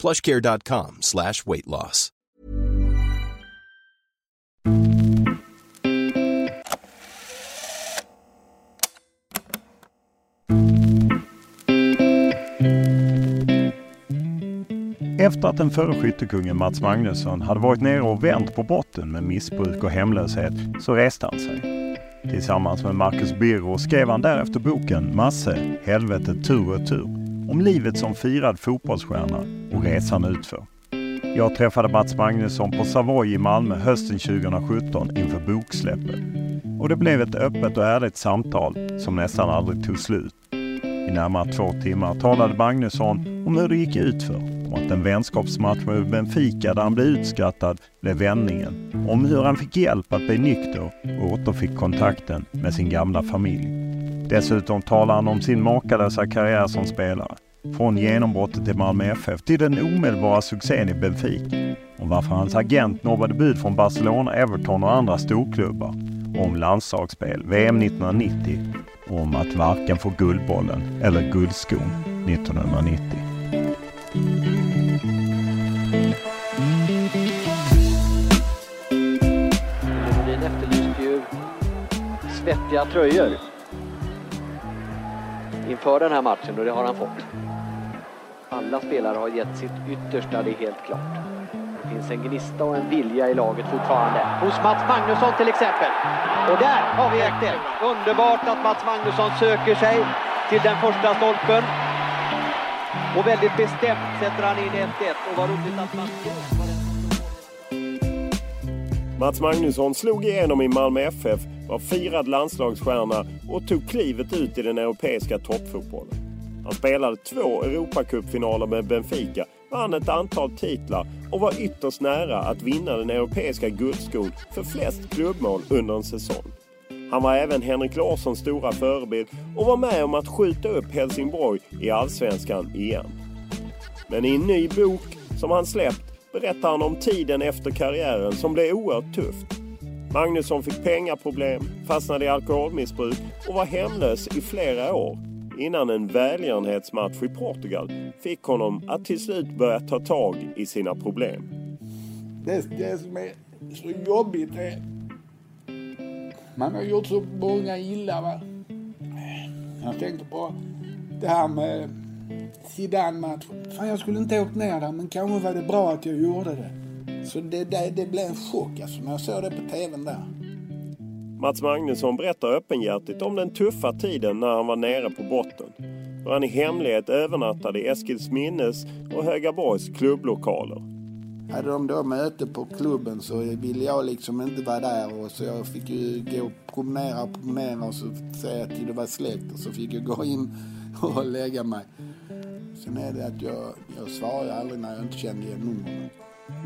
plushcare.com slash weight loss. Efter att den förre skyttekungen Mats Magnusson hade varit nere och vänt på botten med missbruk och hemlöshet så reste han sig. Tillsammans med Marcus Birro skrev han därefter boken Masse, helvetet tur och tur om livet som firad fotbollsstjärna och resan utför. Jag träffade Mats Magnusson på Savoy i Malmö hösten 2017 inför boksläppet. Och det blev ett öppet och ärligt samtal som nästan aldrig tog slut. I närmare två timmar talade Magnusson om hur det gick utför. Om att en vänskapsmatch med Benfica där han blev utskrattad blev vändningen. Om hur han fick hjälp att bli nykter och återfick kontakten med sin gamla familj. Dessutom talar han om sin makalösa karriär som spelare. Från genombrottet i Malmö FF till den omedelbara succén i Benfica. Om varför hans agent nobbade bud från Barcelona, Everton och andra storklubbar. Om landslagsspel, VM 1990 och om att varken få Guldbollen eller Guldskon 1990. Vettiga tröjor inför den här matchen och det har han fått. Alla spelare har gett sitt yttersta, det är helt klart. Det finns en gnista och en vilja i laget fortfarande. Hos Mats Magnusson till exempel. Och där har vi 1-1. Underbart att Mats Magnusson söker sig till den första stolpen. Och väldigt bestämt sätter han in 1-1. Och vad roligt att man Mats Magnusson slog igenom i Malmö FF, var firad landslagsstjärna och tog klivet ut i den europeiska toppfotbollen. Han spelade två Europacupfinaler med Benfica, vann ett antal titlar och var ytterst nära att vinna den europeiska guldskon för flest klubbmål under en säsong. Han var även Henrik Larssons stora förebild och var med om att skjuta upp Helsingborg i Allsvenskan igen. Men i en ny bok som han släppt berättar han om tiden efter karriären som blev oerhört tufft. Magnusson fick pengaproblem, fastnade i alkoholmissbruk och var hemlös i flera år innan en välgörenhetsmatch i Portugal fick honom att till slut börja ta tag i sina problem. Det, det som är så jobbigt är... Man har gjort så många illa va. Jag tänkte på det här med Zidane-matchen. Fan jag skulle inte åkt ner där men kanske var det bra att jag gjorde det. Så det, det, det blev en chock alltså när jag såg det på tvn där. Mats Magnusson berättar öppenhjärtigt om den tuffa tiden när han var nere på botten. Hur han i hemlighet övernattade i Eskilsminnes och Högaborgs klubblokaler. Hade de då möte på klubben så ville jag liksom inte vara där och så jag fick ju gå och promenera och promenera och så säga till det var släkt och så fick jag gå in och lägga mig. Sen är det att jag, jag svarar aldrig när jag inte kände igen numren.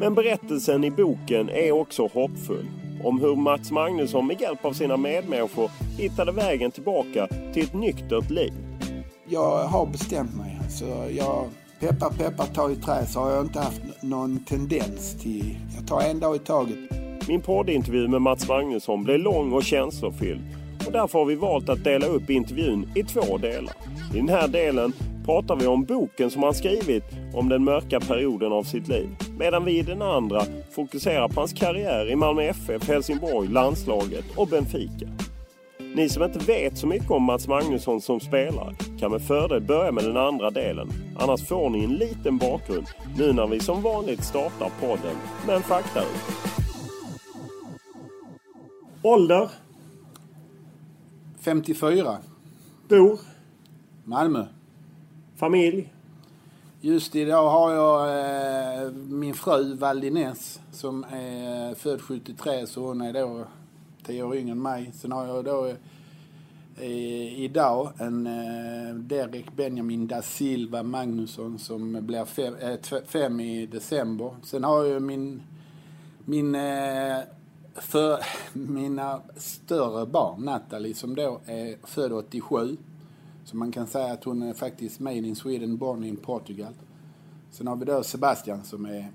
Men berättelsen i boken är också hoppfull. Om hur Mats Magnusson med hjälp av sina medmänniskor hittade vägen tillbaka till ett nyktert liv. Jag har bestämt mig. Alltså, jag peppar peppar ta i trä så har jag inte haft någon tendens till... Jag tar en dag i taget. Min poddintervju med Mats Magnusson blev lång och känslofylld och därför har vi valt att dela upp intervjun i två delar. I den här delen pratar vi om boken som han skrivit om den mörka perioden av sitt liv. Medan vi i den andra fokuserar på hans karriär i Malmö FF, Helsingborg, landslaget och Benfica. Ni som inte vet så mycket om Mats Magnusson som spelare kan med fördel börja med den andra delen. Annars får ni en liten bakgrund nu när vi som vanligt startar podden med en fakta Ålder? 54. Bor? Malmö. Familj? Just idag har jag eh, min fru Valdines som är eh, född 73 så hon är då 10 år yngre än mig. Sen har jag då eh, idag en eh, Derek Benjamin da Silva Magnusson som blir fem, eh, fem i december. Sen har jag min, min eh, för mina större barn, Natalie, som då är född 87. Så man kan säga att hon är faktiskt made in Sweden, born in Portugal. Sen har vi då Sebastian som är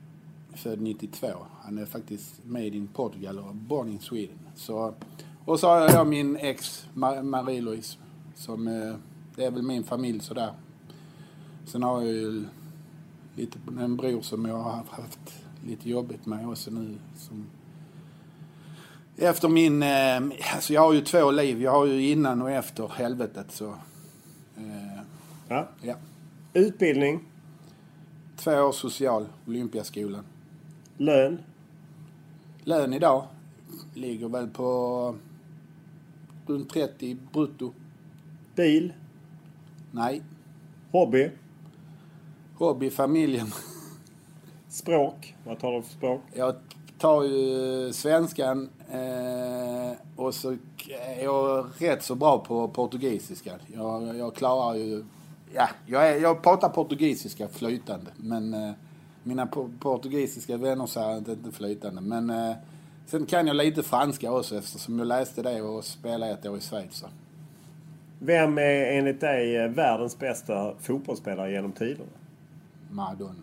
född 92. Han är faktiskt made in Portugal och born in Sweden. Så, och så har jag min ex Marie-Louise som eh, det är väl min familj sådär. Sen har jag ju lite, en bror som jag har haft lite jobbigt med också nu som efter min... Eh, alltså jag har ju två liv. Jag har ju innan och efter helvetet så... Ja. ja. Utbildning? Två år social, Olympiaskolan. Lön? Lön idag ligger väl på runt 30 brutto. Bil? Nej. Hobby? Hobby, familjen. Språk? Vad tar du för språk? Jag tar ju svenskan eh, och så är jag rätt så bra på portugisiska. Jag, jag klarar ju... Ja, jag, är, jag pratar portugisiska flytande men eh, mina portugisiska vänner säger inte är flytande. Men eh, sen kan jag lite franska också eftersom jag läste det och spelade ett år i Schweiz. Så. Vem är enligt dig världens bästa fotbollsspelare genom tiderna? Maradona.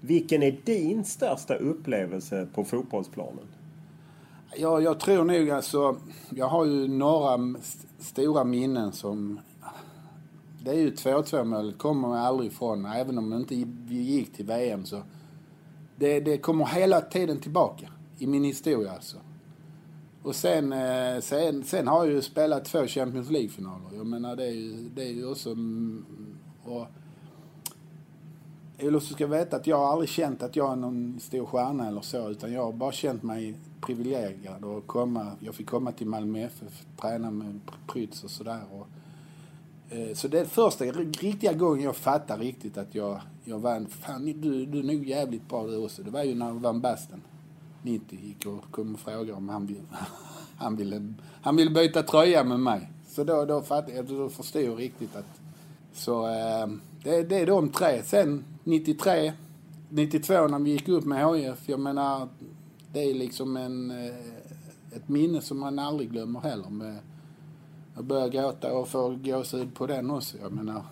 Vilken är din största upplevelse på fotbollsplanen? Ja, jag tror nog alltså... Jag har ju några stora minnen som... Det är ju 2-2 målet kommer man aldrig ifrån. Även om inte gick till VM så... Det, det kommer hela tiden tillbaka i min historia alltså. Och sen, eh, sen, sen har jag ju spelat två Champions League-finaler. Jag menar det är ju, det är ju också... Och, eller så ska veta att jag har aldrig känt att jag är någon stor stjärna eller så utan jag har bara känt mig privilegierad och komma, jag fick komma till Malmö FF, träna med Prytz och sådär. Eh, så det är första riktiga gången jag fattar riktigt att jag, jag vann. Fan, du, du är nog jävligt bra du också. Det var ju när jag vann Basten 90 gick och kom och frågade om han, vill, han, ville, han ville byta tröja med mig. Så då, då, fattade jag, då förstod jag riktigt att så eh, det, det är de tre. Sen 93, 92 när vi gick upp med HIF. Jag menar, det är liksom en, eh, ett minne som man aldrig glömmer heller. Med, jag börjar gråta och får gåshud på den också. Jag menar,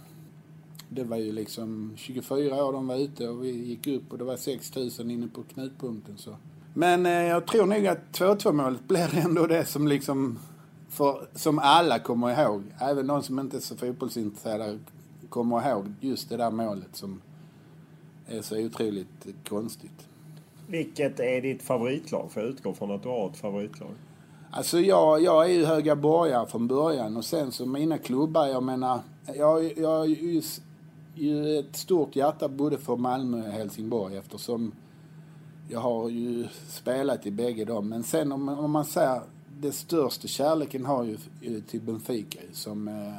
det var ju liksom 24 år de var ute och vi gick upp och det var 6 000 inne på knutpunkten. Så. Men eh, jag tror nog att 2-2 målet blir ändå det som liksom för, som alla kommer ihåg. Även de som inte är så fotbollsintresserade kommer ihåg just det där målet som är så otroligt konstigt. Vilket är ditt favoritlag? För jag utgår från att du har ett favoritlag. Alltså jag, jag är ju Höga Borgare från början och sen så mina klubbar, jag menar, jag, jag har ju, ju ett stort hjärta både för Malmö och Helsingborg eftersom jag har ju spelat i bägge dem. Men sen om, om man säger den största kärleken har ju till Benfica som, eh,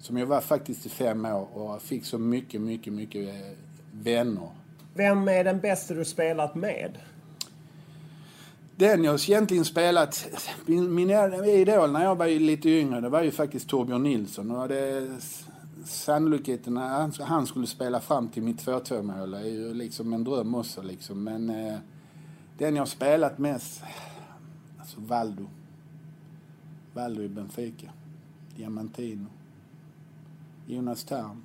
som jag var faktiskt i fem år och fick så mycket, mycket, mycket eh, vänner. Vem är den bästa du spelat med? Den jag egentligen spelat, min, min idol när jag var lite yngre, det var ju faktiskt Torbjörn Nilsson. Och det, sannolikheten att han skulle spela fram till mitt 2-2 mål är ju liksom en dröm också liksom. Men eh, den jag spelat mest, alltså Valdo. Valdo i Benfica. Diamantino. Jonas Tarm.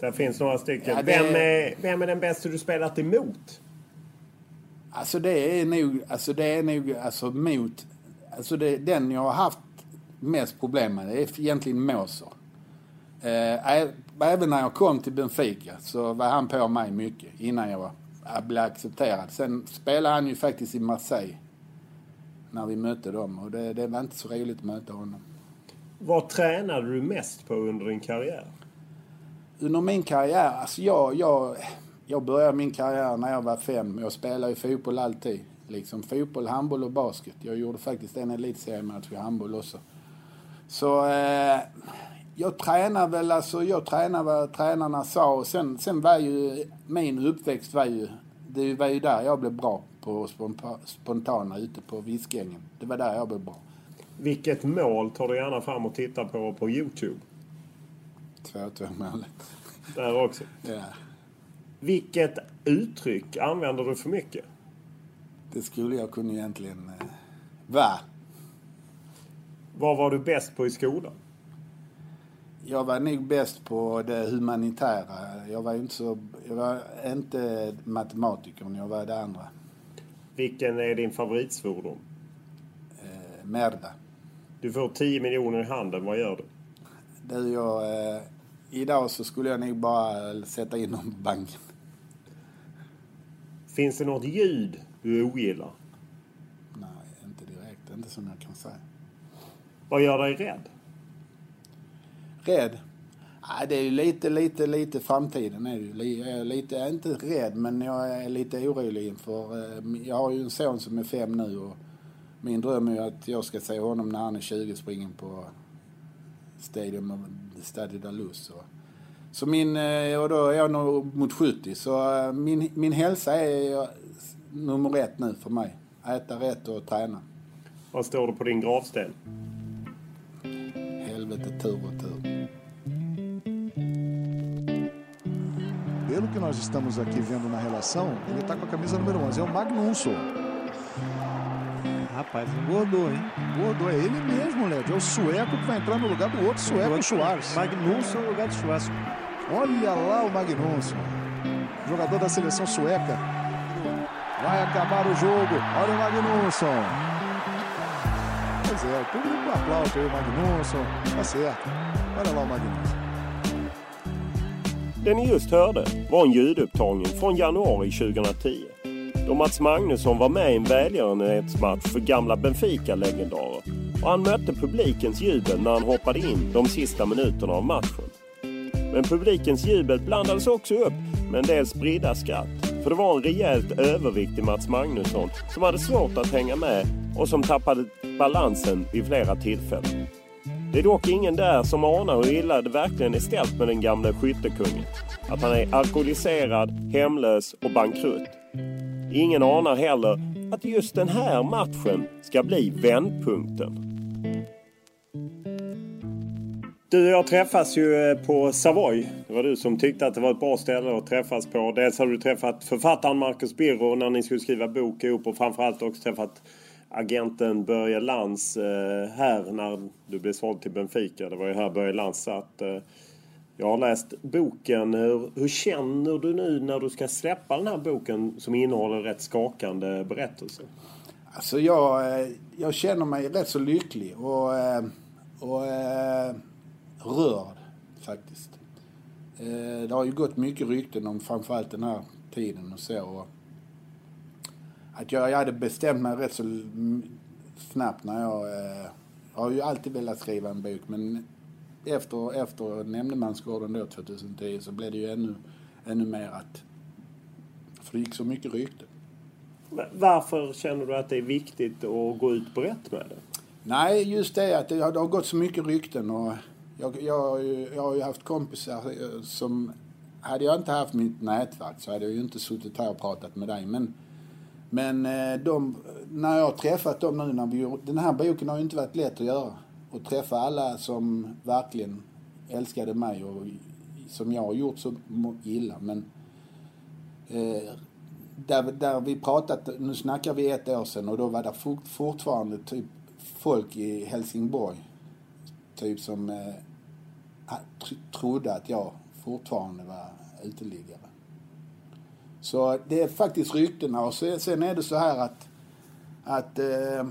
Det finns några stycken. Ja, det- vem, är, vem är den bästa du spelat emot? Alltså det är nog, alltså det är nog, alltså mot, alltså det, den jag har haft mest problem med det är egentligen Moser. Eh, även när jag kom till Benfica så var han på mig mycket innan jag var, jag blev accepterad. Sen spelade han ju faktiskt i Marseille när vi mötte dem och det, det var inte så roligt att möta honom. Vad tränade du mest på under din karriär? Under min karriär, alltså jag, jag, jag började min karriär när jag var fem. Jag spelade ju fotboll alltid. Liksom fotboll, handboll och basket. Jag gjorde faktiskt en elitseriematch i handboll också. Så eh, jag tränar väl, alltså jag tränar vad tränarna sa och sen, sen var ju min uppväxt var ju, det var ju där jag blev bra på sponta- spontana ute på Viskängen. Det var där jag blev bra. Vilket mål tar du gärna fram och tittar på på Youtube? 2-2 målet. Där också. Ja. Vilket uttryck använder du för mycket? Det skulle jag kunna egentligen eh, vara. Vad var du bäst på i skolan? Jag var nog bäst på det humanitära. Jag var inte så... Jag var inte matematikern, jag var det andra. Vilken är din favoritsvordom? Eh, merda. Du får 10 miljoner i handen. Vad gör du? Du, jag... Eh, idag så skulle jag nog bara sätta in dem på banken. Finns det något ljud du ogillar? Nej, inte direkt. Inte som jag kan säga. Vad gör dig rädd? Rädd? Nej, det är ju lite, lite, lite framtiden är det ju. Jag är lite, jag är inte rädd, men jag är lite orolig inför... eh, Jag har ju en son som är fem nu och min dröm är ju att jag ska se honom när han är 20 springa på Stadium Stade de Luz. Så, så min... eh, Och då är jag nog mot 70, så eh, min, min hälsa är eh, nummer ett nu för mig. Äta rätt och träna. Vad står det på din gravsten? Helvete tur och tur. Pelo que nós estamos aqui vendo na relação, ele tá com a camisa número 11, é o Magnusson. Rapaz, engordou, hein? Gordo, é ele mesmo, Led. É o sueco que vai entrar no lugar do outro sueco, o Schwarz. Magnusson no lugar de Schwarz. Olha lá o Magnusson, jogador da seleção sueca. Vai acabar o jogo. Olha o Magnusson. Pois é, o público aplaude aí o Magnusson. Tá certo. Olha lá o Magnusson. Det ni just hörde var en ljudupptagning från januari 2010. Då Mats Magnusson var med i en välgörenhetsmatch för gamla Benfica-legendarer. Och han mötte publikens jubel när han hoppade in de sista minuterna av matchen. Men publikens jubel blandades också upp med en del spridda skratt. För det var en rejält överviktig Mats Magnusson som hade svårt att hänga med och som tappade balansen vid flera tillfällen. Det är dock ingen där som anar hur illa det verkligen är ställt med den gamle skyttekungen. Att han är alkoholiserad, hemlös och bankrutt. Ingen anar heller att just den här matchen ska bli vändpunkten. Du och jag träffas ju eh, på Savoy. Det var du som tyckte att det var ett bra ställe att träffas på. Dels har du träffat författaren Marcus Birro när ni skulle skriva bok ihop och framförallt också träffat agenten Börje Lantz eh, här när du blev såld till Benfica. Det var ju här Börje Lantz satt. Eh. Jag har läst boken. Hur, hur känner du nu när du ska släppa den här boken som innehåller rätt skakande berättelser? Alltså jag, jag känner mig rätt så lycklig och, och rörd faktiskt. Eh, Det har ju gått mycket rykten om framförallt den här tiden och så. Och att jag, jag hade bestämt mig rätt så snabbt när jag... eh, Jag har ju alltid velat skriva en bok men efter, efter Nämndemansgården då 2010 så blev det ju ännu, ännu mer att... För det gick så mycket rykten. Varför känner du att det är viktigt att gå ut brett med det? Nej, just det att det har, det har gått så mycket rykten och jag, jag, har ju- jag har ju haft kompisar eh, som... Hade jag inte haft mitt nätverk så hade jag ju inte suttit här och pratat med dig. Men, men eh, de, när jag har träffat dem nu när vi gjort- Den här boken har ju inte varit lätt att göra. Att träffa alla som verkligen älskade mig och som jag har gjort så illa. Men eh, där, där vi pratat, nu snackar vi ett år sedan och då var det fort, fortfarande typ folk i Helsingborg typ som eh, trodde att jag fortfarande var uteliggare. Så det är faktiskt ryktena och sen är det så här att, att eh,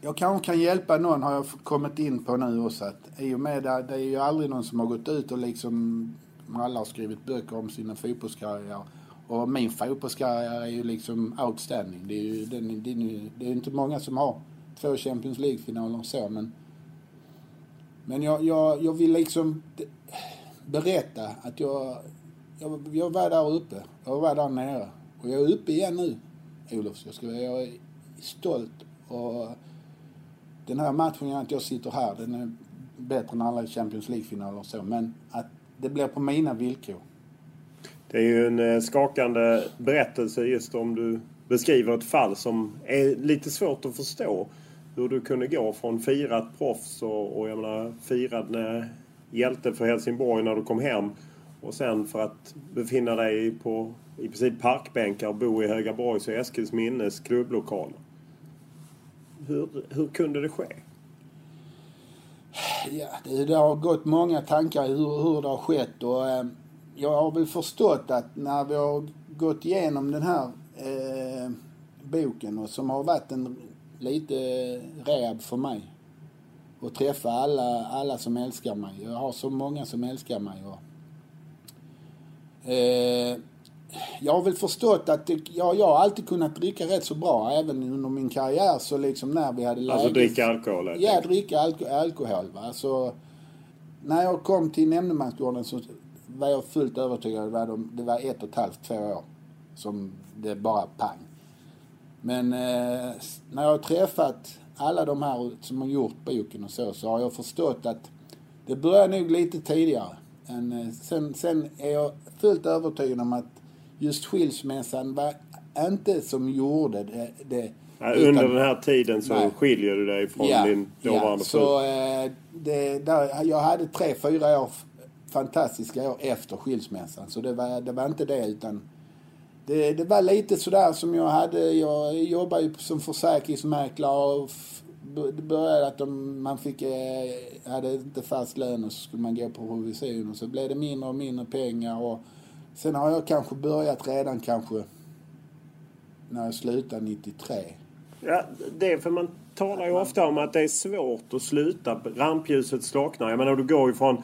jag kanske kan hjälpa någon har jag kommit in på nu också. Att I och med det, det är ju aldrig någon som har gått ut och liksom alla har skrivit böcker om sina fotbollskarriärer. Och min fotbollskarriär är ju liksom outstanding. Det är ju den, det är, det är inte många som har två Champions League-finaler och så men men jag, jag, jag vill liksom berätta att jag, jag, jag var där uppe. Jag var där nere. Och jag är uppe igen nu, Olof. Jag, ska, jag är stolt. Och den här matchen, att jag sitter här, den är bättre än alla Champions League-finaler och så. Men att det blir på mina villkor. Det är ju en eh, skakande berättelse just om du beskriver ett fall som är lite svårt att förstå. Hur du kunde gå från firat proffs och, och jag menar firad hjälte för Helsingborg när du kom hem och sen för att befinna dig på i princip parkbänkar och bo i Högaborgs och Eskilsminnes klubblokaler. Hur, hur kunde det ske? Ja, det, det har gått många tankar hur, hur det har skett och eh, jag har väl förstått att när vi har gått igenom den här eh, boken och som har varit en lite rehab för mig och träffa alla, alla som älskar mig. Jag har så många som älskar mig. Och, eh, jag har väl förstått att det, ja, jag har alltid kunnat dricka rätt så bra även under min karriär så liksom när vi hade läge. Alltså dricka alkohol? Ja, dricka alko alkohol. Va? Så, när jag kom till nämndemansgården så var jag fullt övertygad. Det var, de, det var ett och ett halvt, två år som det bara pang. Men eh, när jag har träffat alla de här som har gjort boken och så, så har jag förstått att det börjar nog lite tidigare. Än, eh, sen, sen är jag fullt övertygad om att just skilsmässan var inte som gjorde det. det ja, utan, under den här tiden så nej. skiljer du dig från ja, din dåvarande ja? Så, eh, det, där, jag hade tre, fyra år, fantastiska år efter skilsmässan. Så det var, det var inte det utan det, det var lite sådär som jag hade. Jag jobbade ju som försäkringsmäklare och det började att de, man fick, eh, hade inte fast lön och så skulle man gå på provision och så blev det mindre och mindre pengar och sen har jag kanske börjat redan kanske när jag slutade 93. Ja, det är för man talar ju ofta om att det är svårt att sluta. Rampljuset slocknar. Jag menar du går ju från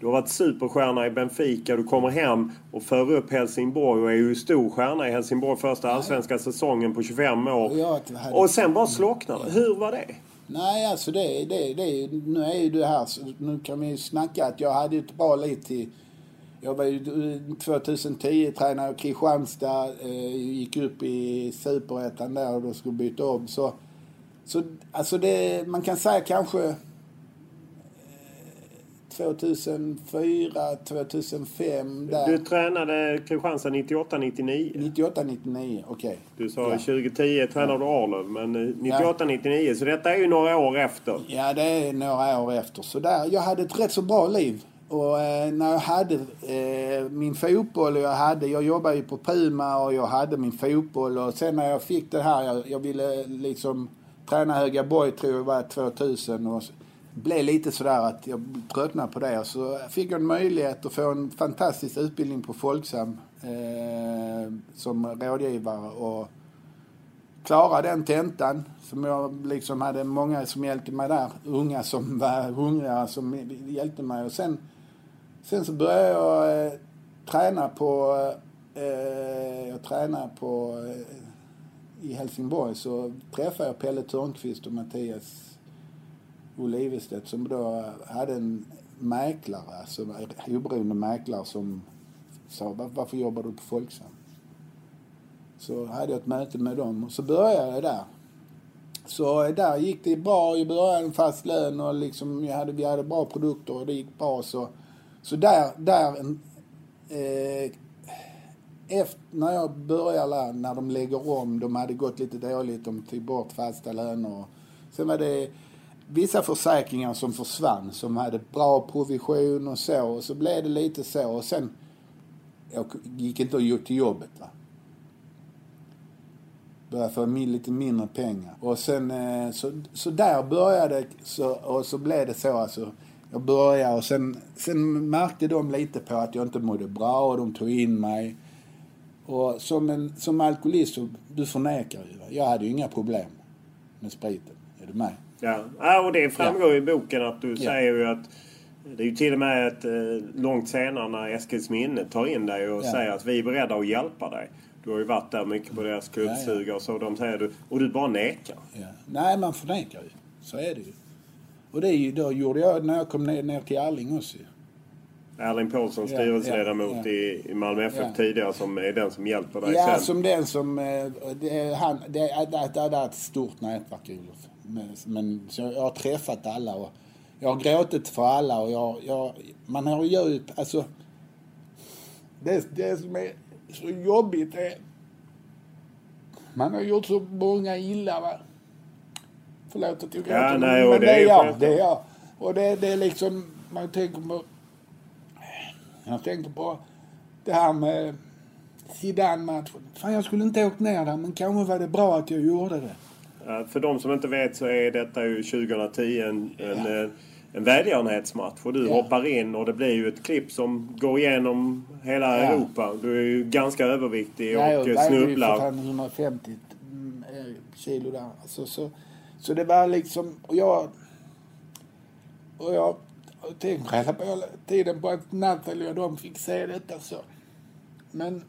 du har varit superstjärna i Benfica, du kommer hem och för upp Helsingborg och är ju stor stjärna i Helsingborg första allsvenska säsongen på 25 år. Och sen bara slocknar det. Hur var det? Nej, alltså det, det, det, nu är ju det här, nu kan vi ju snacka att jag hade ett bra liv till jag var ju 2010 tränare i Kristianstad, eh, gick upp i superettan där och då skulle byta om. Så, så alltså det, man kan säga kanske 2004, 2005 där. Du tränade Kristianstad 98, 99? 98, 99, okej. Okay. Du sa ja. 2010 tränade du Arlöv, men 98, ja. 99. Så detta är ju några år efter. Ja, det är några år efter. Så där, jag hade ett rätt så bra liv. Och eh, när jag hade eh, min fotboll och jag hade, jag jobbade ju på Puma och jag hade min fotboll och sen när jag fick det här, jag, jag ville liksom träna Högaborg tror jag var 2000 och blev lite sådär att jag tröttnade på det. Och så fick jag en möjlighet att få en fantastisk utbildning på Folksam eh, som rådgivare och klara den tentan som jag liksom hade många som hjälpte mig där. Unga som var hungriga som hjälpte mig. Och sen, sen så började jag eh, träna på eh, jag tränade på eh, i Helsingborg så träffade jag Pelle Törnqvist och Mattias Olle Ivestedt som då hade en mäklare, alltså en oberoende mäklare som sa varför jobbar du på Folksam? Så hade jag ett möte med dem och så började jag där. Så där gick det bra. Jag började en fast lön och liksom jag hade, vi hade bra produkter och det gick bra. Så, så där, där eh, efter, när jag började när de lägger om, de hade gått lite dåligt, de tog bort fasta löner. Sen var det vissa försäkringar som försvann som hade bra provision och så. Och så blev det lite så. Och sen jag gick inte till jobbet. Va? Började få lite mindre pengar. Och sen eh, så, så där började så, och så blev det så alltså. Jag började och sen, sen märkte de lite på att jag inte mådde bra och de tog in mig. Och som, en, som alkoholist, så, du förnekar ju. Jag hade ju inga problem med spriten. Är du med? Ja, ja och det framgår ja. i boken att du ja. säger ju att det är ju till och med ett, eh, långt senare när Eskilsminne tar in dig och ja. säger att vi är beredda att hjälpa dig. Du har ju varit där mycket på deras klubbstuga och så. De säger du, och du bara nekar. Ja. Nej, man förnekar ju. Så är det ju. Och det är ju, då gjorde jag när jag kom ner, ner till Arling också Erling Paulsson, styrelseledamot ja, ja, ja. i Malmö FF ja. tidigare, som är den som hjälper dig Ja, sen. som den som... Eh, det, han, det, det, det, det är ett stort nätverk, Olof. Men, men så jag har träffat alla och jag har gråtit för alla och jag... jag man har ju... Alltså... Det, det som är så jobbigt är... Man har gjort så många illa, va. Förlåt att jag gråter, ja, nej, men det, det är jag. Det är jag. Och det, det är liksom... Man tänker på jag tänkte på det här med Zidane-matchen. Fan, jag skulle inte åkt ner där, men kanske var det bra att jag gjorde det. Ja, för de som inte vet så är detta ju 2010 en, en, eh, en välgörenhetsmatch. Och du ja. hoppar in och det blir ju ett klipp som går igenom hela ja. Europa. Du är ju ganska överviktig och ja, och snubblar. Jag är 150 mm, eh, kilo där. Alltså, så, så det var liksom... Och jag... Och jag och tänk hela tiden på att Nathalie och de fick se detta så. Men...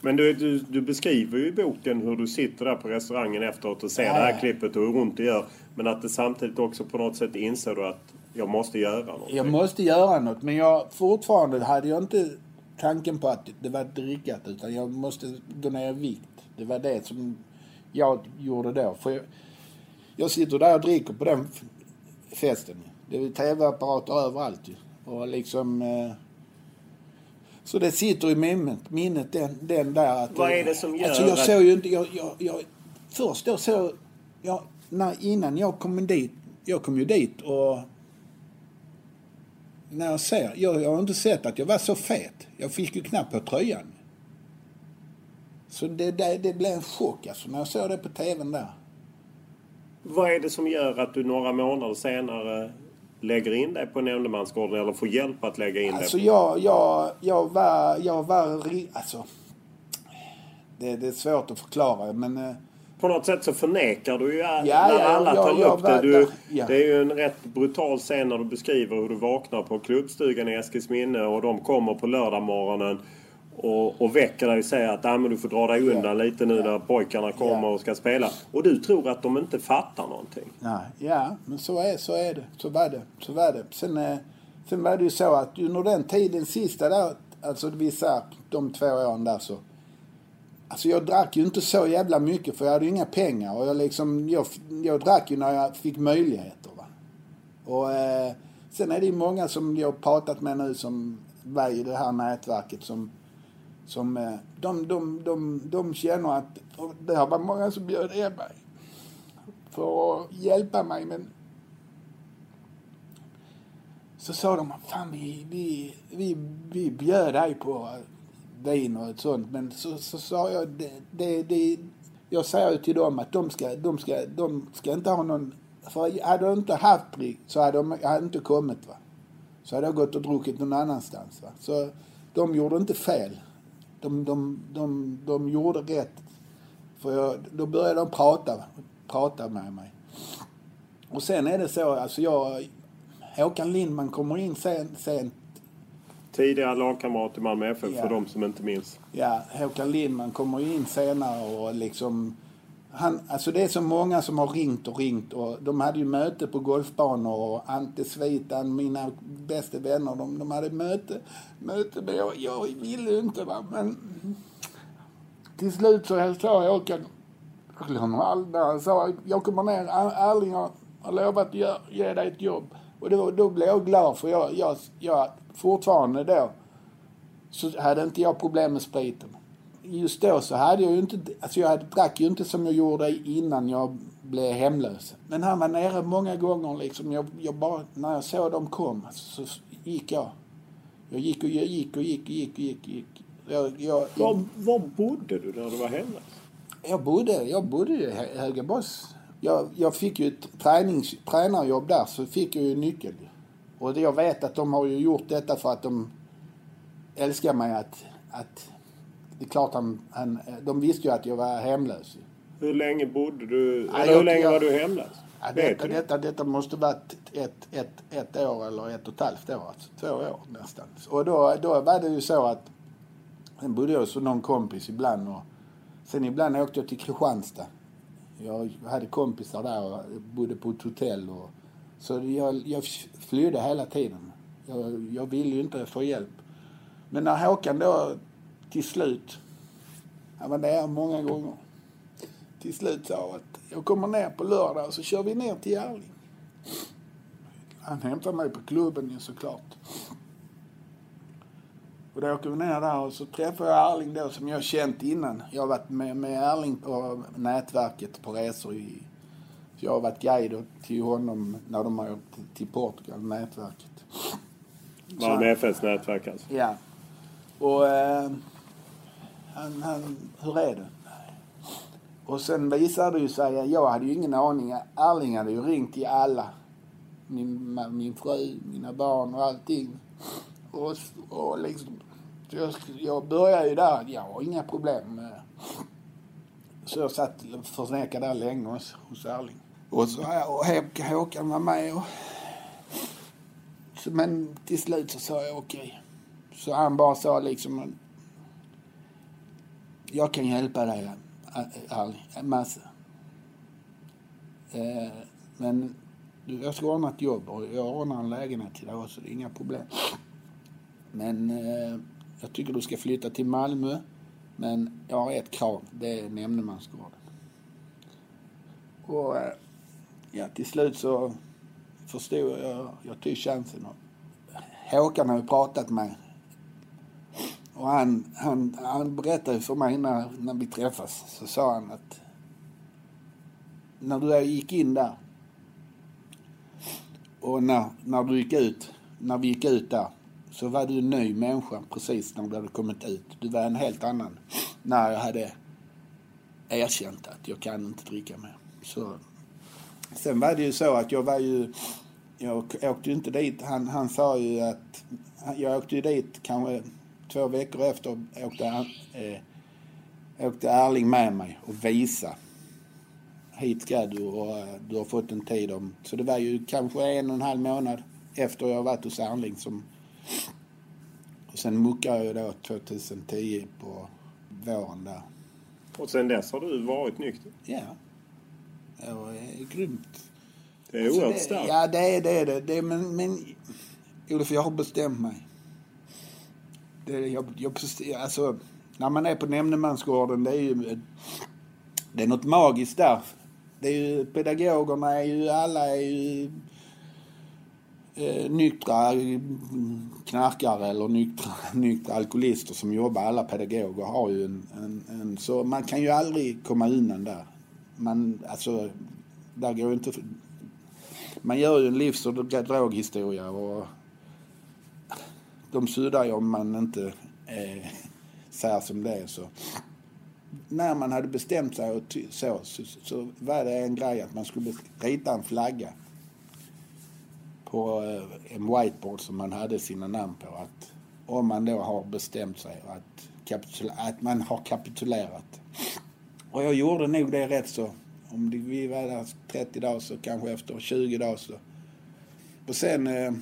Men du, du, du, beskriver ju i boken hur du sitter där på restaurangen efteråt och ser ja. det här klippet och hur ont det gör. Men att det samtidigt också på något sätt inser du att jag måste göra något. Jag måste göra något. Men jag fortfarande hade jag inte tanken på att det var drickat utan jag måste gå ner i vikt. Det var det som jag gjorde då. För jag, jag sitter där och dricker på den festen. Det är tv-apparater överallt ju. Och liksom... Eh, så det sitter i minnet, minnet den, den där att... Vad är det som gör alltså jag såg ju inte... Jag, jag, jag, först då så... Jag, när, innan jag kom dit... Jag kom ju dit och... När jag ser... Jag, jag har inte sett att jag var så fet. Jag fick ju knappt på tröjan. Så det, det, det blev en chock alltså när jag såg det på tvn där. Vad är det som gör att du några månader senare lägger in dig på nämndemansgården eller får hjälp att lägga in alltså dig? Jag, jag, jag var... Jag var alltså, det, det är svårt att förklara men... Eh, på något sätt så förnekar du ju ja, när alla ja, tar upp det. Du, ja. Det är ju en rätt brutal scen när du beskriver hur du vaknar på klubbstugan i Eskilsminne och de kommer på lördagmorgonen och, och väcker dig och säger att ah, men du får dra dig undan yeah. lite nu yeah. när pojkarna kommer yeah. och ska spela. Och du tror att de inte fattar någonting. Nej, ja, men så är, så är det. Så var det. Så var det. Sen, eh, sen var det ju så att under den tiden, sista där, alltså vissa, de två åren där så Alltså jag drack ju inte så jävla mycket för jag hade ju inga pengar och jag liksom, jag, jag drack ju när jag fick möjligheter va. Och eh, sen är det ju många som jag har pratat med nu som var i det här nätverket som som eh, de, de, de, de känner att det har varit många som bjöd in mig för att hjälpa mig men så sa de fan vi, vi, vi, vi bjöd dig på vin och ett sånt men så, så sa jag det, det, det, jag säger till dem att de ska, de ska, de ska inte ha någon för hade de inte haft prick så hade de, hade inte kommit va. Så hade jag gått och druckit någon annanstans va. Så de gjorde inte fel de, de, de, de gjorde rätt. För jag, då började de prata, prata med mig. Och sen är det så, alltså jag... Håkan Lindman kommer in sent. sent. Tidigare lagkamrat i Malmö FF ja. för de som inte minns. Ja, Håkan Lindman kommer in senare och liksom han, alltså det är så många som har ringt och ringt och de hade ju möte på golfbanor och Ante Svitan, mina bästa vänner, de, de hade möte, möte men jag, jag ville inte va. Men till slut så sa jag Håkan, jag glömmer aldrig han sa jag kommer ner, Erling har, har lovat att ge, ge dig ett jobb. Och då, då blev jag glad för jag, jag, jag fortfarande då så hade inte jag problem med spriten just då så hade jag ju inte, alltså jag drack ju inte som jag gjorde innan jag blev hemlös. Men han var nere många gånger liksom. Jag, jag bara, när jag såg dem kom så gick jag. Jag gick och jag gick och gick och gick och gick. Och gick. Jag, jag, var, var bodde du när du var hemlös? Jag bodde, jag bodde i Högaboss. Jag, jag fick ju ett tränings, tränarjobb där så fick jag ju nyckel. Och jag vet att de har ju gjort detta för att de älskar mig att, att det är klart han, han, de visste ju att jag var hemlös. Hur länge bodde du, Ja, eller hur länge jag- var du hemlös? Ja, detta, detta, detta måste varit ett, ett, ett år eller ett och ett halvt år, alltså två år nästan. Och då, då var det ju så att sen bodde jag hos någon kompis ibland och sen ibland åkte jag till Kristianstad. Jag hade kompisar där och bodde på ett hotell och så jag, jag flydde hela tiden. Jag, jag ville ju inte få hjälp. Men när Håkan då till slut, han var där många gånger, till slut sa att jag kommer ner på lördag och så kör vi ner till Järling. Han hämtar mig på klubben ju såklart. Och då åker vi ner där och så träffar jag Erling då som jag känt innan. Jag har varit med, med Erling på nätverket på resor i... Jag har varit guide till honom när de har åkt till Portugal, nätverket. Malmö FFs nätverk alltså. Ja. Och eh, han, han, hur är det? Och sen visade det ju sig, att jag hade ju ingen aning. Erling hade ju ringt till alla. Min, min fru, mina barn och allting. Och, och liksom, jag, jag började ju där, jag har inga problem med Så jag satt och förnekade där länge hos, hos Erling. Och så och Håkan- Håkan var med och så, men till slut så sa jag okej. Så han bara sa liksom jag kan hjälpa dig eh, Ali, en massa. Eh, men jag ska ordna ett jobb och jag ordnar en lägenhet till dig också, det är inga problem. Men eh, jag tycker du ska flytta till Malmö. Men jag har ett krav, det är nämndemansgården. Och eh, ja, till slut så förstod jag, jag tog chansen. Och Håkan har ju pratat med. Och han, han, han berättade för mig när, när vi träffas, så sa han att när du gick in där och när, när du gick ut, när vi gick ut där, så var du en ny människa precis när du hade kommit ut. Du var en helt annan när jag hade erkänt att jag kan inte dricka mer. Så, sen var det ju så att jag var ju, jag åkte ju inte dit, han, han sa ju att, jag åkte ju dit kanske två veckor efter åkte, eh, åkte Erling med mig och visa hit ska du och eh, du har fått en tid om... Så det var ju kanske en och en halv månad efter jag varit hos Erling som... Och sen muckade jag då 2010 på våren där. Och sen dess har du varit nykter. Ja. Det var eh, grymt. Det är Alltså, oerhört det- starkt. Ja, det är det. det, det men, men Olof, jag har bestämt mig. Det, jag, jag, alltså, när man är på nämndemansgården, det är ju... Det är något magiskt där. Det är ju, pedagogerna är ju, alla är ju eh, nyktra knarkare eller nyktra, nyktra alkoholister som jobbar. Alla pedagoger har ju en, en, en... Så man kan ju aldrig komma undan där. Man, alltså, där går inte... Man gör ju en livs och droghistoria och de suddar ju om man inte eh, säger som det är. Så. När man hade bestämt sig och ty- så, så, så var det en grej att man skulle rita en flagga på eh, en whiteboard som man hade sina namn på. Att om man då har bestämt sig att, kapitula- att man har kapitulerat. Och jag gjorde nog det rätt så. Om det, vi var där 30 dagar så kanske efter 20 dagar så. Och sen... Eh,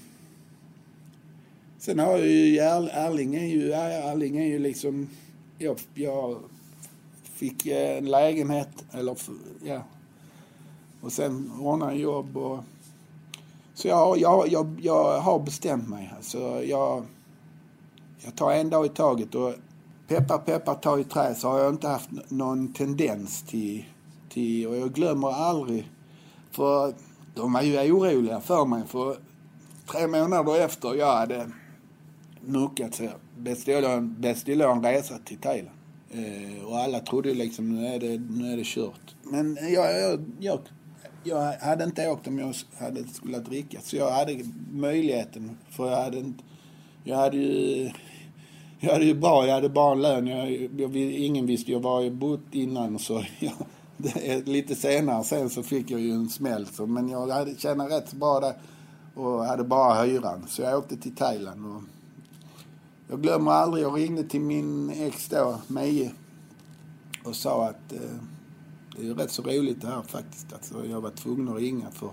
sen har jag ju Erling är ju, Erling är ju liksom... Jag, jag fick eh, en lägenhet, eller ja. Och sen ordnade jag jobb och... Så jag, jag, jag, jag har bestämt mig. Alltså jag, jag tar en dag i taget och peppar peppar tar i trä så har jag inte haft någon tendens till, till och jag glömmer aldrig för de var ju oroliga för mig för tre månader efter jag hade muckat så beställde jag, beställde jag en resa till Thailand. Eh, och alla trodde ju liksom nu är det, nu är det kört. Men jag, jag, jag, jag hade inte åkt om jag hade skulle dricka. Så jag hade möjligheten. För jag hade inte, jag hade ju, jag hade ju bra, jag hade bara en lön. Jag, jag, ingen visste ju var jag bott innan. Så jag, det, lite senare sen så fick jag ju en smäll. Så, men jag hade tjänade rätt så bra där. och hade bara hyran. Så jag åkte till Thailand. Och jag glömmer aldrig, jag ringde till min ex då, Meje, och sa att eh, det är rätt så roligt det här faktiskt. Alltså, jag var tvungen att ringa för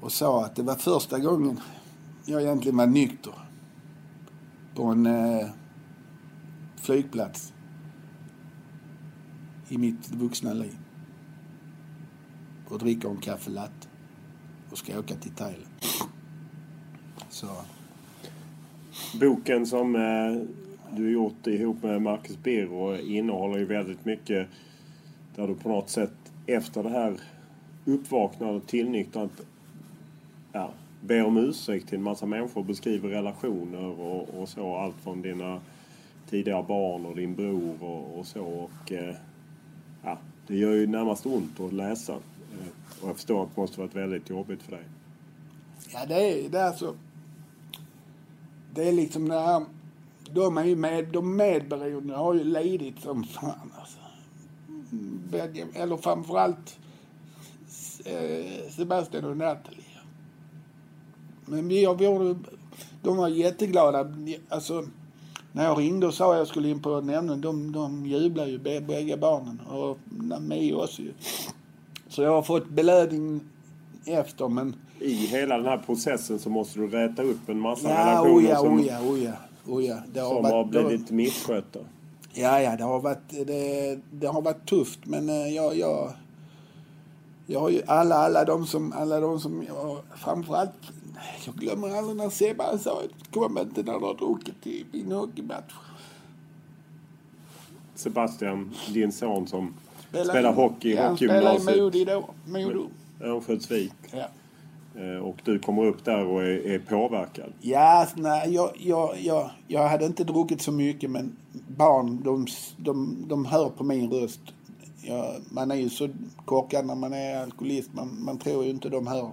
och sa att det var första gången jag egentligen var nykter på en eh, flygplats i mitt vuxna liv. Och dricker en kaffe latte och ska åka till Thailand. Så. Boken som eh, du har gjort ihop med Marcus Birro innehåller ju väldigt mycket där du på något sätt efter det här uppvaknandet och tillnyktrandet ja, ber om ursäkt till en massa människor, beskriver relationer och, och så. Allt från dina tidigare barn och din bror och, och så. Och, eh, ja, det gör ju närmast ont att läsa. Eh, och jag förstår att det måste varit väldigt jobbigt för dig. Ja, det är, det är alltså... Det är liksom det här... De är ju med, de medberoende har ju lidit som fan alltså. Eller framförallt eh, Sebastian och Nathalie. Men vi, vi, de var jätteglada. Alltså, när jag ringde och sa att jag skulle in på nämnden, de, de jublade ju bägge barnen. Och mig också ju. Så jag har fått belöning efter men... I hela den här processen så måste du räta upp en massa ja, relationer oja, som, oja, oja, oja. Det har som varit, har blivit misskötta. Ja, ja, det har varit, det, det har varit tufft men eh, jag, jag, jag har ju alla, alla de som, alla de som jag, framförallt jag glömmer aldrig när Sebbe sa kom inte när du har druckit i min hockeymatch. Sebastian, din son som spelar, spelar hockey i ja, hockeygymnasiet. spelar i Modi då. Modo. Örnsköldsvik. Ja. Eh, och du kommer upp där och är, är påverkad? Ja, nej, jag, jag, jag, jag hade inte druckit så mycket men barn de, de, de hör på min röst. Jag, man är ju så korkad när man är alkoholist. Man, man tror ju inte de hör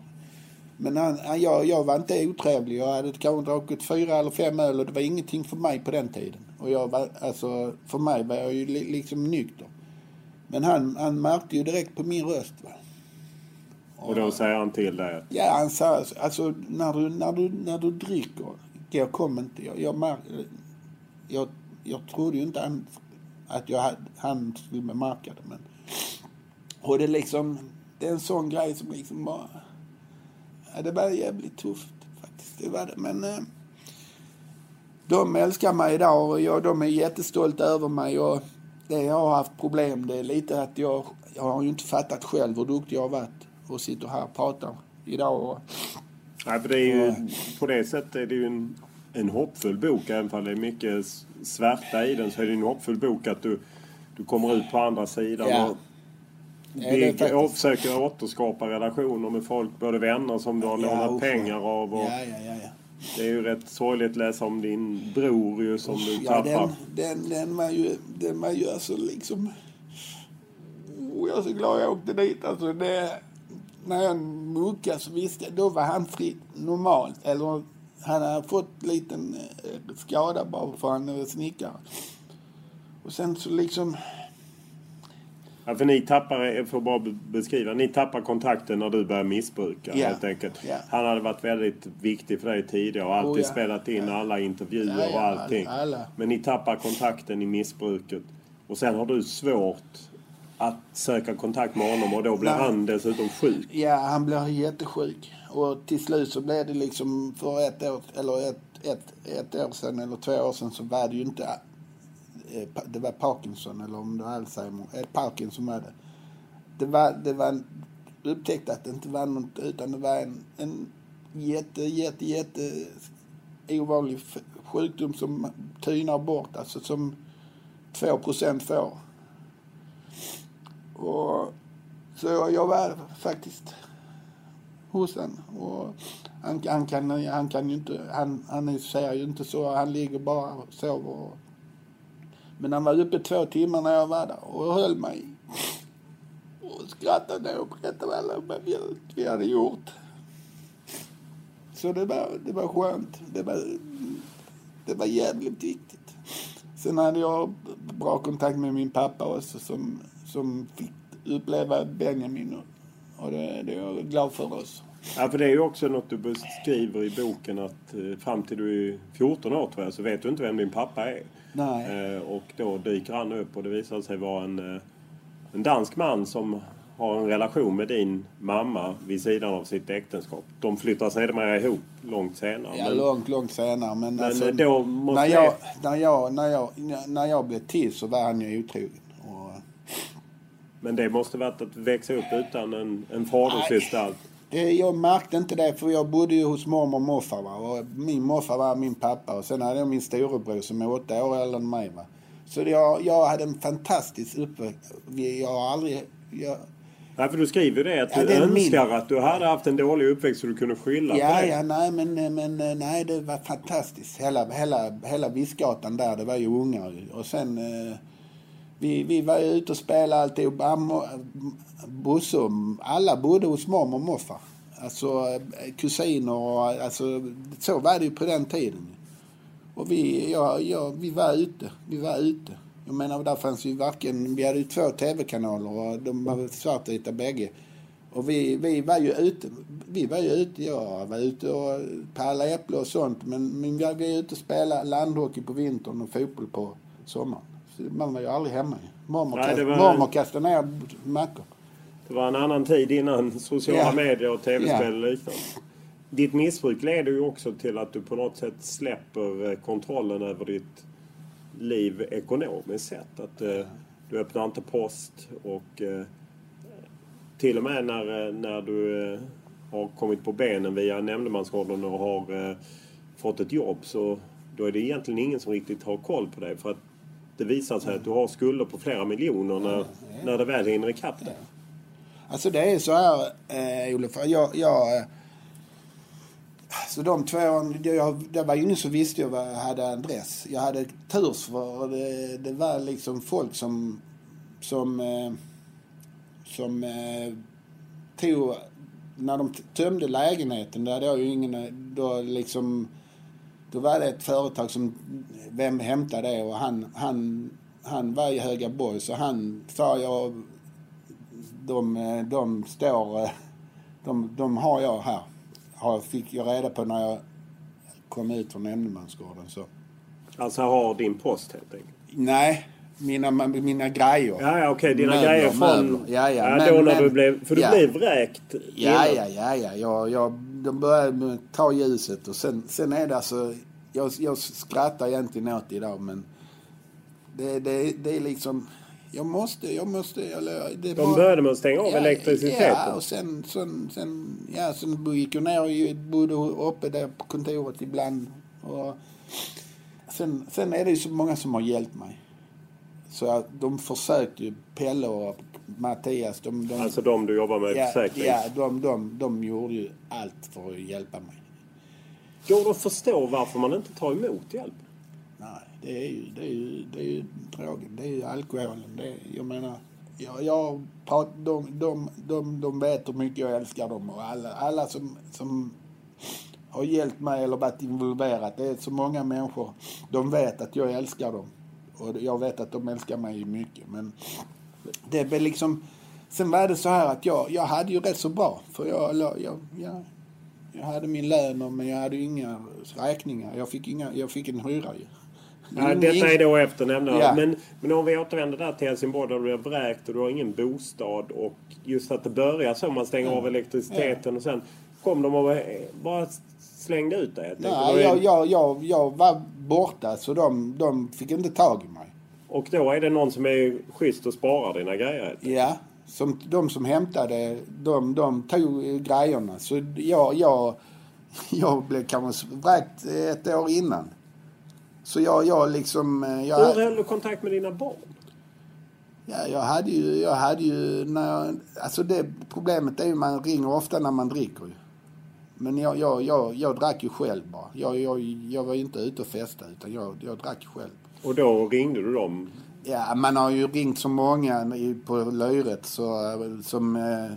men han, han, jag, jag var inte otrevlig. Jag hade kanske druckit fyra eller fem öl och det var ingenting för mig på den tiden. Och jag var, alltså, för mig var jag ju li, liksom nykter. Men han, han märkte ju direkt på min röst. Va? Och, då säger han till dig? Ja, han sa alltså när du, när du, när du dricker, jag kom inte, jag, jag, jag, jag trodde ju inte han, att jag, han skulle märka det. Men, och det liksom, det är en sån grej som liksom bara Ja, det var jävligt tufft faktiskt. Det var det. Men eh, de älskar mig idag och jag, de är jättestolta över mig. Och det jag har haft problem det är lite att jag, jag har ju inte fattat själv hur duktig jag har varit och sitter här och pratar idag. Och, Nej, för det är ju, på det sättet är det ju en, en hoppfull bok. Även om det är mycket svärta i den så är det en hoppfull bok att du, du kommer ut på andra sidan. Ja. Och, vi faktiskt... försöker återskapa relationer med folk, både vänner som du har ja, lånat pengar av. Och ja, ja, ja, Det är ju rätt sorgligt att läsa om din bror ju som du ja, tappar. Den, den, den, var ju, den var ju alltså liksom... Oh, jag är så glad jag åkte dit. Alltså det, när jag muckade så visste jag, då var han fritt normalt. Eller han hade fått en liten eh, skada bara för han är snickare. Och sen så liksom Ja, för ni tappar, för att bara beskriva, ni tappar kontakten när du börjar missbruka yeah. helt enkelt. Yeah. Han hade varit väldigt viktig för dig tidigare och alltid oh, ja. spelat in ja. alla intervjuer ja, ja, och allting. Alla, alla. Men ni tappar kontakten i missbruket. Och sen har du svårt att söka kontakt med honom och då blir Nej. han dessutom sjuk. Ja, han blir jättesjuk. Och till slut så blev det liksom för ett år, eller ett, ett, ett år sedan eller två år sedan så var det ju inte Eh, det var Parkinson eller om det var Alzheimer. Eh, Parkinson var det. Det var, det var upptäckte att det inte var något utan det var en, en jätte, jätte, jätte ovanlig sjukdom som tynar bort, alltså som 2 procent får. Och, så jag var faktiskt hos honom. Och han, han, kan, han kan ju inte, han, han ser ju inte så, han ligger bara och sover. Och, men han var uppe två timmar när jag var där och höll mig. Och skrattade och berättade alla vad vi hade gjort. Så det var, det var skönt. Det var, det var jävligt viktigt. Sen hade jag bra kontakt med min pappa också som, som fick uppleva Benjamin. Och det, det är jag glad för oss. Ja, för det är ju också något du beskriver i boken att eh, fram till du är 14 år tror jag så vet du inte vem din pappa är. Nej. Eh, och då dyker han upp och det visar sig vara en, eh, en dansk man som har en relation med din mamma vid sidan av sitt äktenskap. De flyttar sedermera ihop långt senare. Ja, men, långt, långt senare. Men, men alltså, då måste när, jag, när, jag, när, jag, när jag blev till så var han ju otrogen. Men det måste varit att växa upp utan en, en fadersgestalt. Jag märkte inte det för jag bodde ju hos mormor och morfar. Va? Och min morfar var min pappa och sen hade jag min storebror som är åtta år äldre än mig. Va? Så jag, jag hade en fantastisk uppväxt. Jag har aldrig... Jag, Nej, för du skriver ju det att Ja, du det är min- önskar att du hade haft en dålig uppväxt så du kunde skylla ja, på det. ja, nej men, men nej det var fantastiskt. Hela, hela, hela Viskgatan där, det var ju ungar. Och sen... Eh, vi, vi var ju ute och spelade alltihop. Bosse och alla bodde hos mormor och morfar. Alltså eh, kusiner och alltså så var det ju på den tiden. Och vi, ja, ja, vi var ute. Vi var ute. Jag menar, där fanns ju varken... Vi hade ju två tv-kanaler och de var svartvita bägge. Och vi, vi var ju ute. Vi var ju ute. Jag var ute och pallade äpple och sånt. Men, men vi var ju ute och spelade landhockey på vintern och fotboll på sommaren. Man var ju aldrig hemma. Mormor, Nej, det kast, var- mormor kastade ner mackor. Det var en annan tid innan sociala Ja. medier och tv-spel Ja. och liknande. Ditt missbruk leder ju också till att du på något sätt släpper eh, kontrollen över ditt liv ekonomiskt sett. Att eh, du öppnar inte post och eh, till och med när, eh, när du eh, har kommit på benen via nämndemansrollen och har fått ett jobb så då är det egentligen ingen som riktigt har koll på dig. För att det visar sig att du har skulder på flera miljoner när, när det väl hinner ikapp dig. Alltså det är så här, eh, Olof. Jag, jag, eh, så de två åren, det, jag, var ju ingen som visste jag hade adress. Jag hade tur för det, det var liksom folk som, som, eh, som eh, tog, när de tömde lägenheten, då hade jag ju ingen, eh, då liksom, då var det ett företag som, vem hämtade det och han, han, han var i Höga Borg så han sa jag de, de står... De, de har jag här. Har, fick jag reda på när jag kom ut från nämndemansgården. Så. Alltså har din post helt enkelt. Nej, mina, mina grejer. Ja, ja okej. Dina Möbler, grejer från... möbler. Ja, ja. ja men- då när men- du blev... För du ja. blev vräkt Ja, ja, ja, ja. Jag, jag, de började ta ljuset och sen, sen är det alltså... Jag, jag skrattar egentligen åt det idag men det, det, det är liksom... Jag måste, jag måste... Eller, det De var- började med att stänga av elektriciteten. Ja, och sen, sen, sen, ja, sen gick jag ner och bodde uppe där på kontoret ibland. Och sen, sen är det ju så många som har hjälpt mig. Så att de försökte ju, Pelle och Mattias, de, de, Alltså de du jobbar med ja, försäkring. ja de, de, de gjorde ju allt för att hjälpa mig. Går det att förstå varför man inte tar emot hjälp? Nej, det är ju, det är ju, det är ju drogen, det är ju alkoholen. Det är, jag menar, jag, jag de, de, de, de vet hur mycket jag älskar dem och alla, alla som, som har hjälpt mig eller varit involverat. Det är så många människor. De vet att jag älskar dem. Och jag vet att de älskar mig mycket. Men det är väl liksom... Sen var det så här att jag, jag hade ju rätt så bra. För jag, jag, jag, jag, hade min lön men jag hade inga räkningar. Jag fick, inga, jag fick en hyra ju. Ja, Ingen- detta är då efter nämnderna. Ja. Men, men om vi återvänder där till Helsingborg där du är vräkt och du har ingen bostad och just att det börjar så man stänger av elektriciteten och sen kom de och bara slängde ut dig. Nej, jag, jag, jag, jag var borta så de, de fick inte tag i mig. Och då är det någon som är schysst och sparar dina grejer. Ja, som, de som hämtade, de, de tog grejerna. Så jag, jag, jag blev kanske vräkt ett år innan. Så jag, jag liksom... eh, Hur Jag, höll du kontakt med dina barn? ja, jag hade ju, jag hade ju när jag, Alltså det problemet är ju man ringer ofta när man dricker ju. Men jag, jag, jag, jag drack ju själv bara. Jag, jag, jag var ju inte ute och festade utan jag, jag drack ju själv. Och då ringde du dem? Ja, man har ju ringt så många på Löjret så, som eh,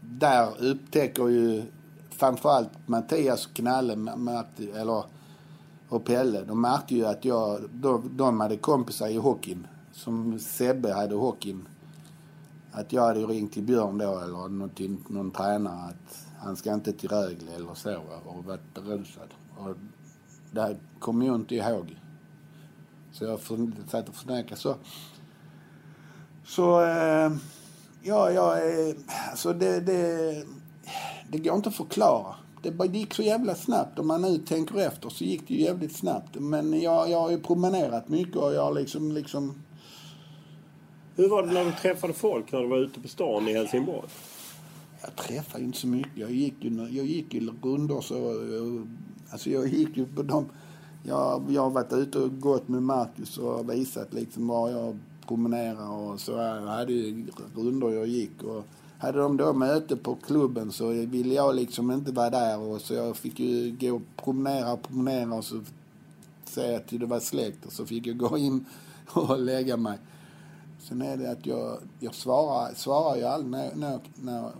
där upptäcker ju framförallt Mattias och Knalle märkte, eller, och Pelle. De märkte ju att jag, de, de hade kompisar i hockeyn. Som Sebbe hade hockeyn. att jag hade ringt till Björn då eller någon, någon tränare att han ska inte till Rögle eller så och varit berusad. Och det kommer jag inte ihåg. Så jag satt och förnekade. Så, så eh, ja, ja, eh, alltså det, det, det går inte att förklara. Det gick så jävla snabbt. Om man nu tänker efter så gick det ju jävligt snabbt. Men jag, jag har ju promenerat mycket och jag har liksom, liksom... Hur var det när du träffade folk när du var ute på stan i Helsingborg? Jag träffade inte så mycket. Jag gick ju, jag gick ju rundor så... Eh, alltså jag gick ju på de... Jag, jag har varit ute och gått med Marcus och visat liksom var jag promenerar och så. Jag hade ju rundor jag gick. Och hade de då möte på klubben så ville jag liksom inte vara där och så jag fick ju gå och promenera och promenera och så säga till det var släkt och så fick jag gå in och lägga mig. Sen är det att jag, jag svarar, svarar ju aldrig när, när, när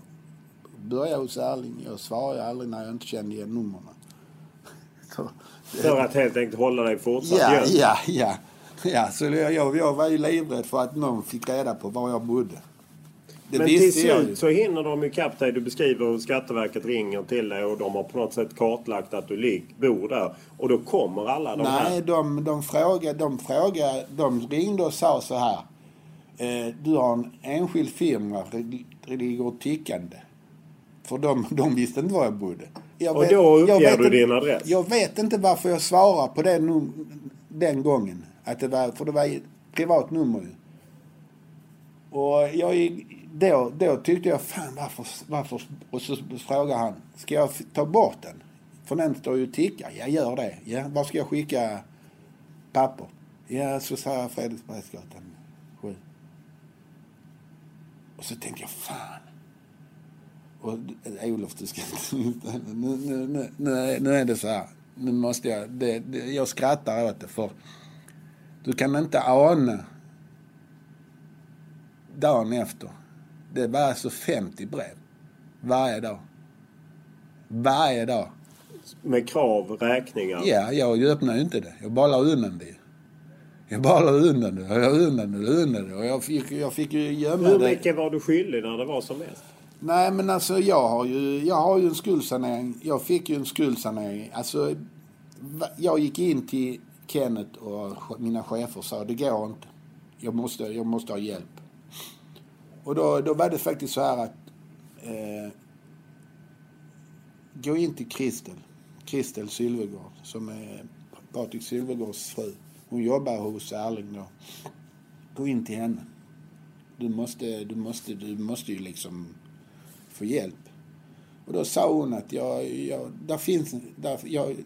börjar hos Erling. Jag svarar ju aldrig när jag inte kände igen numren. För att helt enkelt hålla dig fortsatt Ja, ja, ja. Ja, så jag, jag var ju livrädd för att någon fick reda på var jag bodde. Det Men till slut så hinner de ikapp dig. Du beskriver hur Skatteverket ringer till dig och de har på något sätt kartlagt att du bor där. Och då kommer alla de Nej, här? Nej, de, de, frågade, de frågade, de ringde och sa så här. Eh, du har en enskild firma, det ligger tickande. För de, de visste inte var jag bodde. Jag och då uppger du din adress? Jag vet inte varför jag svarar på det den gången. Att det var, för det var ett privat nummer ju. Och jag, då, då tyckte jag, fan varför, varför? Och så frågade han, ska jag ta bort den? För den står ju och tickar. Jag gör det. Ja, var ska jag skicka papper? Ja, så sa jag Fredriksbergsgatan 7. Och så tänkte jag, fan. Och Olof, du ska inte... Nu, nu, nu, nu, är det så här. Nu måste jag... Det, det, jag skrattar åt det för du kan inte ana dagen efter. Det var alltså 50 brev. Varje dag. Varje dag. Med krav, räkningar? Ja, jag öppnade ju inte det. Jag bara la undan det. Jag bara la undan det jag undan det och undan det. Och jag fick, jag fick ju gömma det. Hur mycket var du skyldig när det var som mest? Nej men alltså jag har ju, jag har ju en skuldsanering. Jag fick ju en skuldsanering. Alltså jag gick in till Kenneth och mina chefer sa det går inte. Jag måste, jag måste ha hjälp. Och då, då var det faktiskt så här att eh, gå in till Kristel, Kristel Sylvegård som är Patrik Sylvegårds fru. Hon jobbar hos Erling då. Gå in till henne. Du måste, du måste, du måste ju liksom få hjälp. Och då sa hon att jag, jag, där finns, där, jag,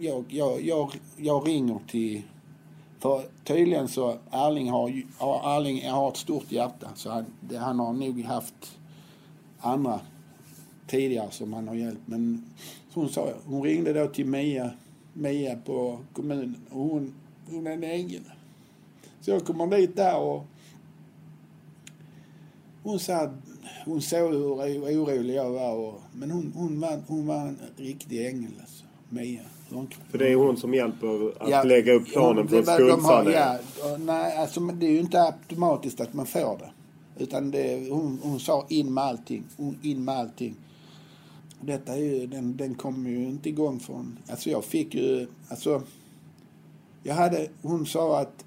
jag, jag, jag, jag ringer till... För tydligen så Erling har, Erling har ett stort hjärta så han, det, han har nog haft andra tidigare som han har hjälpt. Men hon sa, hon ringde då till Mia, Mia på kommunen och hon, hon är en ängel. Så jag kommer dit där och hon sa, hon såg hur orolig jag var och, men hon, hon, var, hon var en riktig ängel alltså, Mia. För det är hon som hjälper att ja, lägga upp planen för skuldsanering? Ja, nej, alltså det är ju inte automatiskt att man får det. Utan det, hon, hon sa in med allting. In med allting. Detta är ju, den, den kom ju inte igång från... Alltså jag fick ju... Alltså, jag hade... Hon sa att...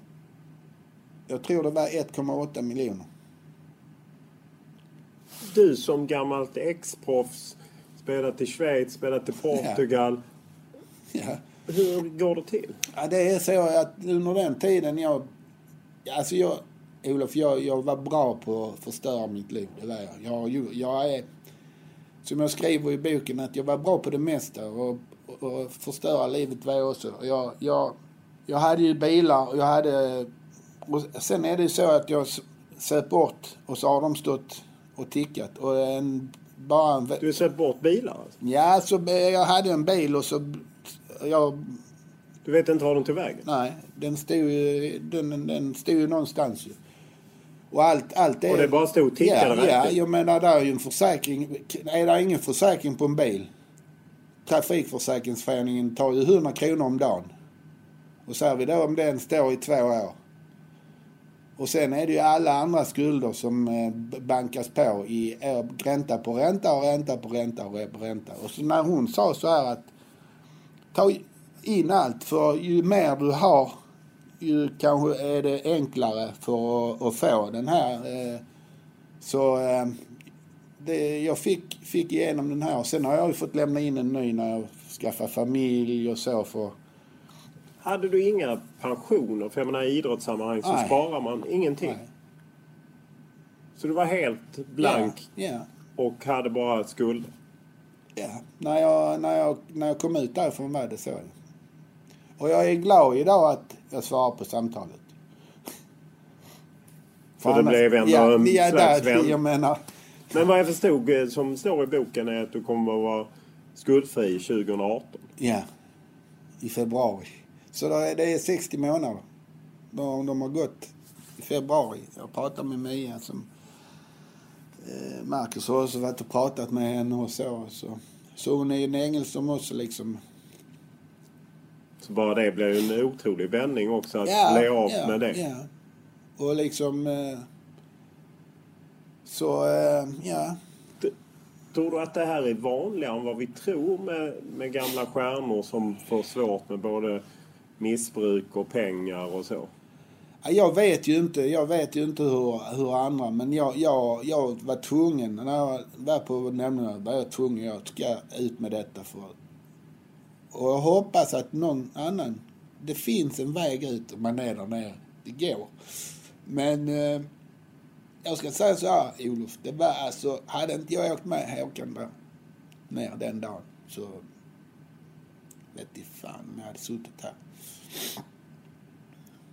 Jag tror det var 1,8 miljoner. Du som gammalt ex-proffs, spelat i Schweiz, spelat i Portugal. Ja Ja. Hur går det till? Ja, det är så att under den tiden jag... Alltså jag... Olof, jag, jag var bra på att förstöra mitt liv. Det var jag. Jag, jag är... Som jag skriver i boken, att jag var bra på det mesta. Och, och, och förstöra livet var jag också. Jag, jag, jag hade ju bilar och jag hade... Och sen är det så att jag söp bort och så har de stått och tickat. Och en, bara en... Du har söpt bort bilar? Alltså. Ja, så jag hade en bil och så jag... Du vet inte var den tog vägen? Nej, den stod ju, den, den stod ju någonstans ju. Och allt, allt det... Och det bara stod och tickade Ja, ja jag menar där är ju en försäkring. Är det ingen försäkring på en bil? Trafikförsäkringsföreningen tar ju 100 kronor om dagen. Och säger vi då om den står i två år. Och sen är det ju alla andra skulder som eh, bankas på i eh, ränta på ränta och ränta på ränta och på ränta. Och så när hon sa så här att ta in allt för ju mer du har ju kanske är det enklare för att, att få den här. Eh, så det, jag fick, fick igenom den här och sen har jag ju fått lämna in en ny när jag skaffade familj och så för hade du inga pensioner? För jag menar i idrottssammanhang så Nej. sparar man ingenting. Nej. Så du var helt blank ja, ja. och hade bara skulder? Ja, när jag, när, jag, när jag kom ut därifrån var det så. Och jag är glad idag att jag svarar på samtalet. För, För det blev ändå ja, en ja, slags där, vän. Jag menar. Men vad jag förstod eh, som står i boken är att du kommer att vara skuldfri 2018. Ja, i februari. Så det är 60 månader. De, de har gått i februari. Jag pratade med Mia som eh, Marcus har också varit och pratat med henne och så. Så, så hon är en ängel som också liksom... Så bara det blir ju en otrolig vändning också att ja, bli av ja, med det. Ja. Och liksom... Eh, så, eh, ja. Tror du att det här är vanligare än vad vi tror med, med gamla stjärnor som får svårt med både missbruk och pengar och så? Jag vet ju inte, jag vet ju inte hur, hur andra, men jag, jag, jag var tvungen, när jag var på nämnden var jag tvungen, jag ska ut med detta för Och jag hoppas att någon annan, det finns en väg ut om man är där nere. Det går. Men eh, jag ska säga så här, Olof, det var alltså, hade inte jag åkt med Håkan där ner den dagen så vet i fan om jag hade suttit här.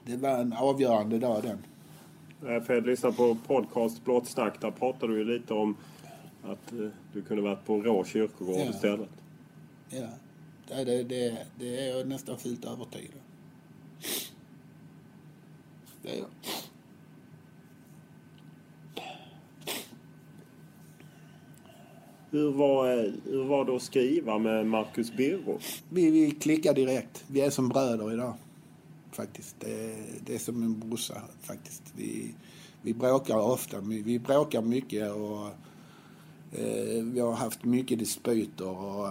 Det var en avgörande dag den. För jag lyssnade på podcast Blått snack. Där pratade du ju lite om att eh, du kunde varit på Rå kyrkogård ja. istället. Ja, det, det, det är jag nästan fullt övertygad Det är jag. Hur var, hur var det att skriva med Marcus Birro? Vi, vi klickar direkt. Vi är som bröder idag. Faktiskt. Det, det är som en brorsa faktiskt. Vi, vi bråkar ofta. Vi bråkar mycket och eh, vi har haft mycket dispyter och,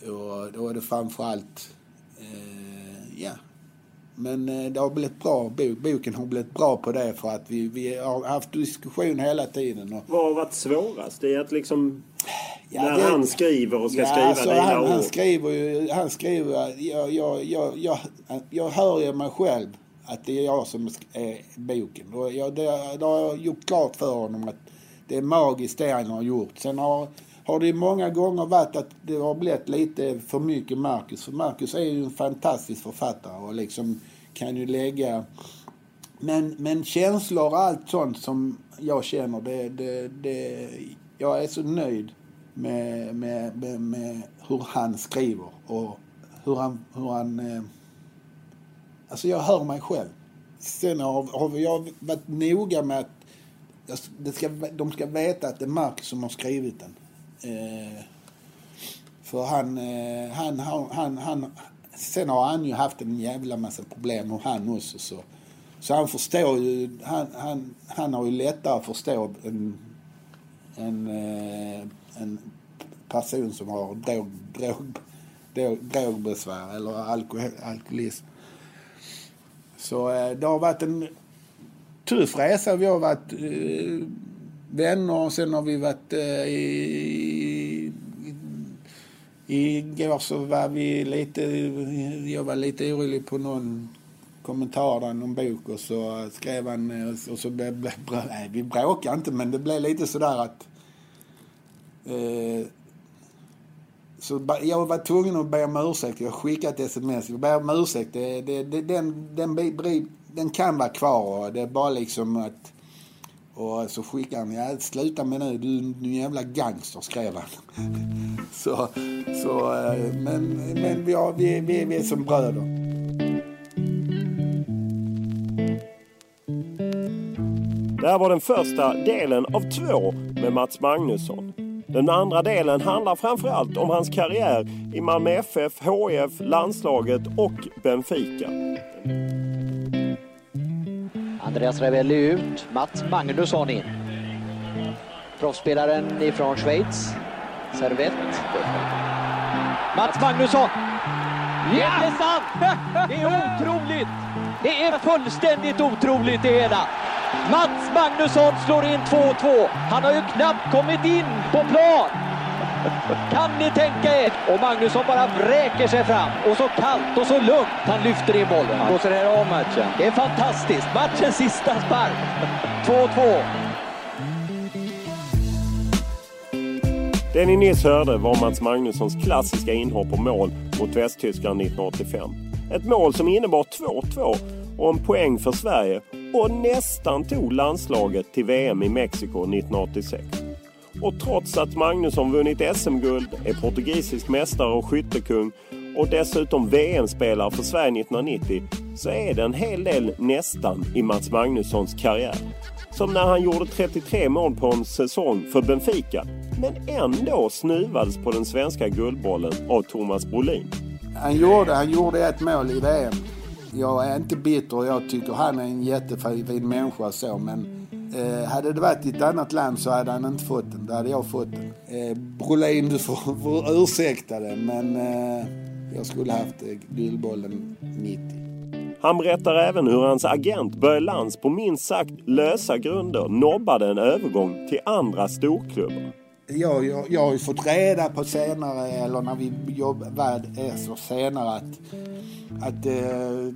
och då är det framförallt eh, ja, men eh, det har blivit bra. Boken har blivit bra på det för att vi, vi har haft diskussion hela tiden. Och... Vad har varit svårast? Det är att liksom Ja, när det, han skriver och ska ja, skriva alltså, dina han? Han skriver ju, han skriver, jag, jag, jag, jag, jag hör ju mig själv att det är jag som är boken. Och jag, det, det har jag gjort klart för honom att det är magiskt det han har gjort. Sen har, har det många gånger varit att det har blivit lite för mycket Marcus. För Marcus är ju en fantastisk författare och liksom kan ju lägga... Men, men känslor och allt sånt som jag känner, det, det, det, jag är så nöjd med, med, med, med hur han skriver och hur han... Hur han eh, alltså jag hör mig själv. Sen har, har jag varit noga med att det ska, de ska veta att det är Marcus som har skrivit den. Eh, för han, eh, han, han, han, han, sen har han ju haft en jävla massa problem och han också så. Så han förstår ju, han, han, han har ju lättare att förstå än en, eh, en person som har drog, drog, drog, drogbesvär eller alkohol, alkoholism. Så eh, det har varit en tuff resa. Vi har varit eh, vänner och sen har vi varit eh, i, Igår så var vi lite, jag var lite orolig på någon kommentar i någon bok och så skrev han eh, och så blev, blev nej, vi bråkade inte men det blev lite sådär att eh, så jag var tvungen att be om ursäkt. Jag skickade ett sms. Jag ber om ursäkt. Det, det, det, den, den, den kan vara kvar. Det är bara liksom att och så skickade han, ja sluta med nu, du är en jävla gangster skrev han. så, så, eh, men, men vi, har, vi, vi, vi är som bröder. Det här var den första delen av två med Mats Magnusson. Den andra delen handlar framförallt om hans karriär i Malmö FF, HIF, landslaget och Benfica Andreas Ravelli ut, Mats Magnusson in. Proffsspelaren ifrån Schweiz, Servett. Mats Magnusson! Ja! Det är sant! Det är otroligt! Det är fullständigt otroligt det hela. Mats Magnusson slår in 2-2. Han har ju knappt kommit in på plan. Kan ni tänka er? Och Magnusson bara vräker sig fram. Och så kallt och så lugnt han lyfter in bollen. Blåser det här av matchen? Det är fantastiskt. Matchens sista spark. 2-2. Det ni nyss hörde var Mats Magnussons klassiska inhopp och mål mot Västtyskland 1985. Ett mål som innebar 2-2 och en poäng för Sverige och nästan tog landslaget till VM i Mexiko 1986. Och trots att Magnusson vunnit SM-guld, är portugisisk mästare och skyttekung och dessutom VM-spelare för Sverige 1990 så är det en hel del nästan i Mats Magnussons karriär. Som när han gjorde 33 mål på en säsong för Benfica men ändå snuvades på den svenska guldbollen av Thomas Brolin. Han gjorde, han gjorde ett mål i VM. Jag är inte bitter jag tycker han är en jättefin människa så men eh, hade det varit i ett annat land så hade han inte fått den. Då hade jag fått den. Eh, Brolin, du får, får ursäkta det men eh, jag skulle haft eh, guldbollen 90. Han berättar även hur hans agent Börje Lantz på minst sagt lösa grunder nobbade en övergång till andra storklubbar. Jag, jag, jag har ju fått reda på senare, eller när vi jobbade så senare att, att eh,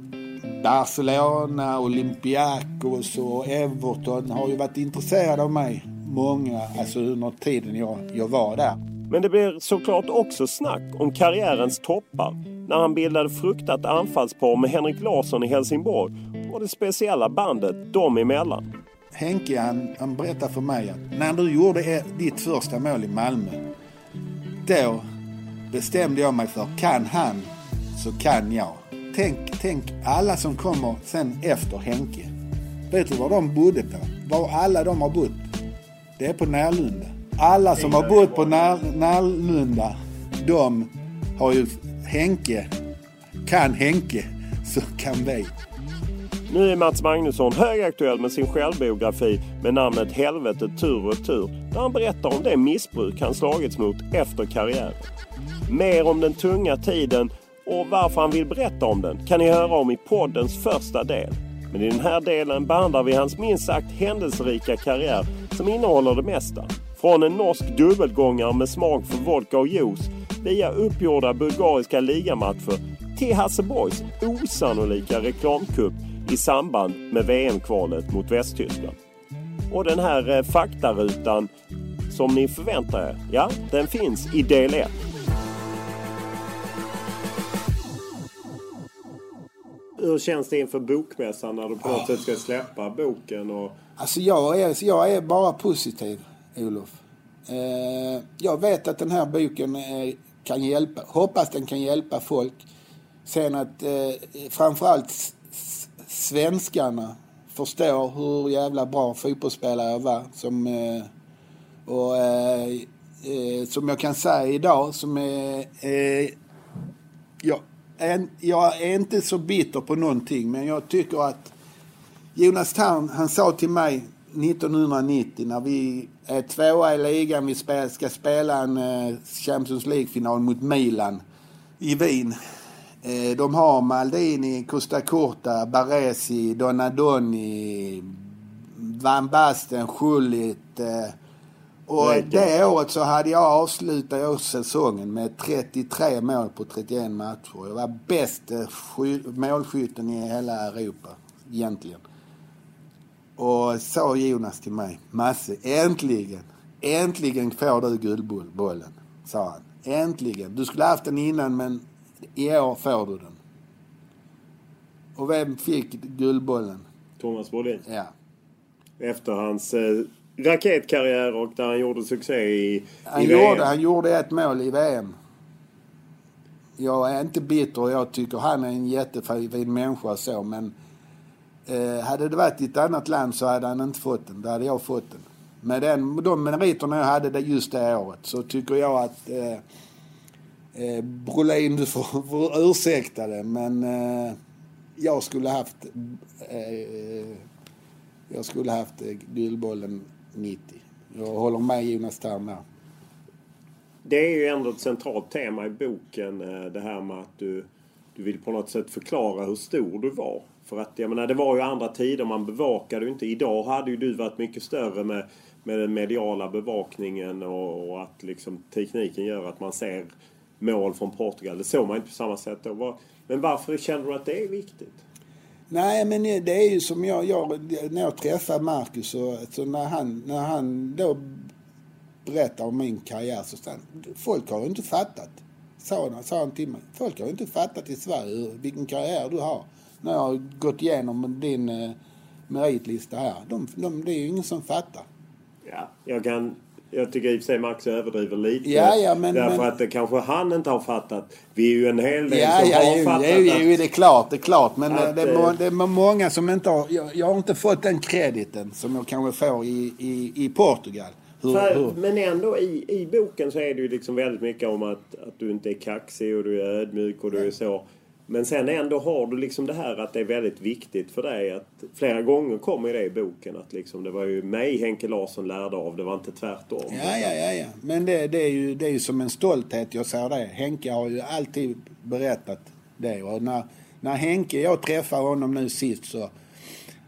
Barcelona, Olympiakos och Everton har ju varit intresserade av mig. Många, alltså under tiden jag, jag var där. Men det blir såklart också snack om karriärens toppar när han bildade fruktat anfallspar med Henrik Larsson i Helsingborg och det speciella bandet dem emellan. Henke han, han berättade för mig att när du gjorde ditt första mål i Malmö, då bestämde jag mig för, kan han så kan jag. Tänk, tänk alla som kommer sen efter Henke. Vet du var de bodde på? Var alla de har bott? Det är på Närlunda. Alla som har bott på När, Närlunda, de har ju Henke. Kan Henke så kan vi. Nu är Mats Magnusson högaktuell med sin självbiografi med namnet Helvetet tur och tur där han berättar om det missbruk han slagits mot efter karriären. Mer om den tunga tiden och varför han vill berätta om den kan ni höra om i poddens första del. Men i den här delen behandlar vi hans minst sagt händelserika karriär som innehåller det mesta. Från en norsk dubbelgångare med smak för vodka och juice via uppgjorda bulgariska ligamatcher till Hasse Boys osannolika reklamkupp i samband med VM-kvalet mot Västtyskland. Och den här eh, faktarutan som ni förväntar er, ja, den finns i del 1. Hur känns det inför bokmässan när du på något sätt ska släppa boken? Och... Alltså jag är, jag är bara positiv, Olof. Eh, jag vet att den här boken eh, kan hjälpa, hoppas den kan hjälpa folk. Sen att eh, framförallt svenskarna förstår hur jävla bra fotbollsspelare jag var. Som, eh, och, eh, eh, som jag kan säga idag, som är... Eh, jag, är, jag är inte så bitter på någonting, men jag tycker att Jonas Tarn, han sa till mig 1990 när vi är tvåa i ligan, vi ska spela en eh, Champions League-final mot Milan i Wien. Eh, de har Maldini, Costa Corta, Baresi, Donadoni, Van Basten, Schullit. Eh, och det året så hade jag avslutat säsongen med 33 mål på 31 matcher. Jag var bäst målskytten i hela Europa, egentligen. Och sa Jonas till mig, Masse, äntligen, äntligen får du guldbollen, sa han. Äntligen. Du skulle haft den innan men i år får du den. Och vem fick Guldbollen? Thomas Brolin. Ja. Efter hans eh, raketkarriär och där han gjorde succé i, han i gjorde, VM. Han gjorde ett mål i VM. Jag är inte bitter. Jag tycker han är en jättefin människa så men eh, hade det varit i ett annat land så hade han inte fått den. Då hade jag fått den. Med den, de meriterna jag hade just det året så tycker jag att eh, Eh, Brolin, du får, får ursäkta det, men eh, jag skulle haft eh, jag skulle haft eh, Guldbollen 90. Jag håller med Jonas Thern där. Det är ju ändå ett centralt tema i boken eh, det här med att du, du vill på något sätt förklara hur stor du var. För att jag menar det var ju andra tider, man bevakade ju inte. Idag hade ju du varit mycket större med, med den mediala bevakningen och, och att liksom tekniken gör att man ser mål från Portugal. Det såg man inte på samma sätt då. Men varför känner du att det är viktigt? Nej, men det är ju som jag, jag när jag träffade Marcus så, så när, han, när han då berättar om min karriär så sa han, folk har inte fattat, sa han, sa han till mig, folk har inte fattat i Sverige vilken karriär du har. När jag har gått igenom din eh, meritlista här. De, de, det är ju ingen som fattar. Ja, jag kan jag tycker i och för sig Max överdriver lite. Ja, ja, men, därför men... att det kanske han inte har fattat. Vi är ju en hel del ja, som ja, har ju, fattat ju, att... ju, det är klart, det är klart. Men att, det, är, det är många som inte har... Jag, jag har inte fått den krediten som jag kanske får i, i, i Portugal. Hur, För, hur? Men ändå i, i boken så är det ju liksom väldigt mycket om att, att du inte är kaxig och du är ödmjuk och du är så. Men sen ändå har du liksom det här att det är väldigt viktigt för dig att flera gånger kommer det i boken att liksom det var ju mig Henke Larsson lärde av, det var inte tvärtom. Ja, ja, ja, ja. Men det, det, är ju, det är ju som en stolthet jag säger det. Henke har ju alltid berättat det. Och när, när Henke, jag träffade honom nu sist så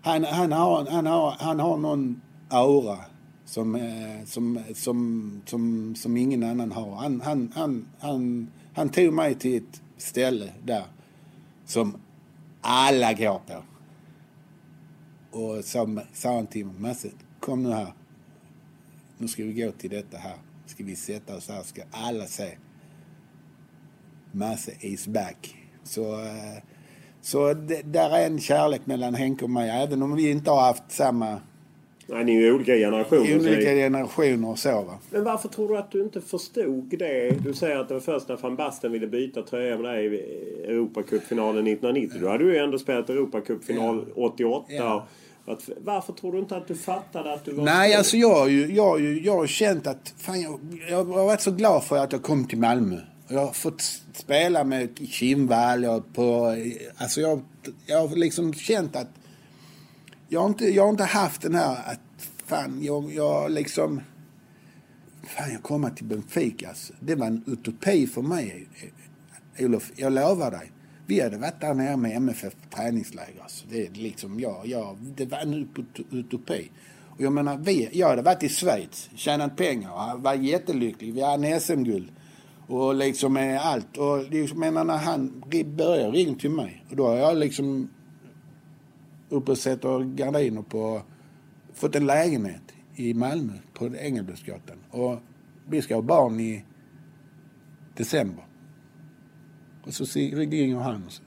han, han, har, han, har, han har någon aura som, eh, som, som, som, som ingen annan har. Han, han, han, han, han tog mig till ett ställe där som alla går på. Och sa, sa han till mig, kom nu här. Nu ska vi gå till detta här. Ska vi sätta oss här, ska alla se. Masse is back. Så, eh, så det, där är en kärlek mellan Henke och mig, även om vi inte har haft samma Nej, ni är ju olika generationer. Olika generationer och så va. Men varför tror du att du inte förstod det? Du säger att det var först när van Basten ville byta tröja med dig i Europacupfinalen 1990. Ja. Du hade ju ändå spelat Europacupfinal ja. 88. Ja. Att, varför tror du inte att du fattade att du var Nej, stor? alltså jag har ju, jag, jag, jag har känt att... Fan, jag, jag har varit så glad för att jag kom till Malmö. Jag har fått spela med Kinnvall och på... Alltså jag, jag har liksom känt att jag har inte, jag har inte haft den här att fan, jag, jag liksom... Fan, jag kommer till Benfica. Alltså. Det var en utopi för mig, eh, Olof. Jag lovar dig. Vi hade varit där nere med MFF träningsläger. Alltså. Det, är liksom, ja, ja, det var en utopi. Och jag menar, vi, jag hade varit i Schweiz, tjänat pengar, och var jättelycklig. Vi hade SM-guld. Och liksom allt. Och liksom, menar, när han började ringa till mig. Och då har jag liksom uppe och sätter gardiner på... Fått en lägenhet i Malmö på Engelbrektsgatan. Och vi ska ha barn i december. Och så ringer han. Och så.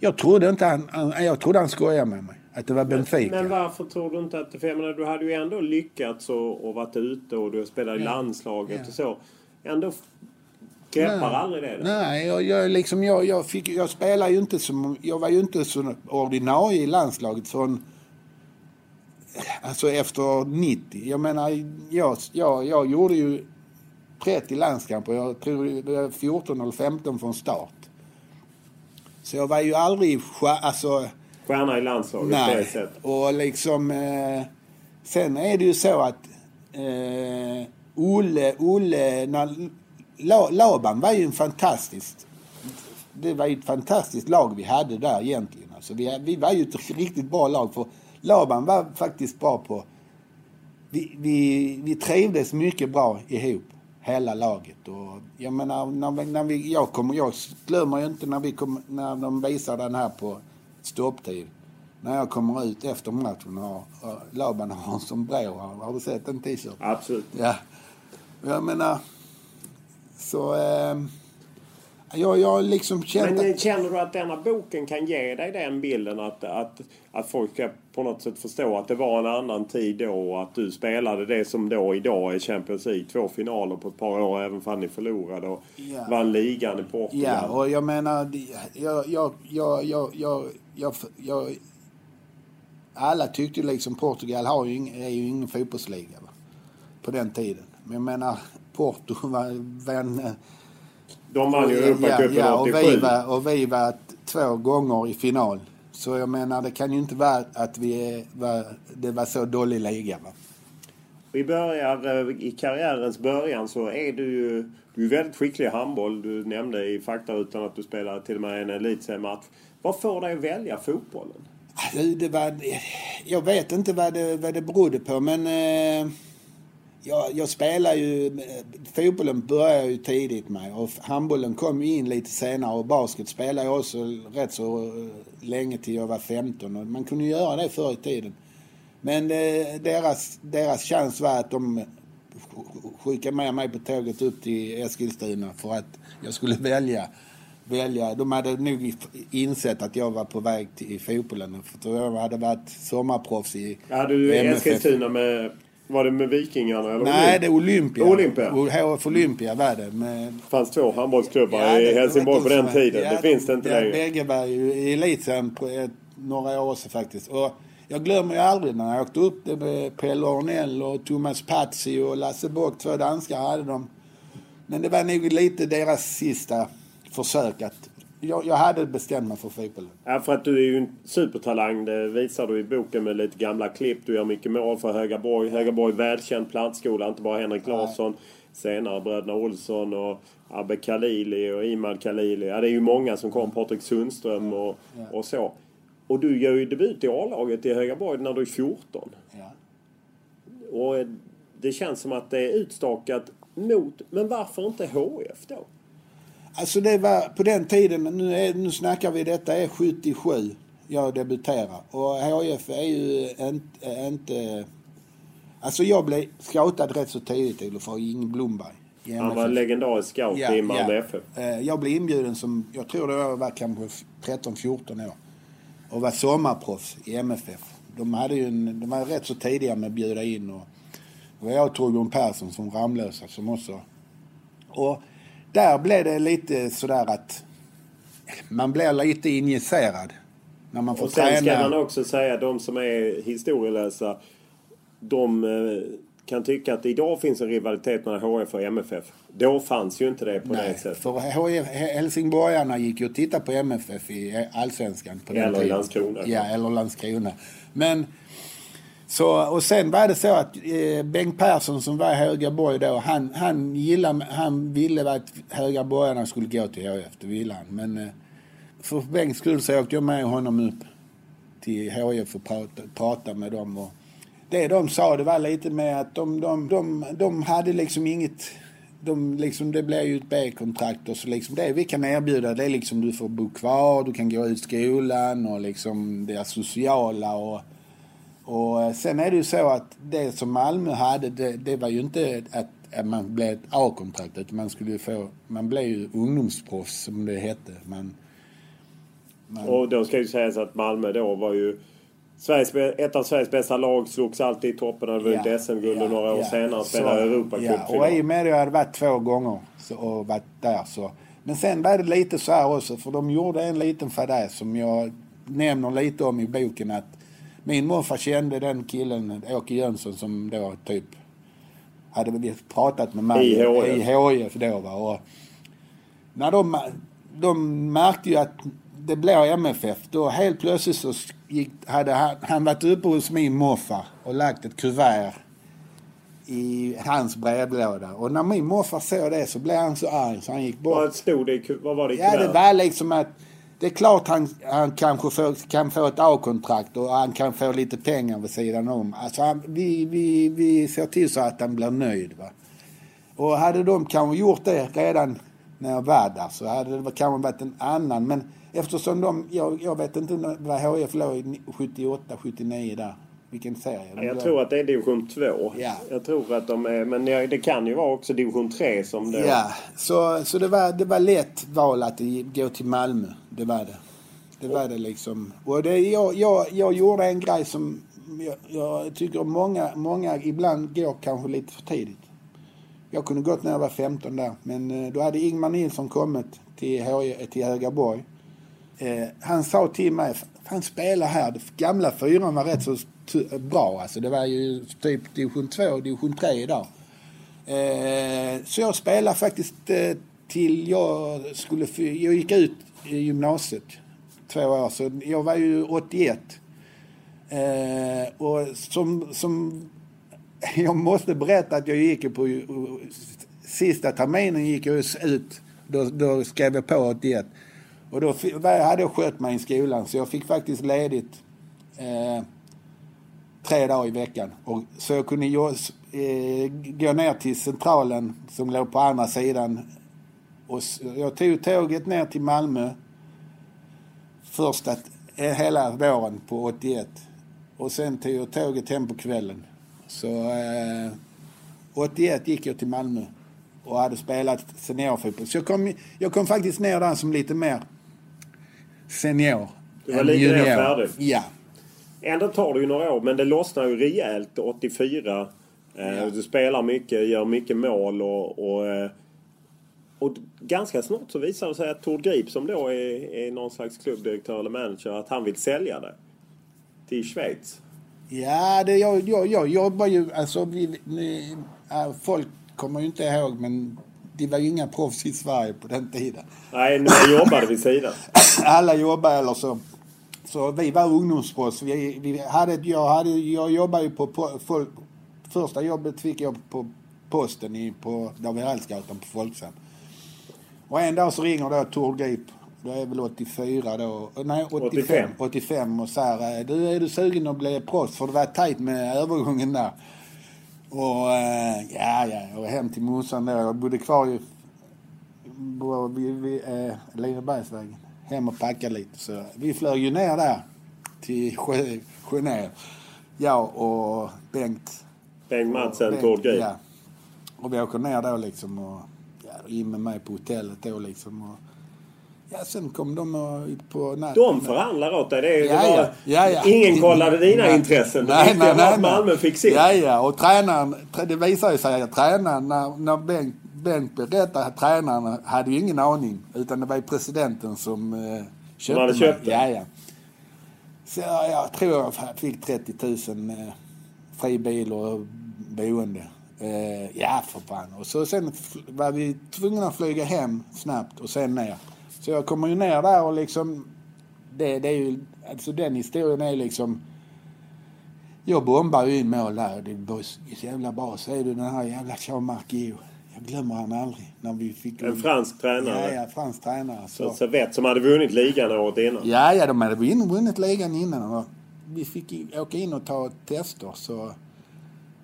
Jag trodde inte han, han, jag trodde han skojade med mig. Att det var Benfica. Men, men varför tror du inte att... För jag menar, du hade ju ändå lyckats och, och varit ute och du spelade i ja. landslaget ja. och så. Ändå Greppar aldrig det? Då? Nej, jag, jag, liksom, jag, jag, fick, jag spelar ju inte som... Jag var ju inte så ordinarie i landslaget från... Alltså efter 90. Jag menar, jag, jag, jag gjorde ju 30 landskamper. Jag tror det var 14 eller 15 från start. Så jag var ju aldrig... Alltså, Stjärna i landslaget nej. på det sättet? och liksom... Eh, sen är det ju så att... Eh, Olle, Olle, när Laban var ju en fantastisk... Det var ju ett fantastiskt lag vi hade där egentligen. Alltså vi, vi var ju ett riktigt bra lag. För Laban var faktiskt bra på... Vi, vi, vi trivdes mycket bra ihop, hela laget. Och jag menar, när, när vi, jag, kommer, jag glömmer ju inte när, vi kom, när de visar den här på stopptid. När jag kommer ut efter matchen och, och Laban har en sombrero. Har du sett den t-shirten? Absolut. Ja. Jag menar... Så... Eh, jag, jag liksom känt Men känner du att denna boken kan ge dig den bilden att, att, att folk ska på något sätt förstå att det var en annan tid då och att du spelade det som då idag är Champions League. Två finaler på ett par år även om ni förlorade och ja. vann ligan i Portugal. Ja, och jag menar... Jag, jag, jag, jag, jag, jag, jag alla tyckte liksom Portugal har ju är ju ingen fotbollsliga va? på den tiden. Men jag menar, Porto var en... De vann ju Europacupen ja, ja, och vi, var, och vi var två gånger i final Så jag menar, det kan ju inte vara att vi är, var, det var så dålig liga. Va? Vi börjar eh, i karriärens början så är du ju du är väldigt skicklig i handboll. Du nämnde i faktarutan att du spelar till och med en elitseriematch. Vad får dig att välja fotbollen? Det var, jag vet inte vad det, vad det berodde på men eh, jag, jag spelar ju... Fotbollen började ju tidigt med och handbollen kom in lite senare och basket spelade jag också rätt så eh, länge till jag var 15 och man kunde göra det förr i tiden. Men eh, deras, deras chans var att de skickade med mig på tåget upp till Eskilstuna för att jag skulle välja välja. De hade nog insett att jag var på väg till fotbollen. För jag hade varit sommarproffs i Hade du i Eskilstuna med... Var det med Vikingarna? Eller Nej, det är Olympia. Olympia? HF Olympia var det. Med... Det fanns två handbollsklubbar ja, i Helsingborg på den tiden. Ja, det finns det inte ja, längre. Bägge var ju i elitserien några år sedan faktiskt. Och jag glömmer ju aldrig när jag åkte upp det med Pelle Ornell och Thomas Pazzi och Lasse Bock. Två danskar hade de. Men det var nog lite deras sista försök att jag, jag hade bestämt mig för fotbollen. Ja, för att du är ju en supertalang. Det visar du i boken med lite gamla klipp. Du gör mycket mål för Högaborg. Högaborg välkänd plantskola. Inte bara Henrik Larsson. Senare bröderna Olsson och Abbe Khalili och Imad Khalili. Ja, det är ju många som kom. Patrik Sundström och, ja. och så. Och du gör ju debut i A-laget i Högaborg när du är 14. Ja. Och det känns som att det är utstakat mot... Men varför inte HF då? Alltså det var på den tiden, nu, är, nu snackar vi detta är 77 jag debuterar. Och HF är ju inte, inte... Alltså jag blev scoutad rätt så tidigt för Ing Blomberg. Han var legendarisk scout ja, i Malmö ja. FF. Eh, jag blev inbjuden som, jag tror det var kanske 13-14 år. Och var sommarproffs i MFF. De, hade ju en, de var rätt så tidiga med att bjuda in. Och, det var jag och Torbjörn Persson som Ramlösa som också... Och där blev det lite sådär att man blir lite injicerad. När man får och sen träna. ska man också säga, de som är historielösa, de eh, kan tycka att idag finns en rivalitet mellan HF och MFF. Då fanns ju inte det på Nej, det sättet. för HF, Helsingborgarna gick ju och tittade på MFF i Allsvenskan på den eller tiden. Landskrona. Ja, eller Landskrona. Men så, och sen var det så att eh, Bengt Persson som var i Högaborg då, han, han, gillade, han ville att Högaborgarna skulle gå till HIF. det ville han. Men eh, för Bengts skull så åkte jag med honom upp till HIF och pratade, prata med dem. Och det de sa det var lite med att de, de, de, de hade liksom inget de liksom, det blir ju ett B-kontrakt och så liksom det vi kan erbjuda det är liksom du får bo kvar, du kan gå ut skolan och liksom det sociala och och eh, sen är det ju så att det som Malmö hade, det, det var ju inte att, att man blev ett A-kontrakt utan man skulle få, man blev ju ungdomsproffs som det hette. Man, man... Och då ska ju sägas att Malmö då var ju Sveriges, ett av Sveriges bästa lag slogs alltid i toppen. Hade vunnit ja, SM-guld ja, några år ja. senare. Spelade Europacup. Ja, och i och med att jag hade varit två gånger så, och varit där så. Men sen var det lite så här också för de gjorde en liten fadäs som jag nämner lite om i boken att min morfar kände den killen, Åke Jönsson, som då typ hade pratat med mig i HIF då. Va? Och när de, de märkte ju att det blev MFF, då helt plötsligt så gick, hade han, han varit uppe hos min morfar och lagt ett kuvert i hans brevlåda. Och när min morfar såg det så blev han så arg så han gick bort. Vad stod det Vad var det i kuvertet? Ja, det var liksom att det är klart han, han kanske får, kan få ett A-kontrakt och han kan få lite pengar vid sidan om. Alltså han, vi, vi, vi ser till så att han blir nöjd. Va? Och hade de kanske gjort det redan när jag var där så hade det kanske varit en annan. Men eftersom de, jag, jag vet inte vad HIF låg 78, 79 där. Vilken serie? Jag tror att det är division 2. Ja. Jag tror att de är, men det kan ju vara också division 3 som det... Ja, så, så det, var, det var lätt val att gå till Malmö. Det var det. Det var det liksom. Och det, jag, jag, jag gjorde en grej som jag, jag tycker många, många ibland går kanske lite för tidigt. Jag kunde gått när jag var 15 där. Men eh, då hade Ingmar Nilsson kommit till, till Högaborg. Eh, han sa till mig, han spelar här. Gamla fyran var rätt så bra alltså. Det var ju typ division 2 och division 3 idag. Eh, så jag spelade faktiskt eh, till jag skulle... Jag gick ut i gymnasiet två år. Så jag var ju 81. Eh, och som, som... Jag måste berätta att jag gick på... Sista terminen gick jag ut. Då, då skrev jag på 81. Och då hade jag skött mig i skolan så jag fick faktiskt ledigt eh, tre dagar i veckan. Och, så jag kunde jag, eh, gå ner till centralen som låg på andra sidan. Och jag tog tåget ner till Malmö första eh, hela våren på 81. Och sen tog jag tåget hem på kvällen. Så eh, 81 gick jag till Malmö och hade spelat seniorfotboll. Så jag kom, jag kom faktiskt ner där som lite mer senior. Du var lite mer färdig? Ja. Ändå tar det ju några år, men det lossnar ju rejält 84. Eh, ja. Du spelar mycket, gör mycket mål och, och, eh, och ganska snart så visar det sig att Tord Grip som då är, är någon slags klubbdirektör eller manager att han vill sälja det till Schweiz. Ja, det, jag, jag, jag jobbar ju... Alltså, vi, ni, folk kommer ju inte ihåg men det var ju inga proffs i Sverige på den tiden. Nej, ni jobbade vid sidan. Alla jobbade eller så. Så vi var ungdomsproffs. Vi, vi hade, jag, hade, jag jobbade ju på, på, på... Första jobbet fick jag på posten i, på David Hallsgatan på Folksam. Och en dag så ringer då Tord Grip. Det är väl 84 då. Nej, 85. 85, 85 och säger du är du sugen att bli proffs? För det var tajt med övergången där. Och äh, ja, ja, var hem till morsan där. Jag bodde kvar ju vid äh, Linebergsvägen. Hem och packa lite. Så vi flög ju ner där till Genève. Jag och Bengt. Bengt Madsen, Tord. Ja. Och vi åker ner då liksom och ja, in med mig på hotellet då liksom. Och, Ja, sen kom de på natten. De förhandlar åt dig? Det, är, ja, det ja, ja, Ingen kollade dina nej, intressen? Nej, nej, nej, Malmö fick sitt? Ja, ja. Och tränaren, det visade sig att tränaren, när, när Bengt, Bengt berättade att tränaren hade ju ingen aning. Utan det var ju presidenten som eh, köpte hade köpt Ja, ja. Så jag tror jag fick 30 000 eh, fri bil och boende. Eh, ja, för fan. Och så sen var vi tvungna att flyga hem snabbt och sen ner. Så jag kommer ju ner där och liksom... Det, det är ju... Alltså den historien är liksom... Jag bombar ju in mål där. Det så jävla bra. Så är du den här jävla Jean-Marc glömmer han aldrig. När vi fick en fransk tränare? Ja, ja, fransk tränare. Så. Så Servette som hade vunnit ligan året innan? Ja, ja, de hade vunnit ligan innan. Och vi fick åka in och ta tester. Så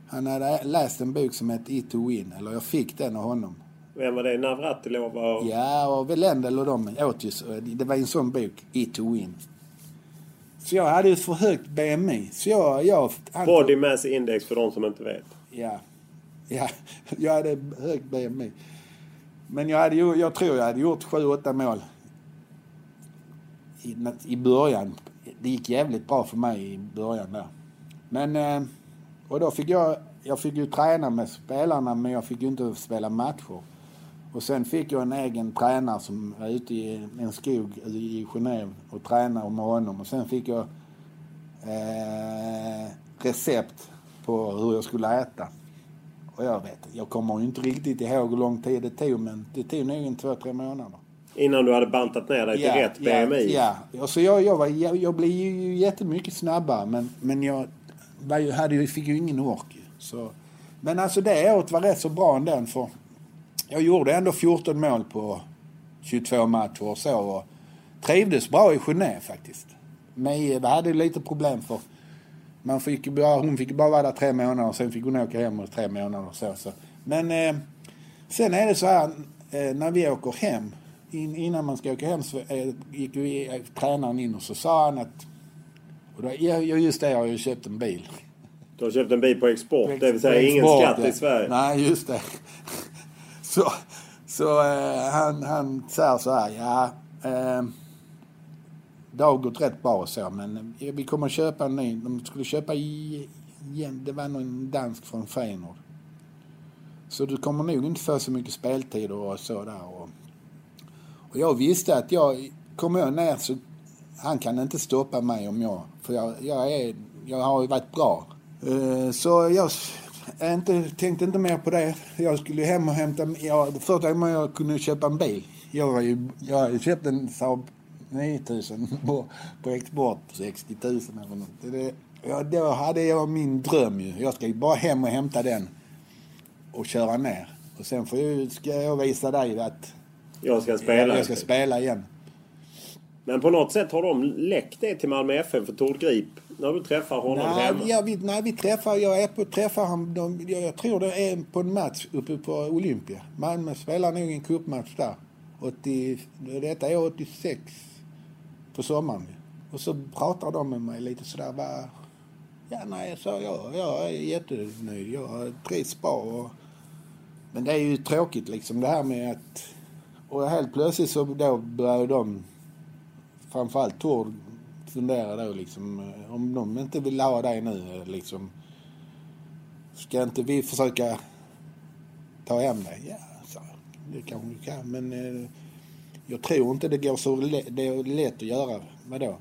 han hade läst en bok som hette It to Win. Eller jag fick den av honom. Vem var det? Navratilov och... Ja, och Velendel och de åt ju Det var en sån bok, Eat to Win. Så jag hade ett för högt BMI. Så jag... jag Body Mass Index för de som inte vet. Ja. Ja, jag hade högt BMI. Men jag, hade, jag tror jag hade gjort 7-8 mål i, i början. Det gick jävligt bra för mig i början där. Men... Eh, och då fick jag... Jag fick ju träna med spelarna men jag fick ju inte spela matcher. Och sen fick jag en egen tränare som var ute i en skog i Genève och tränade med honom. Och sen fick jag eh, recept på hur jag skulle äta. Och jag vet jag kommer inte riktigt ihåg hur lång tid det tog men det tog nog en två, tre månader. Innan du hade bantat ner dig till ja, rätt BMI? Ja, ja. Alltså jag, jag, var, jag, jag blev ju jättemycket snabbare men, men jag var ju, hade, fick ju ingen ork. Så. Men alltså det året var rätt så bra ändå för jag gjorde ändå 14 mål på 22 matcher och så. Och trivdes bra i Genève faktiskt. Men vi hade lite problem för man fick bara, hon fick bara vara där tre månader och sen fick hon åka hem och tre månader och så. så. Men eh, sen är det så här eh, när vi åker hem. In, innan man ska åka hem så eh, gick vi, eh, tränaren in och så sa han att och då, ja, just det, jag har ju köpt en bil. Du har köpt en bil på export, på det vill säga ingen skatt ja. i Sverige? Nej, just det. Så, så eh, han, han säger så här, ja. Det har gått rätt bra och så men eh, vi kommer att köpa en ny. De skulle köpa igen, det var någon dansk från Feyenoord. Så du kommer nog inte få så mycket speltid och så där. Och, och jag visste att jag, kommer jag ner så han kan inte stoppa mig om jag, för jag, jag, är, jag har ju varit bra. Eh, så jag inte, tänkte inte mer på det. Jag skulle hem och hämta... jag, första gången jag kunde köpa en bil. Jag, var ju, jag köpte en Saab 9000 på, på export, 60 000 eller något. Det, ja, då hade jag min dröm ju. Jag ska ju bara hem och hämta den och köra ner. Och sen får jag, ska jag visa dig att Jag ska spela. jag ska spela igen. Men på något sätt har de läckt det till Malmö FF för Tord Grip när du träffar honom Nej, hemma. ja, vi, nej, vi träffar, jag är på, träffar de, jag, jag tror det är på en match uppe på Olympia. Malmö spelar nog en cupmatch där. 80, detta är 86 på sommaren. Och så pratar de med mig lite sådär bara... Ja, nej, så jag, jag är jättenöjd. Jag trivs bra. Och, men det är ju tråkigt liksom det här med att... Och helt plötsligt så då börjar de, framförallt Tord, fundera då liksom om de inte vill ha dig nu liksom. Ska inte vi försöka ta hem dig? Ja, så, det kanske vi kan men eh, jag tror inte det går så lätt, det är lätt att göra. Vadå?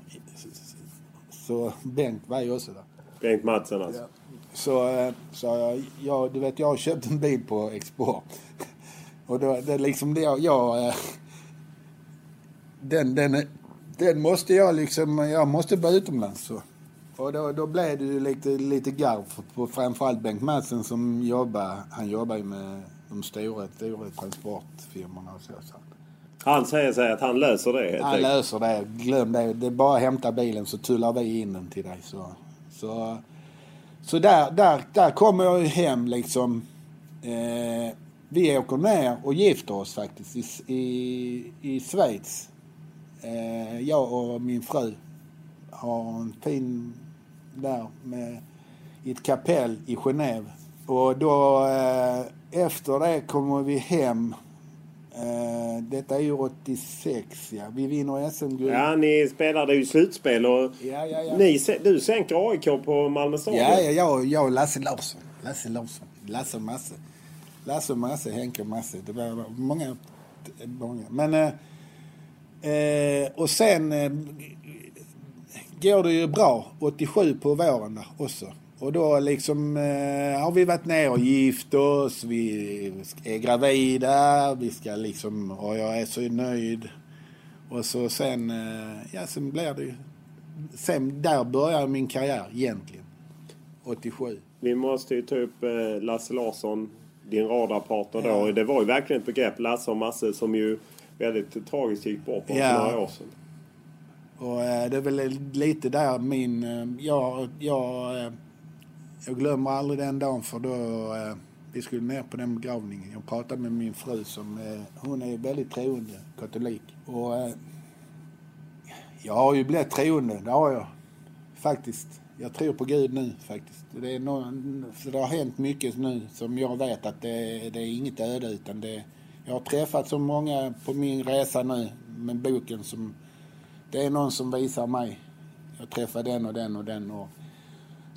Så Bengt var ju också där. Bengt Madsen alltså. Så eh, sa jag, ja, du vet jag har köpt en bil på export. Och då, det är liksom det jag, jag eh, den, den, den måste jag liksom, jag måste vara utomlands. Så. Och då, då blev det ju lite, lite garv på framförallt Bengt Madsen som jobbar, han jobbar ju med de stora, stora transportfirmorna och så. så. Han säger sig att han löser det helt Han enkelt. löser det. Glöm det. Det är bara att hämta bilen så tullar vi in den till dig. Så, så, så där, där, där kommer jag hem liksom. Eh, vi åker ner och gifter oss faktiskt i, i, i Schweiz. Eh, jag och min fru har en fin där med, i ett kapell i Genève. Och då eh, efter det kommer vi hem Eh, detta är ju 86, ja. Vi vinner SM-guld. Ja, ni spelade ju slutspel och Ja, ja, ja. Ni, du sänker AIK på Malmö stadion. Ja, ja, jag, jag och Lasse Larsson. Lasse Larsson. Lasse Masse. Lasse och Masse, Henke och Masse. Det var många. många. Men... Eh, eh, och sen går det ju bra 87 på våren också. Och då liksom eh, har vi varit ner och gift oss. Vi är gravida. Vi ska liksom... Och jag är så nöjd. Och så sen... Eh, ja, sen blir det ju... Sen där börjar min karriär egentligen. 87. Vi måste ju ta upp eh, Lasse Larsson, din radarpartner då. Ja. Det var ju verkligen ett begrepp, Lasse och Masse, som ju väldigt tragiskt gick bort för Ja. några år sedan. Och eh, det är väl lite där min... Eh, jag, jag, eh, jag glömmer aldrig den dagen för då... Eh, vi skulle ner på den begravningen. Jag pratade med min fru som... Eh, hon är väldigt troende katolik. Och eh, jag har ju blivit troende, det har jag. Faktiskt. Jag tror på Gud nu faktiskt. Det, är någon, för det har hänt mycket nu som jag vet att det, det är inget öde utan det... Jag har träffat så många på min resa nu med boken som... Det är någon som visar mig. Jag träffar den och den och den. Och...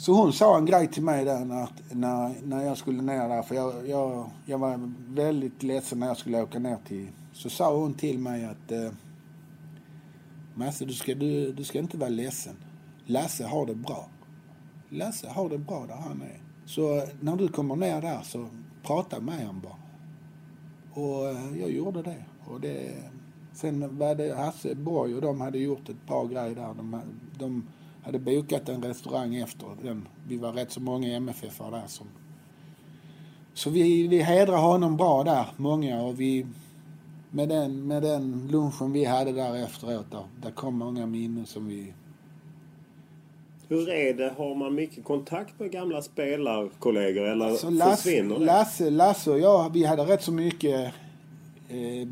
Så hon sa en grej till mig där när, när, när jag skulle ner där. För jag, jag, jag var väldigt ledsen när jag skulle åka ner till... Så sa hon till mig att... Eh, Masse, du ska, du, du ska inte vara ledsen. Lasse har det bra. Lasse har det bra där han är. Så eh, när du kommer ner där så prata med honom bara. Och eh, jag gjorde det. Och det sen var det Hasse Borg och de hade gjort ett par grejer där. De, de hade bokat en restaurang efter den. Vi var rätt så många MFF där som... Så vi, vi hedrar honom bra där, många. Och vi, med, den, med den lunchen vi hade där efteråt, där, där kom många minnen som vi... Hur är det? Har man mycket kontakt med gamla spelarkollegor eller Så Lasse, försvinner det? Lasse, Lasse och jag, vi hade rätt så mycket... Eh,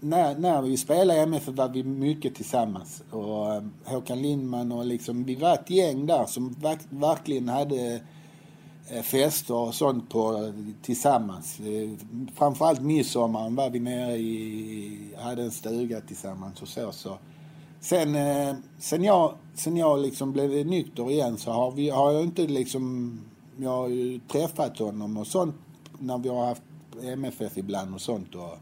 när, när vi spelade i MFF var vi mycket tillsammans. Och eh, Håkan Lindman och liksom, vi var ett gäng där som verk, verkligen hade eh, fester och sånt på tillsammans. Eh, framförallt midsommaren var vi nere i, hade en stuga tillsammans och så. så. Sen, sen jag, sen jag liksom blev nykter igen så har, vi, har jag inte liksom... Jag har ju träffat honom och sånt när vi har haft MFF ibland och sånt. Och,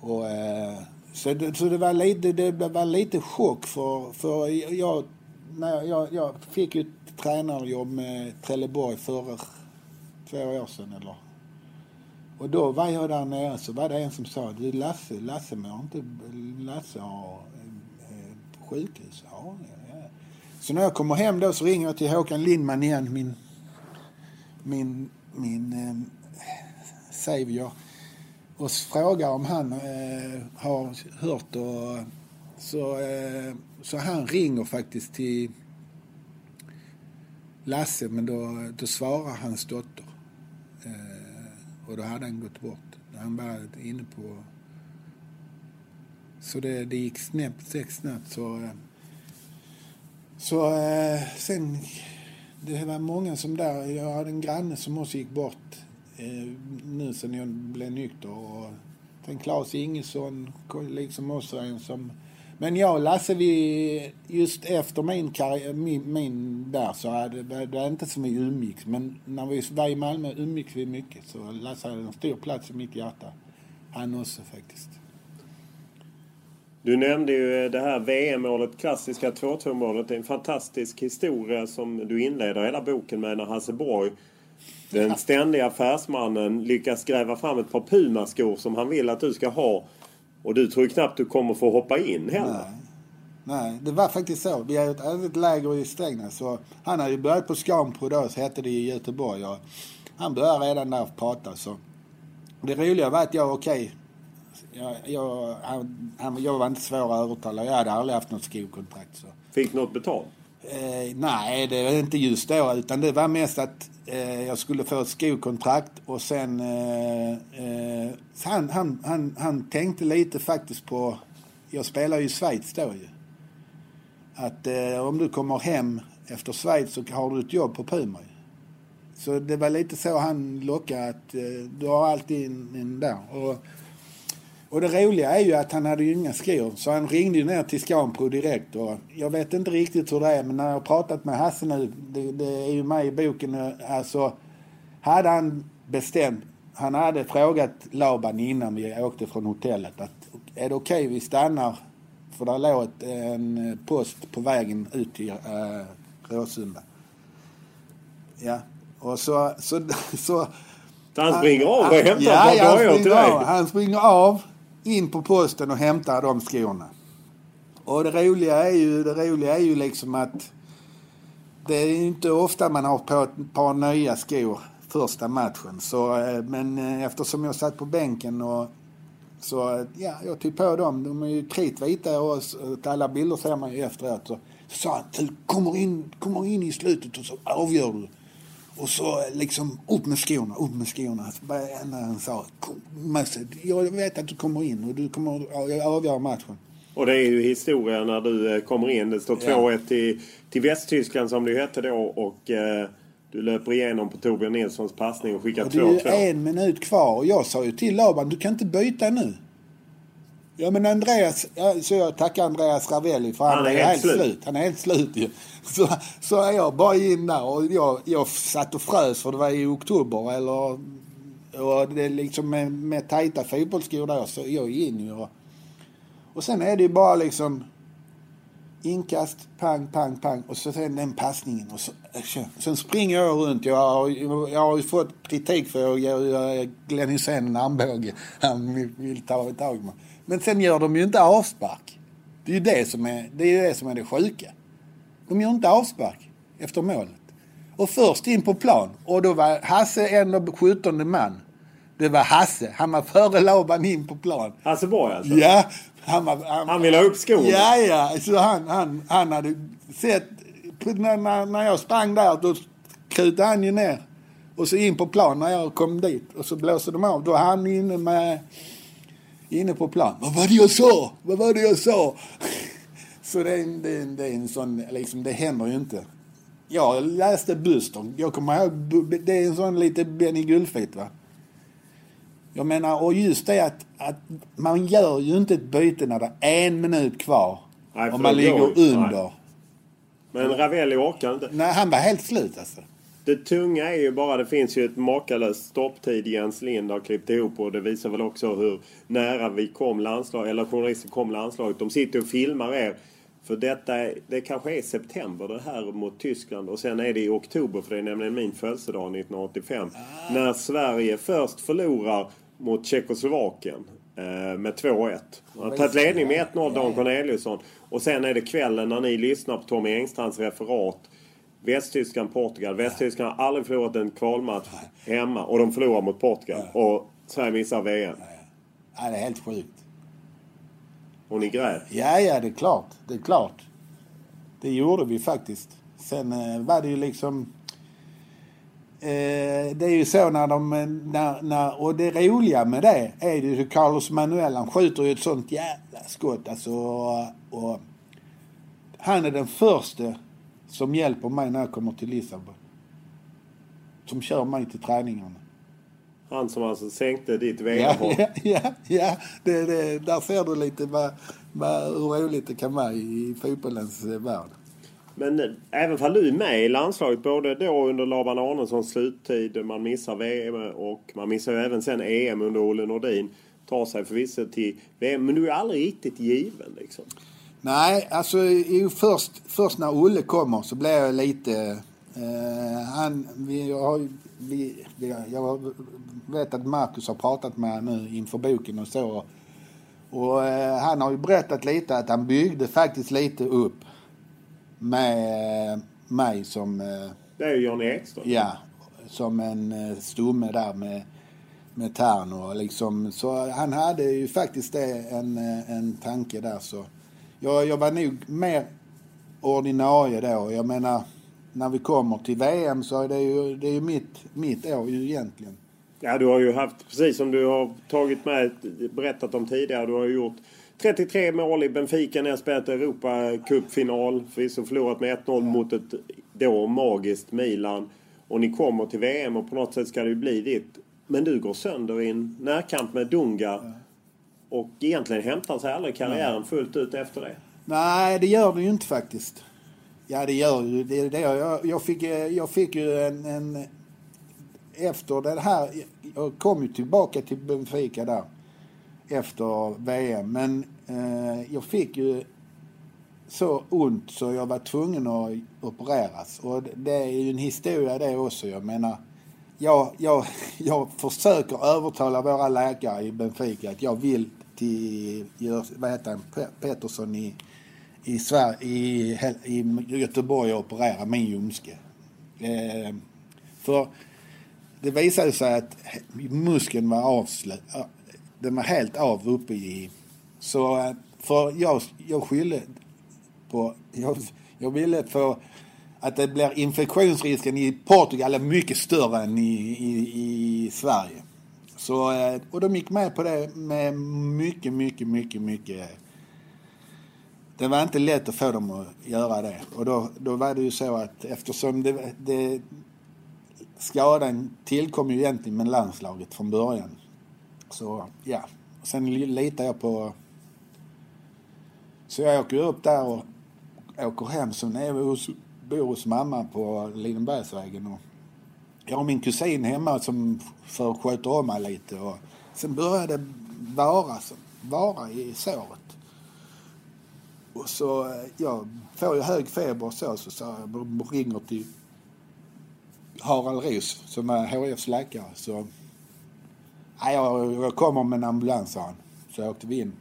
och, eh, så det, så det, var lite, det var lite chock för, för jag, när jag, jag fick ju ett tränarjobb med Trelleborg för två år sedan eller. Och då var jag där nere så var det en som sa du Lasse, Lasse mår inte, Lasse har eh, sjukhus? Ja, ja. Så när jag kommer hem då så ringer jag till Håkan Lindman igen, min, min, min eh, savior. Och frågar om han eh, har hört och så, eh, så han ringer faktiskt till Lasse men då, då svarar hans dotter. Eh, och då hade han gått bort. Han var inne på... Så det, det gick snabbt, sex snabbt så... Eh, så eh, sen... Det var många som där... Jag hade en granne som också gick bort Eh, nu sen jag blev nykter. Och sen Claes Ingesson, liksom också en som men jag och Lasse, vi, just efter min karriär, min, min där så hade det var inte som vi umgicks. Men när vi var i Malmö umgicks vi mycket. Så Lasse hade en stor plats i mitt hjärta. Han också faktiskt. Du nämnde ju eh, det här VM-målet, klassiska 2-2 målet. Det är en fantastisk historia som du inleder hela boken med när Hasse Borg, den ständiga affärsmannen, lyckas gräva fram ett par Puma-skor som han vill att du ska ha och du tror ju knappt du kommer få hoppa in heller. Nej. Nej, det var faktiskt så. Vi hade ett läger i Strängnäs. Så han hade ju börjat på Scanpro då, så hette det i Göteborg. Och han började redan där prata. Så. Det roliga var att jag, okej, okay, jag, jag, han, jag var inte svår att övertala. Jag hade aldrig haft något skokontrakt. Så. Fick något betalt? Eh, nej, det var inte just då. Utan det var mest att Eh, jag skulle få ett skokontrakt och sen... Eh, eh, han, han, han, han tänkte lite faktiskt på... Jag spelar ju i Schweiz då ju. Att eh, om du kommer hem efter Schweiz så har du ett jobb på Puma Så det var lite så han lockade att eh, du har alltid en, en där. Och, och det roliga är ju att han hade ju inga skor. Så han ringde ju ner till Scanpro direkt. Och jag vet inte riktigt hur det är men när jag har pratat med Hasse nu, det, det är ju med i boken, alltså hade han bestämt, han hade frågat Laban innan vi åkte från hotellet att är det okej okay, vi stannar för där låg ett, en post på vägen ut till äh, Råsunda. Ja, och så... så, så han springer av och hämtar ja, ja, han springer av. Han springer av in på posten och hämta de skorna. Och det roliga är ju, det roliga är ju liksom att det är inte ofta man har på ett par nya skor första matchen. Så, eh, men eh, eftersom jag satt på bänken och så eh, ja, jag tog på dem. De är ju kritvita och alla bilder ser man ju efteråt. Så, så sa han, du kommer in, kommer in i slutet och så avgör du. Och så liksom upp med skorna, upp med skorna. När han sa, jag vet att du kommer in och du kommer att avgöra matchen. Och det är ju historia när du eh, kommer in. Det står 2-1 ja. till, till Västtyskland som det hette då. Och eh, du löper igenom på Torbjörn Nilssons passning och skickar 2-2. Det är en minut kvar och jag sa ju till Laban, du kan inte byta nu. Ja men Andreas, så jag tackar Andreas Ravelli för han, han är, är helt slut. slut. Han är helt slut ju. Så, så är jag bara in där och jag, jag satt och frös för det var i oktober eller och det liksom med, med tajta fotbollsskor där så jag in ju. Och, och sen är det ju bara liksom inkast, pang, pang, pang och så sen den passningen och så, sen springer jag runt. Jag har, jag har ju fått kritik för att jag ger Glenn Hysén en armbåge. Han vill, vill ta tag i mig. Men sen gör de ju inte avspark. Det är ju det som är det, är det, som är det sjuka. De gör inte avspark efter målet. Och först in på plan. Och då var Hasse ändå 17 man. Det var Hasse. Han var före Laban in på plan. Hasse Borg alltså? Ja. Han, var, han, han ville ha upp skon? Ja, ja. Så han, han, han hade sett... När, när jag sprang där då krutade han ju ner. Och så in på plan när jag kom dit. Och så blåste de av. Då var han inne med inne på plan. Vad var det jag sa? Vad var det jag sa? Så det är, en, det, är en, det är en sån, liksom, det händer ju inte. Jag läste Buster. Jag kommer ihåg, det är en sån lite Benny Gullfit va. Jag menar, och just det att, att man gör ju inte ett byte när det är en minut kvar. Nej, och man ligger under. Nej. Men Ravelli orkar inte. Nej, han var helt slut alltså. Det tunga är ju bara, det finns ju ett makalöst stopptid Jens Lind har klippt ihop och det visar väl också hur nära vi kom landslag, eller journalister kom landslaget. De sitter och filmar er. För detta, det kanske är september det här mot Tyskland och sen är det i oktober för det är nämligen min födelsedag 1985. Ah. När Sverige först förlorar mot Tjeckoslovakien. eh, med 2-1. Han har tagit ledning med 1-0 Dan Corneliusson. Och sen är det kvällen när ni lyssnar på Tommy Engstrands referat. Västtyskland, Portugal. Västtyskland har aldrig förlorat en kvalmatch hemma och de förlorar mot Portugal. Och Sverige missar VM. Ja, det är helt sjukt. Och ni grät. Ja, ja, det är klart. Det är klart. Det gjorde vi faktiskt. Sen eh, var det ju liksom... Eh, det är ju så när de... När, när, och det roliga med det är ju Carlos Manuel, han skjuter ju ett sånt jävla skott alltså. Och, och han är den första som hjälper mig när jag kommer till Lissabon. Som kör mig till träningarna. Han som alltså sänkte ditt Ja, VM-hopp. ja, ja, ja. Det, det, där ser du lite vad, vad, hur roligt det kan vara i fotbollens eh, värld. Men eh, även fall du är med i landslaget, både då under Laban Arnessons sluttid, man missar VM och man missar ju även sen EM under Olle Nordin. Tar sig förvisso till VM, men du är aldrig riktigt given liksom. Nej, alltså först, först när Olle kommer så blir jag lite... Eh, han, vi har, ju- vi, jag vet att Marcus har pratat med honom nu inför boken och så. Och eh, han har ju berättat lite att han byggde faktiskt lite upp med eh, mig som... Eh, Det är ju Johnny Ekström. Ja, som en eh, stomme där med, med tärn och liksom. Så han hade ju faktiskt det, en, eh, en tanke där så. Jag, jag var nog mer ordinarie då. Jag menar, när vi kommer till VM så är det ju, det är ju mitt, mitt år ju egentligen. Ja, du har ju haft, precis som du har tagit med, berättat om tidigare, du har gjort 33 mål i Benfica när jag spelat Europacupfinal. Förvisso förlorat med 1-0 mot ett då magiskt Milan. Och ni kommer till VM och på något sätt ska det ju bli ditt. Men du går sönder i en närkamp med Dunga. Och egentligen hämtar sig aldrig karriären fullt ut efter det. Nej, det gör det ju inte faktiskt. Ja, det gör ju det. det jag, jag, fick, eh, jag fick ju en, en... Efter det här... Jag kom ju tillbaka till Benfica där. Efter VM. Men eh, jag fick ju så ont så jag var tvungen att opereras. Och det är ju en historia det också. Jag menar, jag, jag, jag försöker övertala våra läkare i Benfica att jag vill till, vad heter han, Pettersson i, i, Sverige, i, i Göteborg och operera min ljumske. Eh, för det visade sig att muskeln var avslut, den var helt av uppe i... Så eh, för jag, jag skyllde på... Jag, jag ville få att det blir infektionsrisken i Portugal är mycket större än i, i, i Sverige. Så, eh, och de gick med på det med mycket, mycket, mycket, mycket... Eh, det var inte lätt att få dem att göra det. Och då, då var det ju så att eftersom det, det skadan tillkom ju egentligen med landslaget från början. Så ja, sen litar jag på... Så jag åker upp där och åker hem. Så när jag hos, bor hos mamma på Lidenbergsvägen. Och jag har min kusin hemma som för sköter om mig lite. Och sen började det vara, vara i såret. Och så eh, jag får ju hög feber och så, så, så jag ringer till Harald Roos som är HFs läkare. Så jag, jag kommer med en ambulans sa han. Så åkte vi in.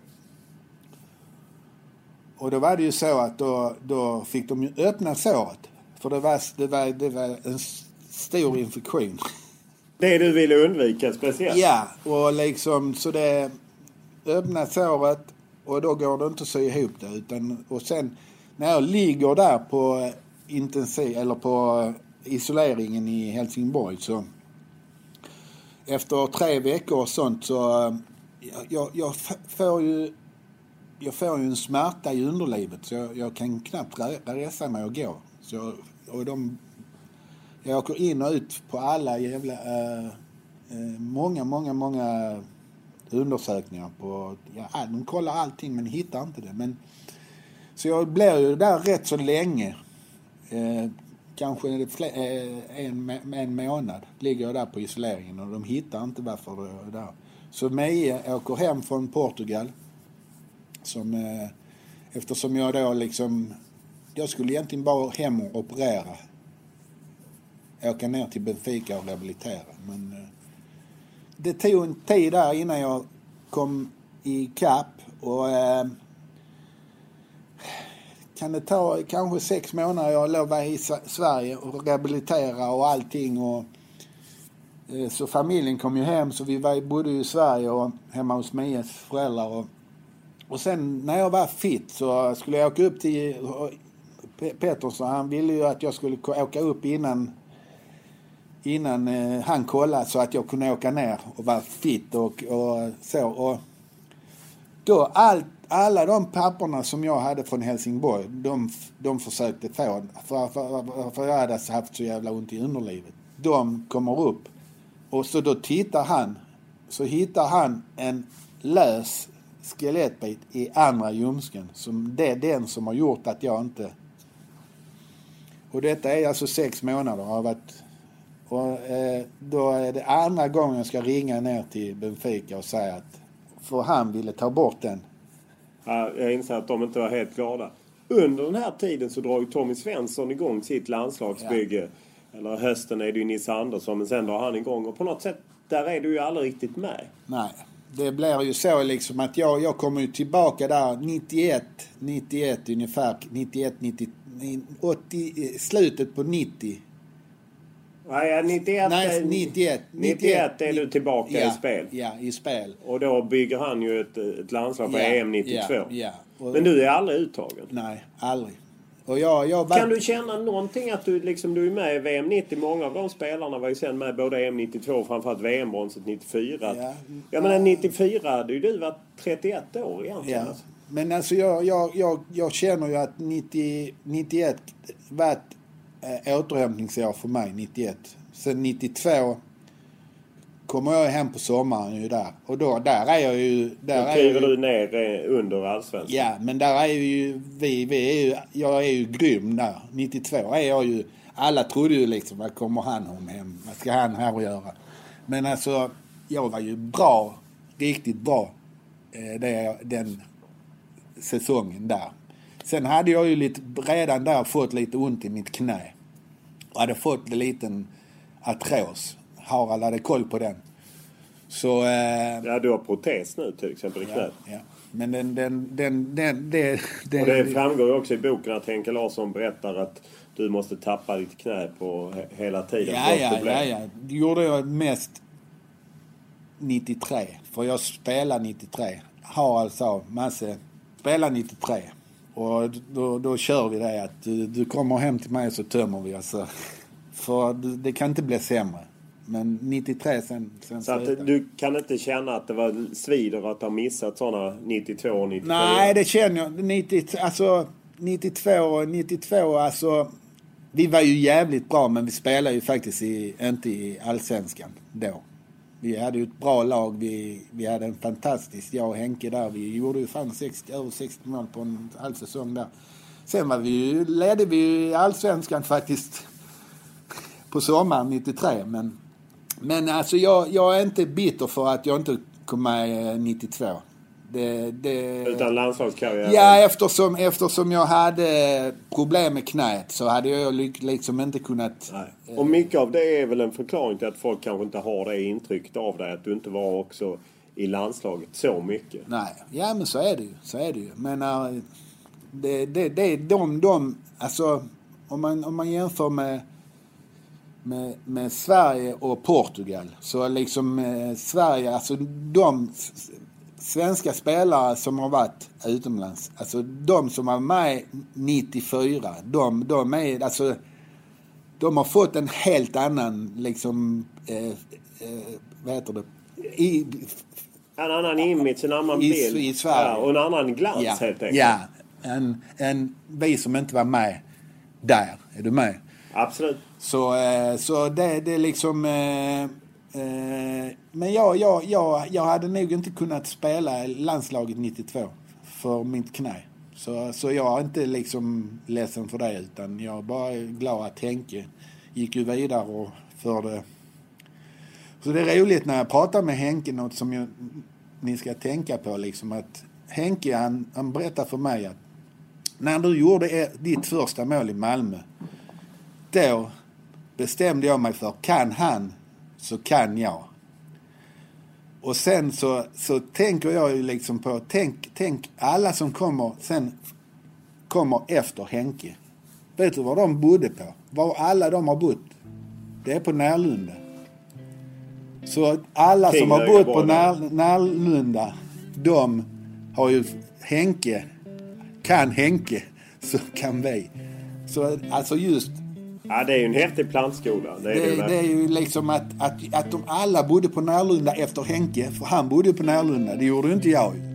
Och då var det ju så att då, då fick de ju öppna såret. För det var, det var, det var en stor infektion. Det du ville undvika speciellt. Ja, och liksom så det öppna såret och då går det inte att sy ihop det. Utan, och sen när jag ligger där på intensiv, eller på isoleringen i Helsingborg så efter tre veckor och sånt så jag, jag, får ju jag får ju en smärta i underlivet så jag, jag kan knappt re- resa mig och gå. Så, och de, jag åker in och ut på alla jävla... eh, eh många, många, många undersökningar på... Ja, de kollar allting men hittar inte det. Men, så jag blir ju där rätt så länge. Eh, kanske fler, eh, en, en månad ligger jag där på isoleringen och de hittar inte varför jag är där. Så Mie åker hem från Portugal. Som, eh, eftersom jag då liksom... Jag skulle egentligen bara hem och operera. Åka ner till Benfica och rehabilitera. Men eh, det tog en tid där innan jag kom i kapp och eh, kan det ta kanske sex månader. Jag låg i Sverige och rehabilitera och allting. Och, eh, så familjen kom ju hem så vi var, bodde i Sverige och hemma hos Mias föräldrar. Och, och sen när jag var fit så skulle jag åka upp till eh, Pettersson. Han ville ju att jag skulle åka upp innan innan eh, han kollade så att jag kunde åka ner och vara fit och, och så. Och då allt, alla de papperna som jag hade från Helsingborg, de, de försökte få, för, för, för jag hade haft så jävla ont i underlivet. De kommer upp och så då tittar han, så hittar han en lös skelettbit i andra ljumsken. Som det är den som har gjort att jag inte... Och detta är alltså sex månader av att och, eh, då är det andra gången jag ska ringa ner till Benfica och säga att för han ville ta bort den. Ja, jag inser att de inte var helt glada. Under den här tiden så drar ju Tommy Svensson igång sitt landslagsbygge. Ja. Eller hösten är det ju Nisse Andersson men sen drar han igång och på något sätt där är du ju aldrig riktigt med. Nej. Det blir ju så liksom att jag, jag kommer ju tillbaka där 91, 91 ungefär, 91, 90, 80, slutet på 90 Nej, 91, Nej, 91, 91 är du tillbaka ja, i spel. Ja, i spel. Och då bygger han ju ett, ett landslag på ja, EM 92. Ja, ja. Och, Men du är aldrig uttagen? Nej, aldrig. Och jag, jag var... Kan du känna någonting att du, liksom, du är med i VM 90? Många av de spelarna var ju sen med både EM 92 och framförallt VM-bronset 94. Ja. Jag menar 94 hade ju du varit 31 år egentligen. Ja. Men alltså jag, jag, jag, jag känner ju att 90, 91 var ett eh, återhämtningsår för mig, 91. Sen 92 kommer jag hem på sommaren ju där. Och då, där är jag ju... Där då kliver du ner eh, under allsvenskan? Ja, men där är ju vi, vi är ju, jag är ju grym där. 92 är jag ju... Alla trodde ju liksom, vad kommer han om hem? Vad ska han här och göra? Men alltså, jag var ju bra. Riktigt bra. Eh, det, den säsongen där. Sen hade jag ju lite, redan där fått lite ont i mitt knä. Hade fått en liten artros. Harald hade koll på den. Så... Eh, ja, du har protes nu till exempel i knät. Ja, ja. Men den, den, den, den, det, den, Och det framgår också i boken att Henke Larsson berättar att du måste tappa ditt knä på hela tiden. Ja, ja, ja, ja. Det gjorde jag mest 93. För jag spelade 93. Harald sa, Masse, spela 93. Och då, då kör vi det att du, du kommer hem till mig så tömmer vi. Alltså. För det kan inte bli sämre. Men 93 sen, sen Så att du kan inte känna att det var svider att ha missat sådana 92 och 93? Nej, det känner jag. 90, alltså 92, 92 alltså. Vi var ju jävligt bra men vi spelade ju faktiskt i, inte i allsvenskan då. Vi hade ju ett bra lag. Vi, vi hade en fantastisk, jag och Henke där. Vi gjorde ju fan 60, över 60 mål på en halv säsong där. Sen var vi ju, ledde vi ju i allsvenskan faktiskt på sommaren 93. Men, men alltså jag, jag är inte bitter för att jag inte kom med 92. Det, det... Utan landslagskarriär? Ja, eftersom, eftersom jag hade problem med knät så hade jag liksom inte kunnat... Nej. Och mycket av det är väl en förklaring till att folk kanske inte har det intrycket av dig. Att du inte var också i landslaget så mycket. Nej, ja men så är det ju. Så är det ju. Men uh, det, det, det, de, de, alltså om man, om man jämför med med, med Sverige och Portugal. Så liksom eh, Sverige, alltså de svenska spelare som har varit utomlands, alltså de som var med 94, de, de är alltså de har fått en helt annan liksom, eh, eh, vad heter det? I, en annan image, en annan i, bild. I Sverige. Ja, och en annan glans ja, helt enkelt. Ja, än, än vi som inte var med där. Är du med? Absolut. Så, eh, så det, det är liksom... Eh, men jag, jag, jag, jag hade nog inte kunnat spela landslaget 92 för mitt knä. Så, så jag är inte liksom ledsen för det utan jag är bara glad att Henke gick ju vidare och förde... Så det är roligt när jag pratar med Henke, något som jag, ni ska tänka på liksom att Henke han, han berättar för mig att när du gjorde ditt första mål i Malmö då bestämde jag mig för, kan han så kan jag. Och sen så, så tänker jag ju liksom på, tänk, tänk alla som kommer sen kommer efter Henke. Vet du var de bodde på? Var alla de har bott? Det är på Närlunda. Så alla som har bott på När, Närlunda, de har ju Henke. Kan Henke, så kan vi. Så alltså just Ja, det är ju en häftig plantskola. Det är, det, det, det är ju liksom att, att, att de alla bodde på Närlunda efter Henke. För han bodde på Närlunda. Det gjorde inte jag.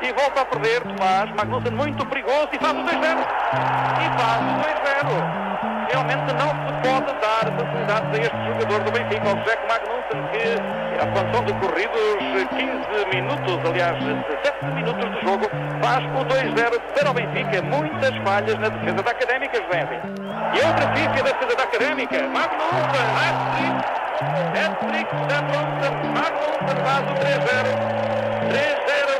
E volta a perder Tomás. Magnussen muito perigoso e faz o 2-0. E faz o 2-0. Realmente não se pode dar facilidades a este jogador do Benfica, ao Jack Magnussen, que avançou decorridos 15 minutos, aliás, 17 minutos de jogo, faz o 2-0 para o Benfica. Muitas falhas na defesa da Académica, José. E outra pífia da defesa da Académica. Magnussen, hat-trick, hat-trick Magnussen faz o 3-0. 3-0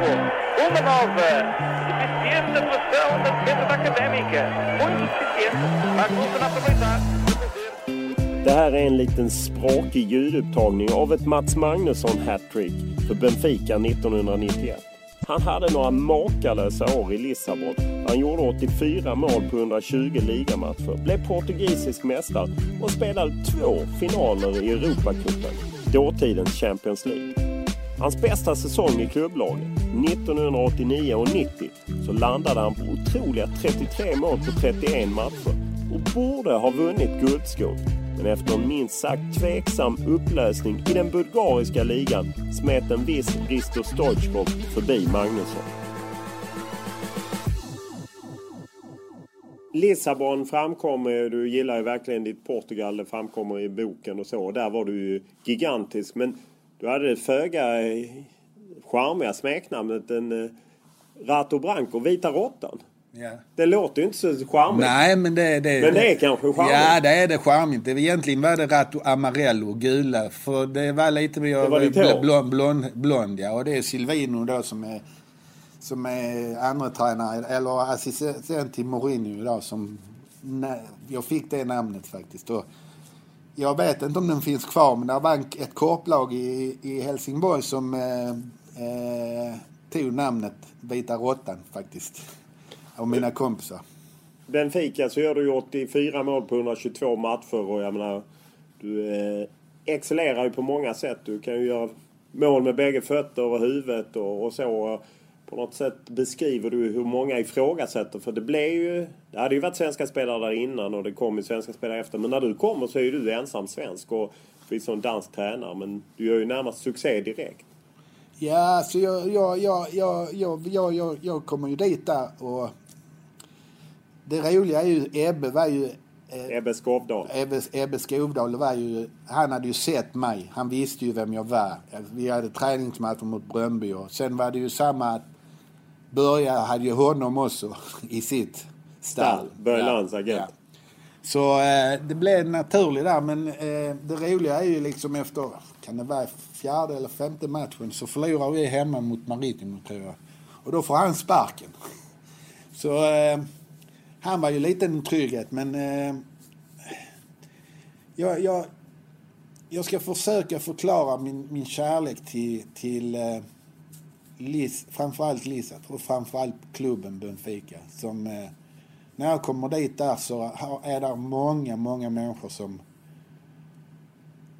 jogo. Uma nova deficiente atuação da defesa da Académica. Muito deficiente. Magnussen a aproveitar. Det här är en liten språkig ljudupptagning av ett Mats Magnusson hattrick för Benfica 1991. Han hade några makalösa år i Lissabon. Han gjorde 84 mål på 120 ligamatcher, blev portugisisk mästare och spelade två finaler i Europacupen, dåtidens Champions League. Hans bästa säsong i klubblaget, 1989 och 90, så landade han på otroliga 33 mål på 31 matcher och borde ha vunnit guldskon. Men efter en minst sagt tveksam upplösning i den bulgariska ligan smet en viss Risto Stoichkov förbi Magnusson. Lissabon framkommer, du gillar ju verkligen ditt Portugal, det framkommer i boken och så. Där var du ju gigantisk. Men du hade det föga charmiga smeknamnet en eh, Rato Branco, Vita Råttan. Ja. Det låter ju inte så charmigt. Nej, men det, det, men det är kanske charmigt. Ja, det är det charmigt. Egentligen var det Rato Amarello, gula. För det var lite mer det var lite blond, blond, blond, ja. Och det är Silvino då som är, som är andra tränare eller assistent till Mourinho idag som... Jag fick det namnet faktiskt. Och jag vet inte om den finns kvar, men det var ett korplag i, i Helsingborg som eh, eh, tog namnet Vita Råttan faktiskt. Av mina kompisar. Benfica så gör du ju 84 mål på 122 matcher och jag menar du eh, excellerar ju på många sätt. Du kan ju göra mål med bägge fötter och huvudet och, och så. På något sätt beskriver du hur många ifrågasätter. För det blev ju... Det hade ju varit svenska spelare där innan och det kom ju svenska spelare efter. Men när du kommer så är ju du ensam svensk och förvisso en dansk tränare. Men du gör ju närmast succé direkt. Ja, så jag, jag, jag, jag, jag, jag, jag, jag kommer ju dit där och det roliga är ju, Ebbe var ju... Eh, Ebbe Skovdal. Ebbe, Ebbe Skovdal var ju, han hade ju sett mig. Han visste ju vem jag var. Vi hade träningsmatcher mot Bröndby och sen var det ju samma att Börje hade ju honom också i sitt stall. Börje Lands agent. Ja. Så eh, det blev naturligt där men eh, det roliga är ju liksom efter, kan det vara fjärde eller femte matchen så förlorar vi hemma mot Maritimo tror jag. Och då får han sparken. Så eh, han var ju lite en trygghet men eh, jag, jag, jag ska försöka förklara min, min kärlek till, till eh, Liz, framförallt Lissat och framförallt klubben Benfica. Som, eh, när jag kommer dit där så är det många, många människor som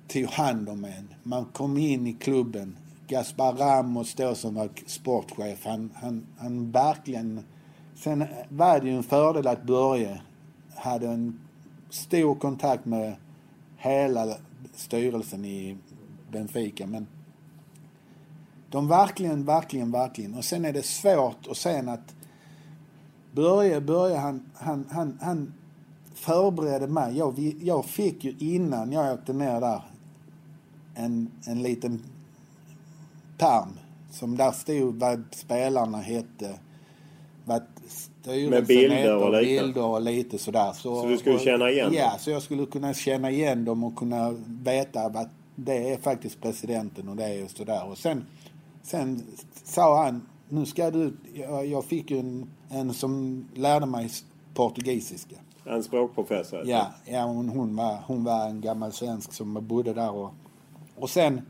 tog hand om en. Man kom in i klubben. Gaspar Ramos då som var sportchef, han, han, han verkligen... Sen var det ju en fördel att Börje hade en stor kontakt med hela styrelsen i Benfica. Men de verkligen, verkligen, verkligen. Och sen är det svårt att sen att Börje, Börje han, han, han, han förberedde mig. Jag, jag fick ju innan jag åkte ner där en, en liten pärm som där stod vad spelarna hette, vad Med bilder hette och lite. bilder och lite sådär. Så, Så du skulle och, känna igen Ja, dem? så jag skulle kunna känna igen dem och kunna veta att det är faktiskt presidenten och det är sådär. Och sen, sen sa han, nu ska du, jag, jag fick ju en, en som lärde mig portugisiska. En språkprofessor. Ja, ja hon, hon, var, hon var en gammal svensk som bodde där och, och sen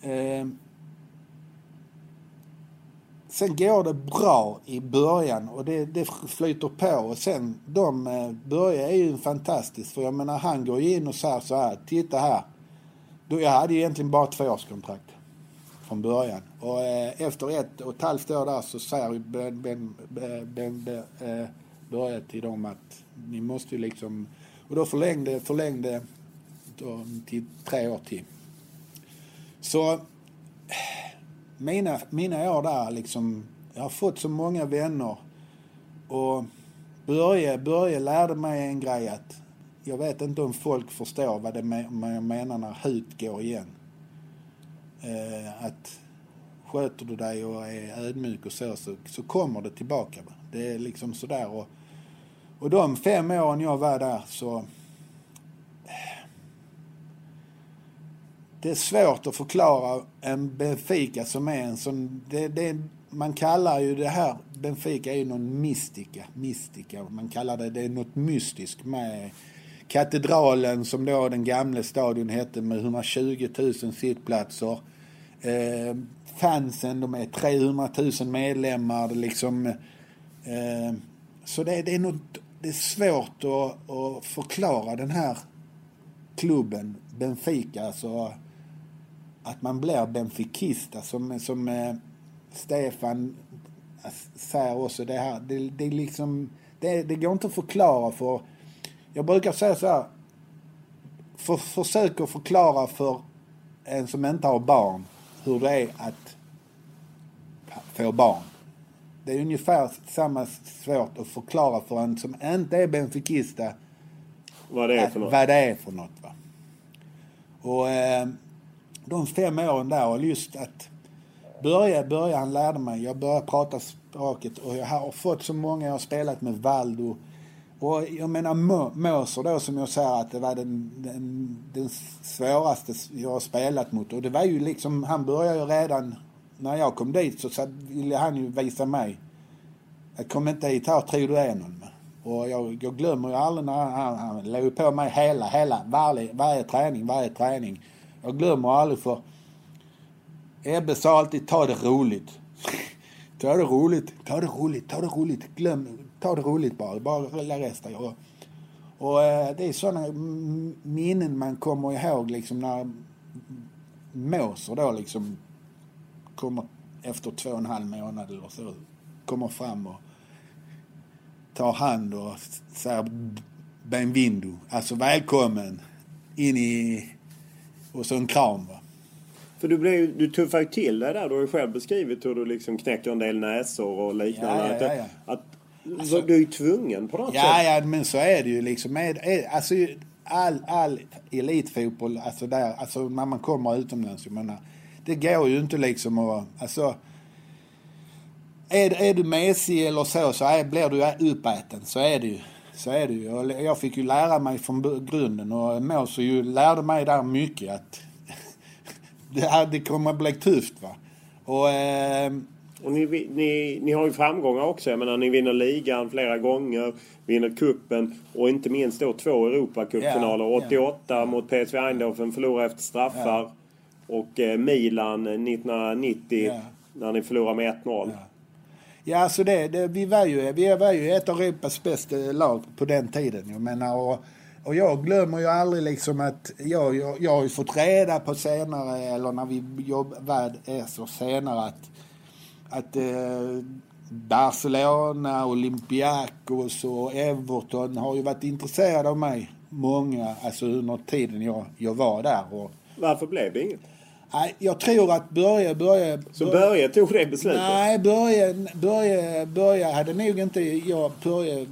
eh, Sen går det bra i början och det, det flyter på och sen de eh, Börje är ju fantastisk för jag menar han går in och säger så här, titta här. Då, jag hade ju egentligen bara två årskontrakt från början och eh, efter ett och ett halvt år där så säger ju ben, ben, ben, ben, eh, Börje till dem att ni måste ju liksom och då förlängde, förlängde då, till tre år till. Så mina, mina år där liksom, jag har fått så många vänner och Börje, Börje lärde mig en grej att jag vet inte om folk förstår vad det me- jag menar när hut går igen. Eh, att sköter du dig och är ödmjuk och så, så, så kommer det tillbaka. Va? Det är liksom sådär. Och, och de fem åren jag var där så det är svårt att förklara en Benfica som är en sån... Det, det, man kallar ju det här, Benfica är ju någon mystika, mystika. Man kallar det, det är något mystiskt med katedralen som då den gamla stadion hette med 120 000 sittplatser. Eh, fansen, de är 300 000 medlemmar. Liksom, eh, så det, det, är något, det är svårt att, att förklara den här klubben, Benfica. Alltså, att man blir Benficista som, som eh, Stefan eh, säger också det här. Det, det, är liksom, det, det går inte att förklara för... Jag brukar säga så här. För, försök att förklara för en som inte har barn hur det är att få barn. Det är ungefär samma svårt att förklara för en som inte är benfikista Vad det är för något. vad det är för något. Va? Och eh, de fem åren där och just att börja, börja, han lärde mig. Jag började prata språket och jag har fått så många, jag har spelat med Valdo. Och jag menar Mo- Moser då som jag säger att det var den, den, den svåraste jag har spelat mot. Och det var ju liksom, han började ju redan när jag kom dit så ville han ju visa mig. Jag kom inte hit här, tror du är någon? Och jag, jag glömmer ju aldrig när han, han låg på mig hela, hela, varje, varje träning, varje träning. Jag glömmer aldrig för Ebbe sa alltid ta det roligt. ta det roligt, ta det roligt, ta det roligt. Glöm, ta det roligt bara, bara la resten. Och, och eh, det är sådana minnen man kommer ihåg liksom när Måser då liksom kommer efter två och en halv månad eller så, kommer fram och tar hand och säger benvindo, alltså välkommen in i, och så en kram va. För du, blev, du tuffar ju till dig där. Du har ju själv beskrivit hur du liksom knäcker en del näsor och liknande. Ja, ja, ja, att, Alltså, du är ju tvungen på något ja, sätt. Ja, men så är det ju liksom. Med, alltså, all, all elitfotboll, alltså, där, alltså när man kommer utomlands, jag menar, det går ju inte liksom att... Alltså, är, är du Messi eller så, så är, blir du uppäten. Så är det ju. Så är det ju. Jag fick ju lära mig från grunden och Mås ju lärde mig där mycket att det, här, det kommer att bli tufft. Va? Och, eh, och ni, ni, ni har ju framgångar också. Jag menar, ni vinner ligan flera gånger, vinner kuppen och inte minst då två Europacupfinaler. Yeah, 88 yeah. mot PSV Eindhoven, förlorar efter straffar. Yeah. Och eh, Milan 1990 när ni förlorar med 1-0. Ja, alltså det, det, vi, var ju, vi var ju ett av Europas bästa lag på den tiden. Jag menar, och, och jag glömmer ju aldrig liksom att jag, jag, jag har ju fått reda på senare, eller när vi jobbade ESO senare, att, att eh, Barcelona, Olympiakos och Everton har ju varit intresserade av mig. Många, alltså under tiden jag, jag var där. Och, Varför blev det inget? Nej, jag tror att Börje... Börje så Börje tog det beslutet? Nej, Börje, Börje, Börje hade nog inte... Jag, Börje,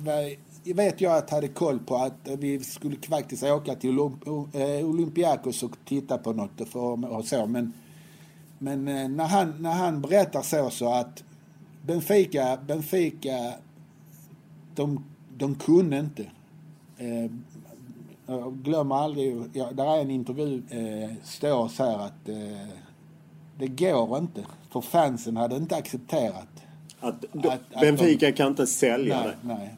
vet jag att hade koll på att vi skulle faktiskt åka till eh, Olympiakos och titta på något för, och så. Men, men eh, när, han, när han berättar så, så att Benfica, Benfica de, de kunde inte. Eh, jag glömmer aldrig, ja, där är en intervju, eh, står så här att eh, det går inte. För fansen hade inte accepterat. Att, att Benfica att de, kan inte sälja nej, det?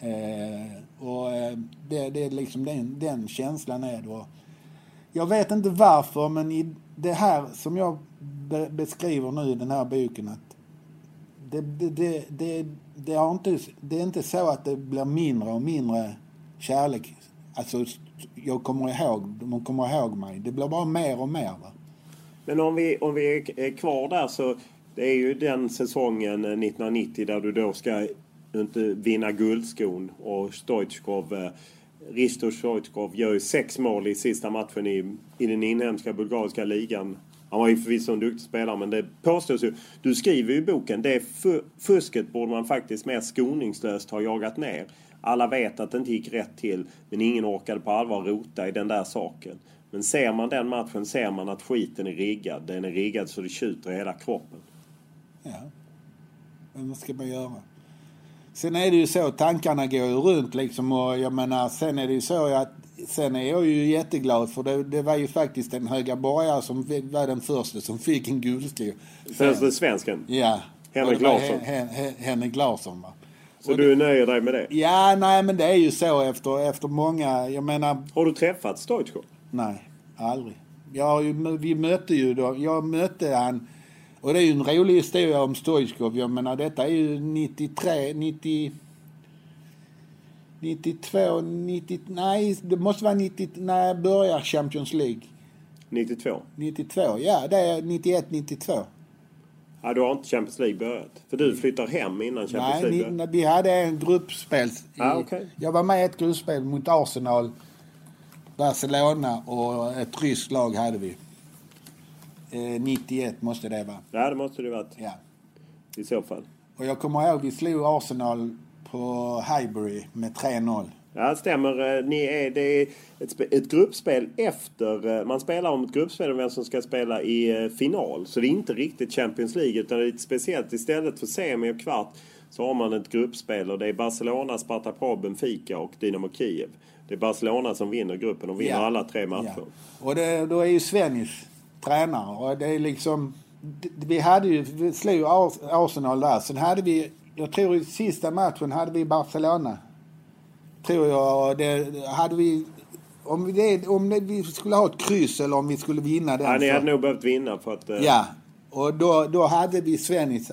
Nej. Eh, och eh, det, det är liksom den, den känslan är det. Jag vet inte varför men i det här som jag beskriver nu i den här boken att det, det, det, det, det, har inte, det är inte så att det blir mindre och mindre kärlek Alltså, jag kommer ihåg, de kommer ihåg mig. Det blir bara mer och mer. Va? Men om vi, om vi är kvar där så det är ju den säsongen eh, 1990 där du då ska inte vinna guldskon och Stoichkov eh, Risto Stoichkov gör ju sex mål i sista matchen i, i den inhemska bulgariska ligan. Han var ju förvisso en duktig spelare men det påstås ju. Du skriver ju i boken det fusket borde man faktiskt mer skoningslöst ha jagat ner. Alla vet att det inte gick rätt till men ingen orkade på allvar rota i den där saken. Men ser man den matchen ser man att skiten är riggad. Den är riggad så det tjuter i hela kroppen. Ja. Men vad ska man göra? Sen är det ju så, tankarna går ju runt liksom och jag menar sen är det ju så att Sen är jag ju jätteglad för det, det var ju faktiskt en höga borgare som var den första som fick en guldsko. Första svensken? Ja. Henrik Larsson? Henrik Larsson va. Så du nöjer dig med det? Ja, nej men det är ju så efter, efter många, jag menar... Har du träffat Stoichkov? Nej, aldrig. Jag, vi mötte ju då, jag mötte han, och det är ju en rolig historia om Stoichkov. Jag menar detta är ju 93, 90... 92, 90, nej det måste vara 90, när jag börjar Champions League. 92? 92, ja det är 91, 92. Ja, du har inte Champions League börjat? För du flyttar hem innan Champions Nej, League börjat? vi hade en gruppspel. Ah, okay. Jag var med i ett gruppspel mot Arsenal, Barcelona och ett ryskt lag hade vi. Eh, 91 måste det vara. Ja, det måste det varit. Ja. I så fall. Och jag kommer ihåg vi slog Arsenal på Highbury med 3-0. Ja, det stämmer. Eh, ni är, det är ett, ett gruppspel efter... Eh, man spelar om ett gruppspel om vem som ska spela i eh, final. Så det är inte riktigt Champions League utan det är lite speciellt. Istället för semi och kvart så har man ett gruppspel och det är Barcelona, Sparta Prag, Benfica och Dynamo Kiev. Det är Barcelona som vinner gruppen och vinner ja. alla tre matcher. Ja. Och det, då är ju Svennis tränare och det är liksom... Vi hade ju, vi slog Arsenal där. Sen hade vi, jag tror i sista matchen hade vi Barcelona Tror jag. Det, hade vi, om, vi, om vi skulle ha ett kryss eller om vi skulle vinna den. Ja, ni hade nog behövt vinna för att... Uh... Ja. Och då, då hade vi Svennis.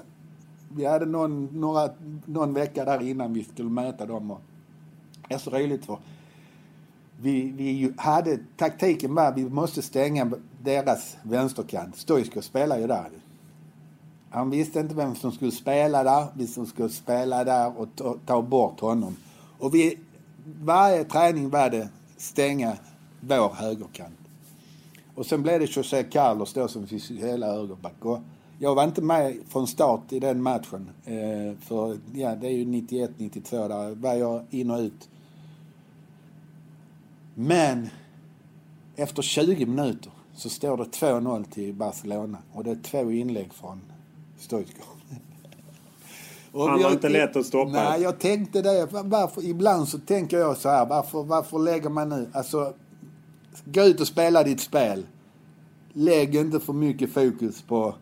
Vi hade någon, några, någon vecka där innan vi skulle möta dem. Och det är så roligt för vi, vi hade, taktiken var att vi måste stänga deras vänsterkant. Stoichkov spelar ju där. Han visste inte vem som skulle spela där, vi som skulle spela där och ta, ta bort honom. Och vi varje träning var det stänga vår högerkant. Och sen blev det José Carlos då som fick hela högerback. Och Jag var inte med från start i den matchen. Eh, för ja, det är ju 91-92 där var jag in och ut. Men efter 20 minuter så står det 2-0 till Barcelona och det är två inlägg från Stoichkov. Han var inte lätt att stoppa. Nej, jag tänkte det. Varför, ibland så tänker jag så här, varför, varför lägger man nu... Alltså, gå ut och spela ditt spel. Lägg inte för mycket fokus på...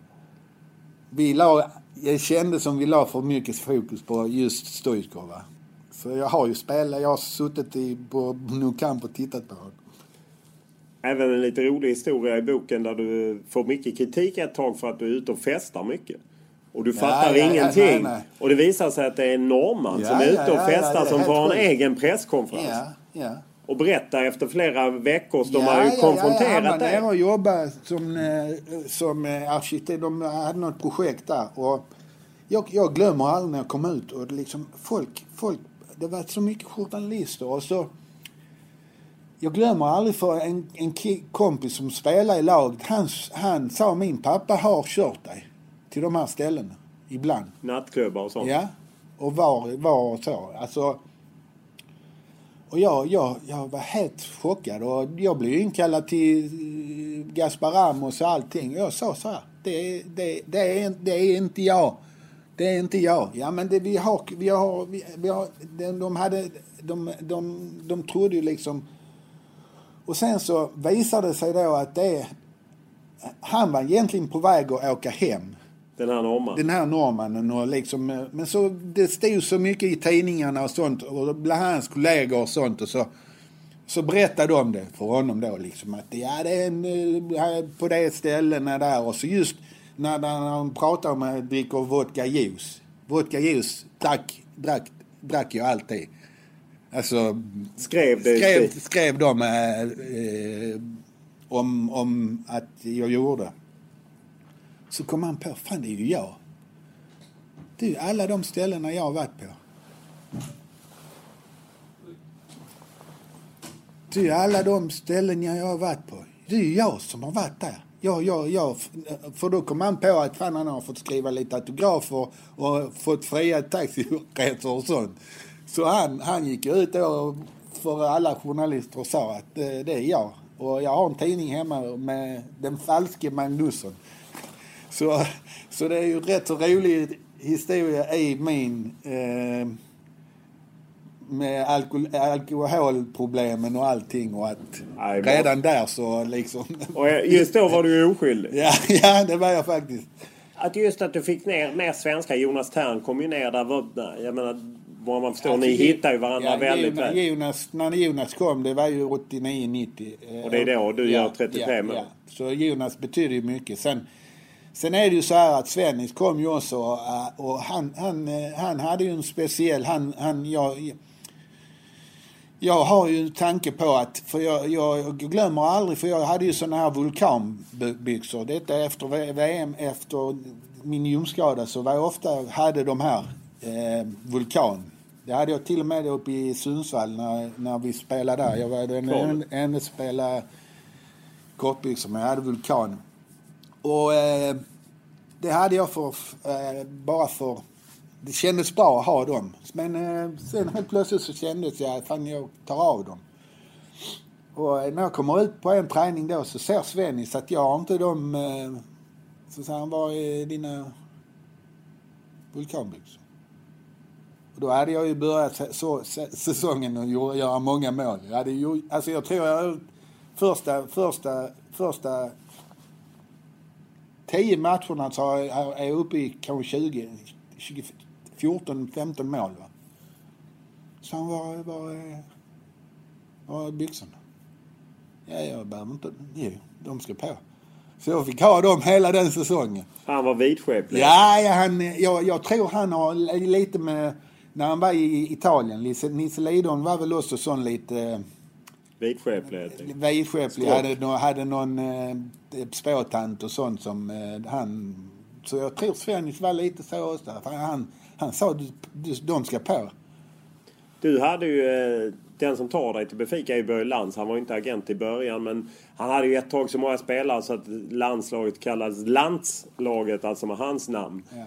Vi la, jag kände som vi la för mycket fokus på just Stoichkov. Så jag har ju spelat, jag har suttit i, på Nou Camp och tittat på honom. Även en lite rolig historia i boken där du får mycket kritik ett tag för att du är ute och festar mycket. Och du fattar ja, ja, ingenting. nej, nej. Och det visar sig att det är en norrman Ja, som är ja, ute och ja, festar ja, som får en egen presskonferens. Ja, ja. Och berättar efter flera veckor, de Ja, har ju ja, ja, han konfronterat var nere dig. och jobbade som, eh, som eh, arkitekt. De hade något projekt där. Och jag, jag glömmer aldrig när jag kom ut. Och det liksom, folk, folk, det var så mycket journalister. Och så, jag glömmer aldrig för en, en kompis som spelar i laget. Han, han sa min pappa har kört dig till de här ställena. Ibland. Nattklubbar och sånt. Ja. Och var, var och så. Alltså, och jag, jag, jag var helt chockad. Och jag blev inkallad till eh, Gaspar Ramos och allting. Och jag sa så här. Det, det, det, är, det är inte jag. Det är inte jag. Ja men det, vi har, vi har, vi, vi har de, de hade, de, de, de trodde ju liksom. Och sen så visade det sig då att det, han var egentligen på väg att åka hem Den här norrmannen. den här norrmannen och liksom, men så det stod så mycket i tidningarna och sånt och bland hans kollegor och sånt och så så berättade de det för honom då liksom att ja det är en, eh, på det ställena där och så just när, han pratar om att dricka vodka juice. Vodka juice drack, drack, drack jag alltid. Alltså Skrev det? skrev, skrev de eh, eh, om, om att jag gjorde. Så kom han på, fan det är ju jag. Det är ju alla de ställena jag har varit på. Det är ju alla de ställen jag har varit på. Det är ju jag som har varit där. Jag, jag, jag, för då kom han på att fan han har fått skriva lite autografer och fått fria taxiresor och sånt. Så han, han gick ut då för alla journalister och sa att eh, det är jag. Och jag har en tidning hemma med den falske Magnusson. Så, så det är ju rätt så rolig historia i min eh, med alkohol, alkoholproblemen och allting och att Nej, redan där så liksom... Och just då var du ju oskyldig. ja, ja, det var jag faktiskt. Att just att du fick ner, ner svenska. Jonas Tern kom ju ner där. Jag menar, vad man förstår, Alltså, ni hittar ju varandra ja, väldigt Jonas, väl. Jonas, när Jonas kom, det var ju 89-90. Och det är då du gör 33 mål. Så Jonas betyder ju mycket. Sen, sen är det ju så här att Svennis kom ju också och, och han, han, eh, han hade ju en speciell... Han, han, jag, jag har ju en tanke på att, för jag, jag glömmer aldrig, för jag hade ju såna här vulkanbyxor. Detta efter VM, efter min ljumskada så var jag ofta, hade de här eh, vulkan. Det hade jag till och med uppe i Sundsvall när, när vi spelade där. Jag var den en- enda som spelade kortbyxor, men jag hade vulkan. Och eh, det hade jag för, eh, bara för... Det kändes bra att ha dem. Men eh, sen helt plötsligt så kändes jag fan jag tar av dem. Och eh, när jag kommer ut på en träning då så ser Svennis att jag har inte dem... Eh, så säger han, var är dina vulkanbyxor? Då hade jag ju börjat så, säsongen och göra många mål. Jag hade ju, alltså jag tror jag första, första, första tio matcherna så är jag- uppe i kanske 20, 20 14, 15 mål. Va? Så han var, var, var byxorna? Ja, jag behöver inte... Jo, de ska på. Så jag fick ha dem hela den säsongen. Han var vidskeplig. Ja, ja han, jag, jag tror han har li- lite med... När han var i Italien, Nisse- Nisse Lidholm var väl också sån lite eh, Vidskeplig vidskeplig. Hade, hade någon eh, spåtant och sånt som eh, han... Så jag tror Svennis var lite så också. Han, han sa du, du, de ska på. Du hade ju, eh, den som tar dig till Benfica är ju Börje Lantz. Han var ju inte agent i början men han hade ju ett tag så många spelare så att landslaget kallades Lantslaget, alltså med hans namn. Ja.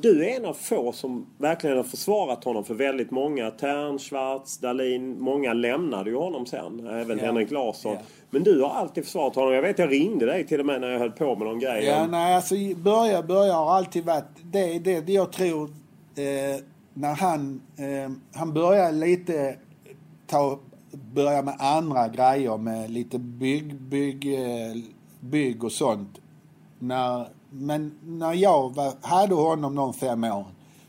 Du är en av få som verkligen har försvarat honom för väldigt många. Tern, Schwarz, Dahlin. Många lämnade ju honom sen. Även Ja. Henrik Larsson. Ja. Men du har alltid försvarat honom. Jag vet jag ringde dig till och med när jag höll på med någon grej. Ja, nej, alltså börja, börja har alltid varit det, det, det jag tror eh, när han, eh, han börjar lite ta, börja med andra grejer med lite bygg, bygg, eh, bygg och sånt. När, men när jag var, hade honom de fem åren,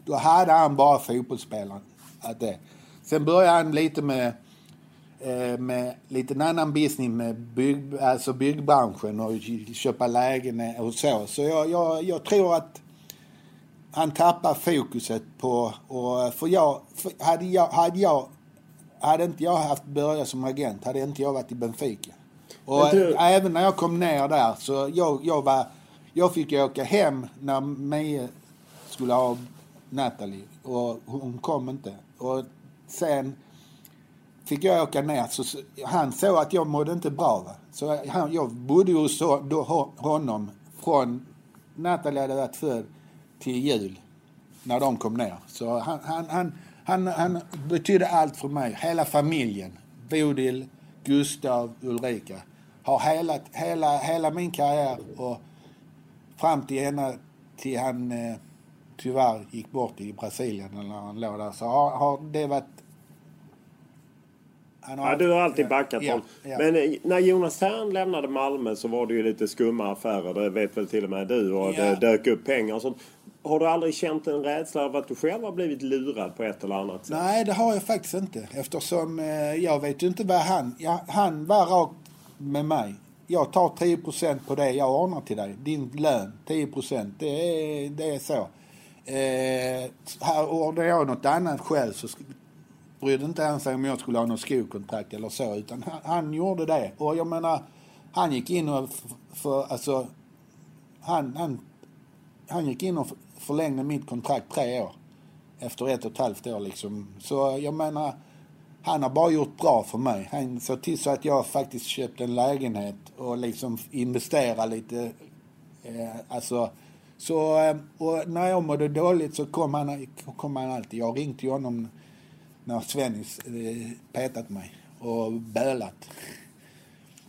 då hade han bara fotbollsspelaren. Att det. Sen började han lite med eh, med lite en annan business med bygg, alltså byggbranschen och köpa lägenhet och så. Så jag, jag, jag tror att han tappar fokuset på... Och, för jag, för hade jag, hade jag... Hade inte jag haft Börje som agent hade inte jag varit i Benfica. Och du- även när jag kom ner där så jag, jag var... Jag fick åka hem när Mie skulle ha Natalie och hon kom inte. Och sen fick jag åka ner så han såg att jag mådde inte bra. Va? Så han, jag bodde hos honom från Nathalie hade varit född till jul när de kom ner. Så han, han, han, han, han betydde allt för mig. Hela familjen. Bodil, Gustav, Ulrika. Har hela, hela, hela min karriär och fram till, ena, till han eh, tyvärr gick bort i Brasilien när han låg där så har, har det varit han Ja, du har alltid backat ja, ja. Men eh, när Jonas Thern lämnade Malmö så var det ju lite skumma affärer. Det vet väl till och med du. Och Ja. det dök upp pengar och sånt. Har du aldrig känt en rädsla av att du själv har blivit lurad på ett eller annat sätt? Nej, det har jag faktiskt inte. Eftersom eh, jag vet ju inte vad han... Ja, han var rakt med mig. Jag tar 10% på det jag ordnar till dig. Din lön, 10 det är, det är så. Eh, här ordnar jag något annat själv så brydde inte han sig om jag skulle ha något skokontrakt eller så. Utan han, han gjorde det. Och jag menar, han gick in och... För, alltså, han, han, han gick in och förlängde mitt kontrakt tre år efter ett och ett halvt år liksom. Så jag menar, han har bara gjort bra för mig. Han såg till så att jag faktiskt köpte en lägenhet och liksom investera lite. Eh, alltså, så, eh, och när jag mådde dåligt så kom han, kom han alltid. Jag ringt till honom när Svennis eh, petat mig och bölat.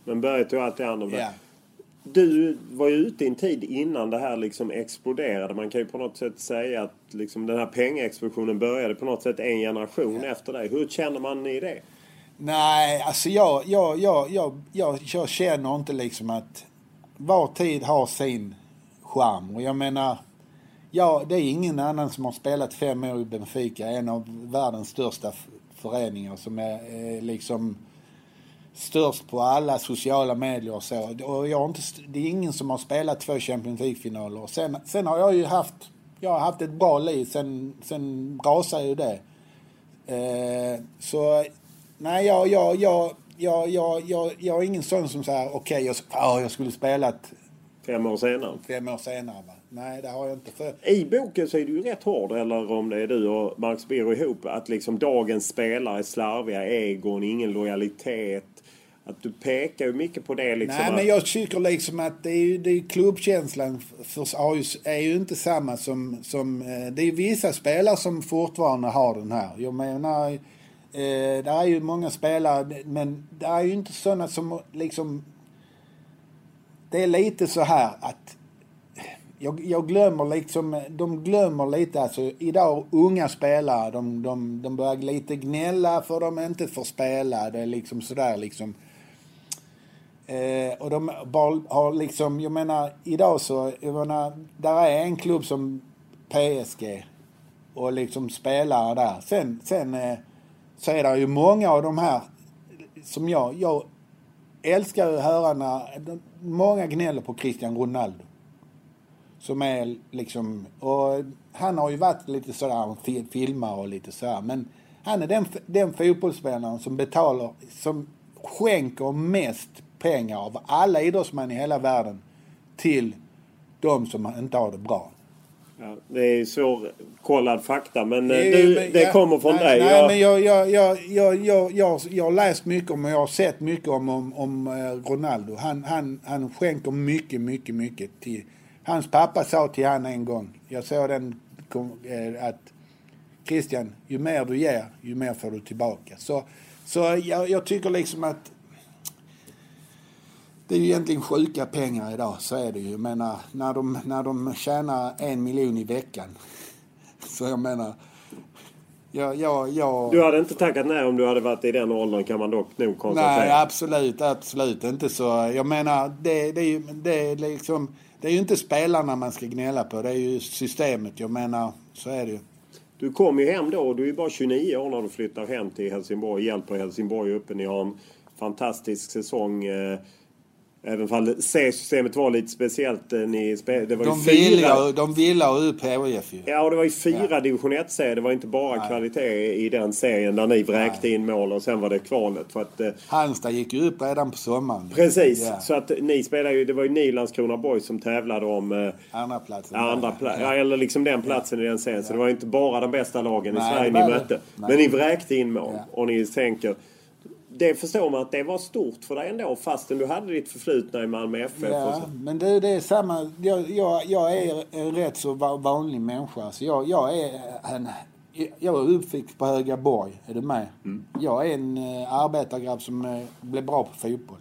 Men Börje tog alltid hand om det. Ja. Du var ju ute i en tid innan det här liksom exploderade. Man kan ju på något sätt säga att liksom den här pengaexplosionen började på något sätt en generation efter dig. Hur känner man i det? Nej, alltså jag, jag, jag, jag, jag, jag känner inte liksom att var tid har sin charm. Och jag menar, ja, det är ingen annan som har spelat fem år i Benfica, en av världens största föreningar som är eh, liksom störst på alla sociala medier och så. Och jag har inte, det är ingen som har spelat två Champions League-finaler. Sen, sen har jag ju haft, jag har haft ett bra liv, sen, sen rasade ju det. Eh, så nej, jag, jag, jag, jag, jag, jag, jag är ingen sån som säger okej, jag, ja, jag skulle spelat Fem år senare? fem år senare. Va? Nej, det har jag inte. För, I boken så är du ju rätt hård, eller om det är du och Marcus Birro ihop, att liksom dagens spelare är slarviga, egon, ingen lojalitet. Att du pekar ju mycket på det liksom. nej, att- men jag tycker liksom att det är, ju- det är klubbkänslan för, AIS är ju inte samma som, som... eh, Det är vissa spelare som fortfarande har den här. Jag menar, eh, det är ju många spelare, men det är ju inte sådana som liksom... Det är lite så här att jag, jag glömmer liksom, de glömmer lite alltså idag unga spelare, de, de, de börjar lite gnälla för de inte får spela. Det är liksom sådär liksom. Eh, och de har liksom, jag menar idag så, jag menar, där är en klubb som PSG och liksom spelare där. Sen, sen eh, så är det ju många av de här som jag, jag älskar ju att höra när, många gnäller på Christian Ronaldo. Som är liksom, och han har ju varit lite sådär, han filmar och lite sådär. Men han är den, den fotbollsspelaren som betalar, som skänker mest pengar av alla idrottsmän i hela världen till de som inte har det bra. Ja, det är svårkollad fakta men eh, Det- du, men det jag- kommer från nej, dig. Nej, Jag- men jag, jag, jag, jag, jag, jag, jag har läst mycket om och jag har sett mycket om, om, om eh, Ronaldo. Han, han, han skänker mycket, mycket, mycket till... Hans pappa sa till han en gång, jag såg den, eh, att Christian, ju mer du ger, ju mer får du tillbaka. Så, så jag, jag tycker liksom att det är ju egentligen sjuka pengar idag, så är det ju. Jag menar, när de, när de tjänar en miljon i veckan. Så jag menar, jag, jag, jag... Du hade inte tackat nej om du hade varit i den åldern kan man dock nog konstatera. Nej, absolut, absolut inte så. Jag menar, det, det, är ju, det, är liksom, det är ju inte spelarna man ska gnälla på, det är ju systemet. Jag menar, så är det ju. Du kom ju hem då. Du är bara 29 år när du flyttar hem till Helsingborg. Hjälper Helsingborg uppe. Ni har en fantastisk säsong. eh, Även fall C-systemet var lite speciellt. eh, Ni det var De fyra... ville, de ville ha upp HIF ju. Ja, och det var ju fyra division 1-serier. Det var inte bara kvalitet i den serien där ni vräkte in mål och sen var det kvalet. För att, eh, Halmstad gick ju upp redan på sommaren. precis. Ja. Så att ni spelade ju... Det var ju ni Landskrona Boys som tävlade om... Eh, Andra platsen. andra pla- ja, eller liksom den platsen i den serien. Så det var ju inte bara de bästa lagen i Nej, Sverige det ni mötte. Nej. Men ni vräkte in mål. Och ni tänker... Det förstår man att det var stort för dig ändå fastän du hade ditt förflutna i Malmö FF. Ja, men det, det är samma. Jag, jag, jag är en rätt så va- vanlig människa. Så jag, jag är en... Jag är uppväxt på Högaborg. Är du med? Jag är en uh, arbetargrabb som uh, blev bra på fotboll.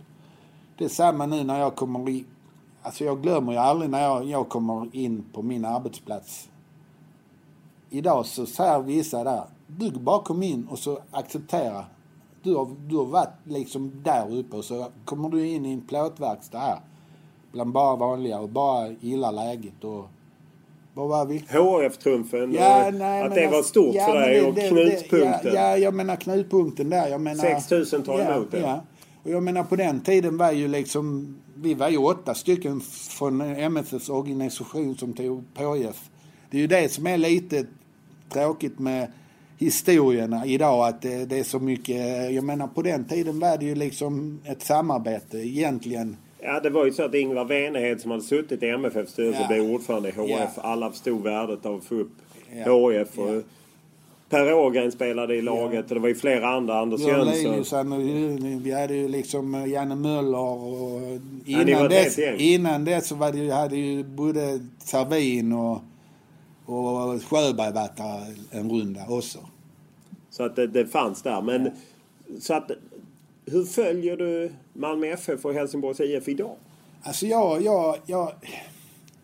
Det är samma nu när jag kommer i... Alltså jag glömmer ju aldrig när jag, jag kommer in på min arbetsplats. Idag så säger vissa där, du bara kom in och så acceptera. Du har, du har varit liksom där uppe och så kommer du in i en plåtverkstad här. Bland bara vanliga och bara gillar läget och... Vad var vi? HF-trumfen Ja, nej, att det var stort ja, för dig det- och det- knutpunkten. Ja, ja, jag menar knutpunkten där. Jag menar, 6 000 tar ja, emot det. Ja. Och jag menar på den tiden var ju liksom, vi var ju åtta stycken från MFFs organisation som tog på HIF. Det är ju det som är lite tråkigt med historierna idag att det, är så mycket, jag menar på den tiden var det ju liksom ett samarbete egentligen. Ja, det var ju så att Ingvar Venehed som hade suttit i MFFs styrelse Ja. blev ordförande i HF. Ja. Alla förstod värdet av att få upp Ja. HF. Och Per Ågren spelade i laget och det var ju flera andra. Anders Jönsson. Och vi hade ju liksom Janne Möller och innan, ett dess, innan dess så var det ju, hade ju både Servin och, och Sjöberg varit där en runda också. Så att det, det fanns där. Men så att hur följer du Malmö FF och Helsingborgs IF idag? Alltså jag, jag, jag,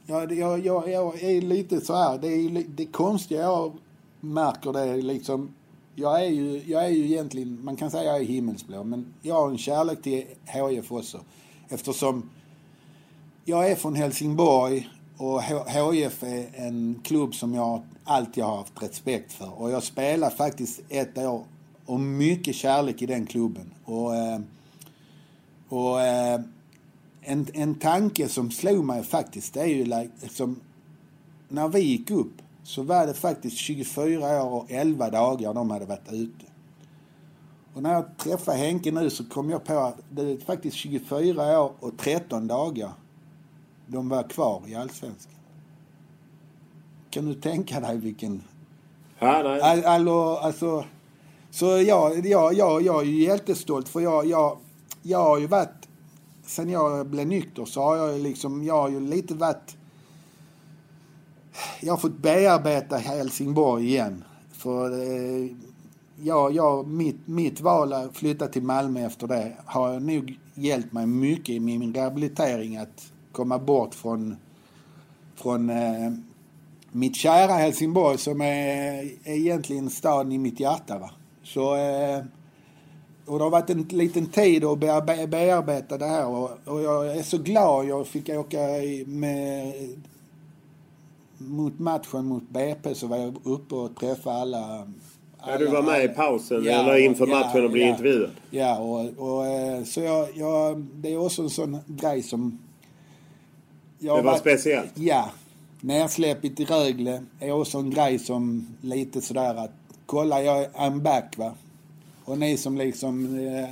jag, jag, jag, jag är lite så här, det är det konstiga jag märker det är liksom, jag är ju, jag är ju egentligen, man kan säga jag är himmelsblå, men jag har en kärlek till HIF också. Eftersom jag är från Helsingborg och HIF är en klubb som jag alltid har haft respekt för. Och jag spelade faktiskt ett år och mycket kärlek i den klubben. Och, eh, och eh, en, en tanke som slog mig faktiskt, det är ju liksom, när vi gick upp så var det faktiskt 24 år och 11 dagar de hade varit ute. Och när jag träffade Henke nu så kom jag på att det är faktiskt 24 år och 13 dagar de var kvar i Allsvenskan. Kan du tänka dig vilken... Ja, nej. All, allo, alltså, så jag, jag, jag, jag är ju jättestolt för jag, jag, jag har ju varit... Sen jag blev nykter så har jag ju liksom, jag har ju lite varit... Jag har fått bearbeta Helsingborg igen. För eh, jag, jag, mitt, mitt val att flytta till Malmö efter det har nog hjälpt mig mycket i min rehabilitering att komma bort från, från eh, mitt kära Helsingborg som är, är egentligen staden i mitt hjärta. Va? Så, eh, och det har varit en liten tid att bearbe- bearbeta det här och, och jag är så glad jag fick åka med mot matchen mot BP så var jag uppe och träffade alla. Ja, du var med i pausen Ja, eller inför ja, matchen och blev ja. intervjuad. Ja, och, och eh, så jag, jag, det är också en sån grej som... Det var varit- speciellt. Ja. Nersläppet i Rögle är också en grej som lite sådär att kolla jag I'm back va. Och ni som liksom... Eh,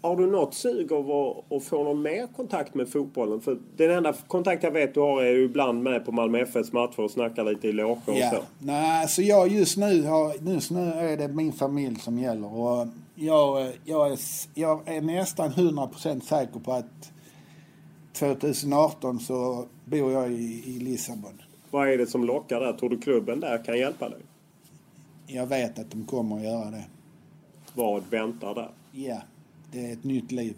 har du något sug av att, att få någon mer kontakt med fotbollen? För den enda kontakt jag vet du har är ju ibland med på Malmö FFs matcher och snackar lite i loger och ja. så. Nej, så jag just nu, har, just nu är det min familj som gäller. Och jag, jag, är, jag är nästan 100% säker på att 2018 så bor jag i, i Lissabon. Vad är det som lockar där? Tror du klubben där kan hjälpa dig? Jag vet att de kommer att göra det. Vad väntar där? Ja, det är ett nytt liv.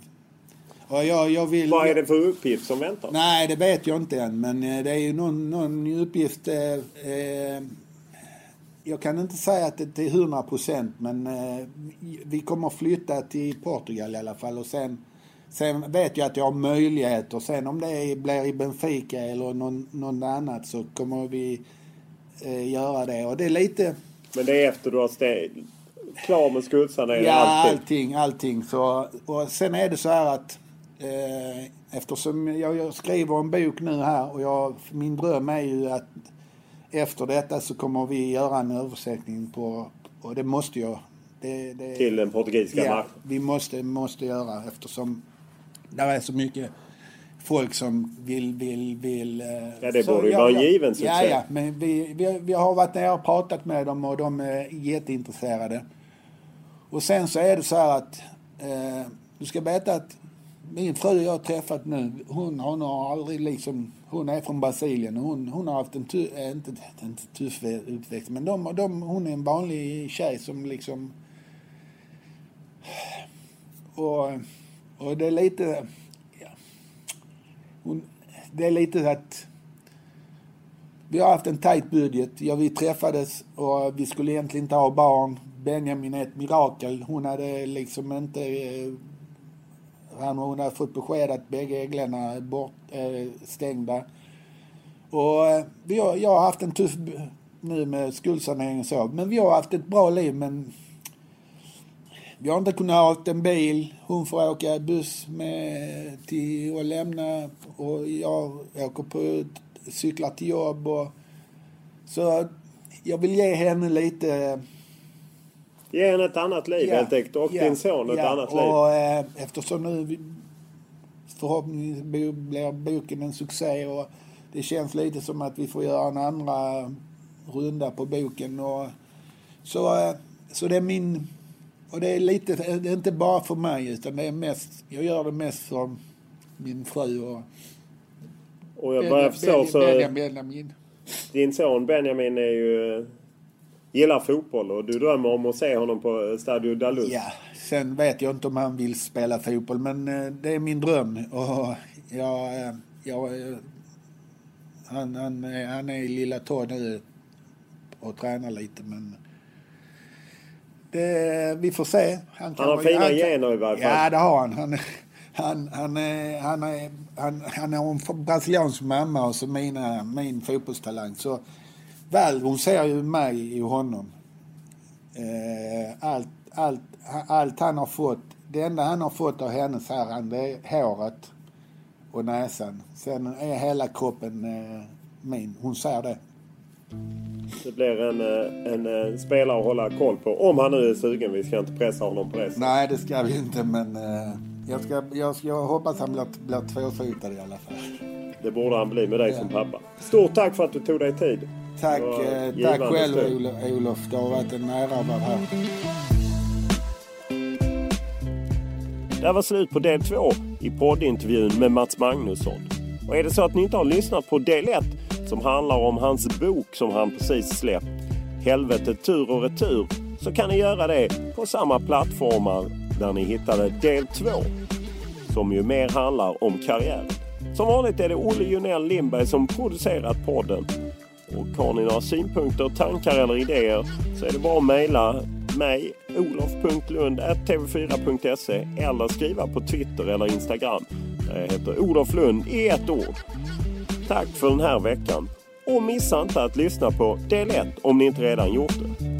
Och jag, jag vill... Vad är det för uppgift som väntar? Nej, det vet jag inte än. Men eh, det är ju någon, någon uppgift... Eh, eh, jag kan inte säga att det är 100 procent, men eh, vi kommer flytta till Portugal i alla fall. Och sen, sen vet jag att jag har möjligheter. Sen om det blir i Benfica eller någon, någon annat så kommer vi eh, göra det. Och det är lite... Men det är efter du har steg, klar med skuldsanering? Ja, allting, allting. allting. Så, och sen är det så här att eh, eftersom jag, jag skriver en bok nu här och jag, min dröm är ju att efter detta så kommer vi göra en översättning på, och det måste jag. Det, det, Till den portugisiska ja, marknaden? vi måste, måste göra eftersom det är så mycket folk som vill, vill, vill... eh, Ja, det borde ju vara en given succé. Ja, ja, men vi, vi, vi har varit nere och pratat med dem och de är jätteintresserade. Och sen så är det så här att, eh, du ska veta att min fru jag har träffat nu, hon, hon har aldrig liksom, hon är från Brasilien och hon, hon har haft en, tu, eh, inte, inte tuff uppväxt, men de, de, hon är en vanlig tjej som liksom, och, och det är lite, ja, hon, det är lite att vi har haft en tajt budget. Ja, vi träffades och vi skulle egentligen inte ha barn. Benjamin är ett mirakel. Hon hade liksom inte... Eh, han och hon hade fått besked att bägge äglarna är bort, äh, stängda. Och eh, vi har, jag har haft en tuff nu med skuldsanering och så. Men vi har haft ett bra liv men vi har inte kunnat ha en bil. Hon får åka buss med till och lämna och jag åker på cyklar till jobb och så jag vill ge henne lite Ge henne ett annat liv Ja, helt enkelt. Och ja, din son ett ja, annat liv. och, eh, eftersom nu vi- förhoppningsvis blir boken en succé och det känns lite som att vi får göra en andra runda på boken. Och, så, eh, så det är min... Och det är lite, det är inte bara för mig utan det är mest, jag gör det mest för min fru och Och jag börjar förstå så... Benjamin, Benjamin. Din son Benjamin är ju... Gillar fotboll och du drömmer om att se honom på Stadio da Luz. Ja, sen vet jag inte om han vill spela fotboll men eh, det är min dröm. Och jag, eh, jag, eh, han, han, är- han är i Lilla Tå nu och tränar lite men det, vi får se. Han kan har vara- fina gener i varje fall. Ja, det har han. Han, han, han, han, han, han har en brasiliansk mamma och så mina, min fotbollstalang. Så väl, hon ser ju mig i honom. Eh, allt, allt, allt han har fått, det enda han har fått av henne så här, det är håret och näsan. Sen är hela kroppen eh, min. Hon ser det. Det blir en, eh, en, eh, spelare att hålla koll på. Om han nu är sugen. Vi ska inte pressa honom på det. Nej, det ska vi inte, men eh, jag, ska, jag, ska, jag hoppas han blir, blir tvåfotad i alla fall. Det borde han bli med dig Ja. som pappa. Stort tack för att du tog dig tid. Tack, eh, tack själv. Olof, Olof. Det har varit en ära att vara här. Det var slut på del två i poddintervjun med Mats Magnusson. Och är det så att ni inte har lyssnat på del ett som handlar om hans bok som han precis släppt, Helvetet tur och retur, så kan ni göra det på samma plattformar där ni hittade del två, som ju mer handlar om karriären. Som vanligt är det Olle Junell Lindberg som producerat podden. Och har ni några synpunkter, tankar eller idéer så är det bara att mejla mig, olof.lund.tv4.se eller skriva på Twitter eller Instagram. Där jag heter Olof Lund i ett ord. Tack för den här veckan. Och missa inte att lyssna på del 1 om ni inte redan gjort det.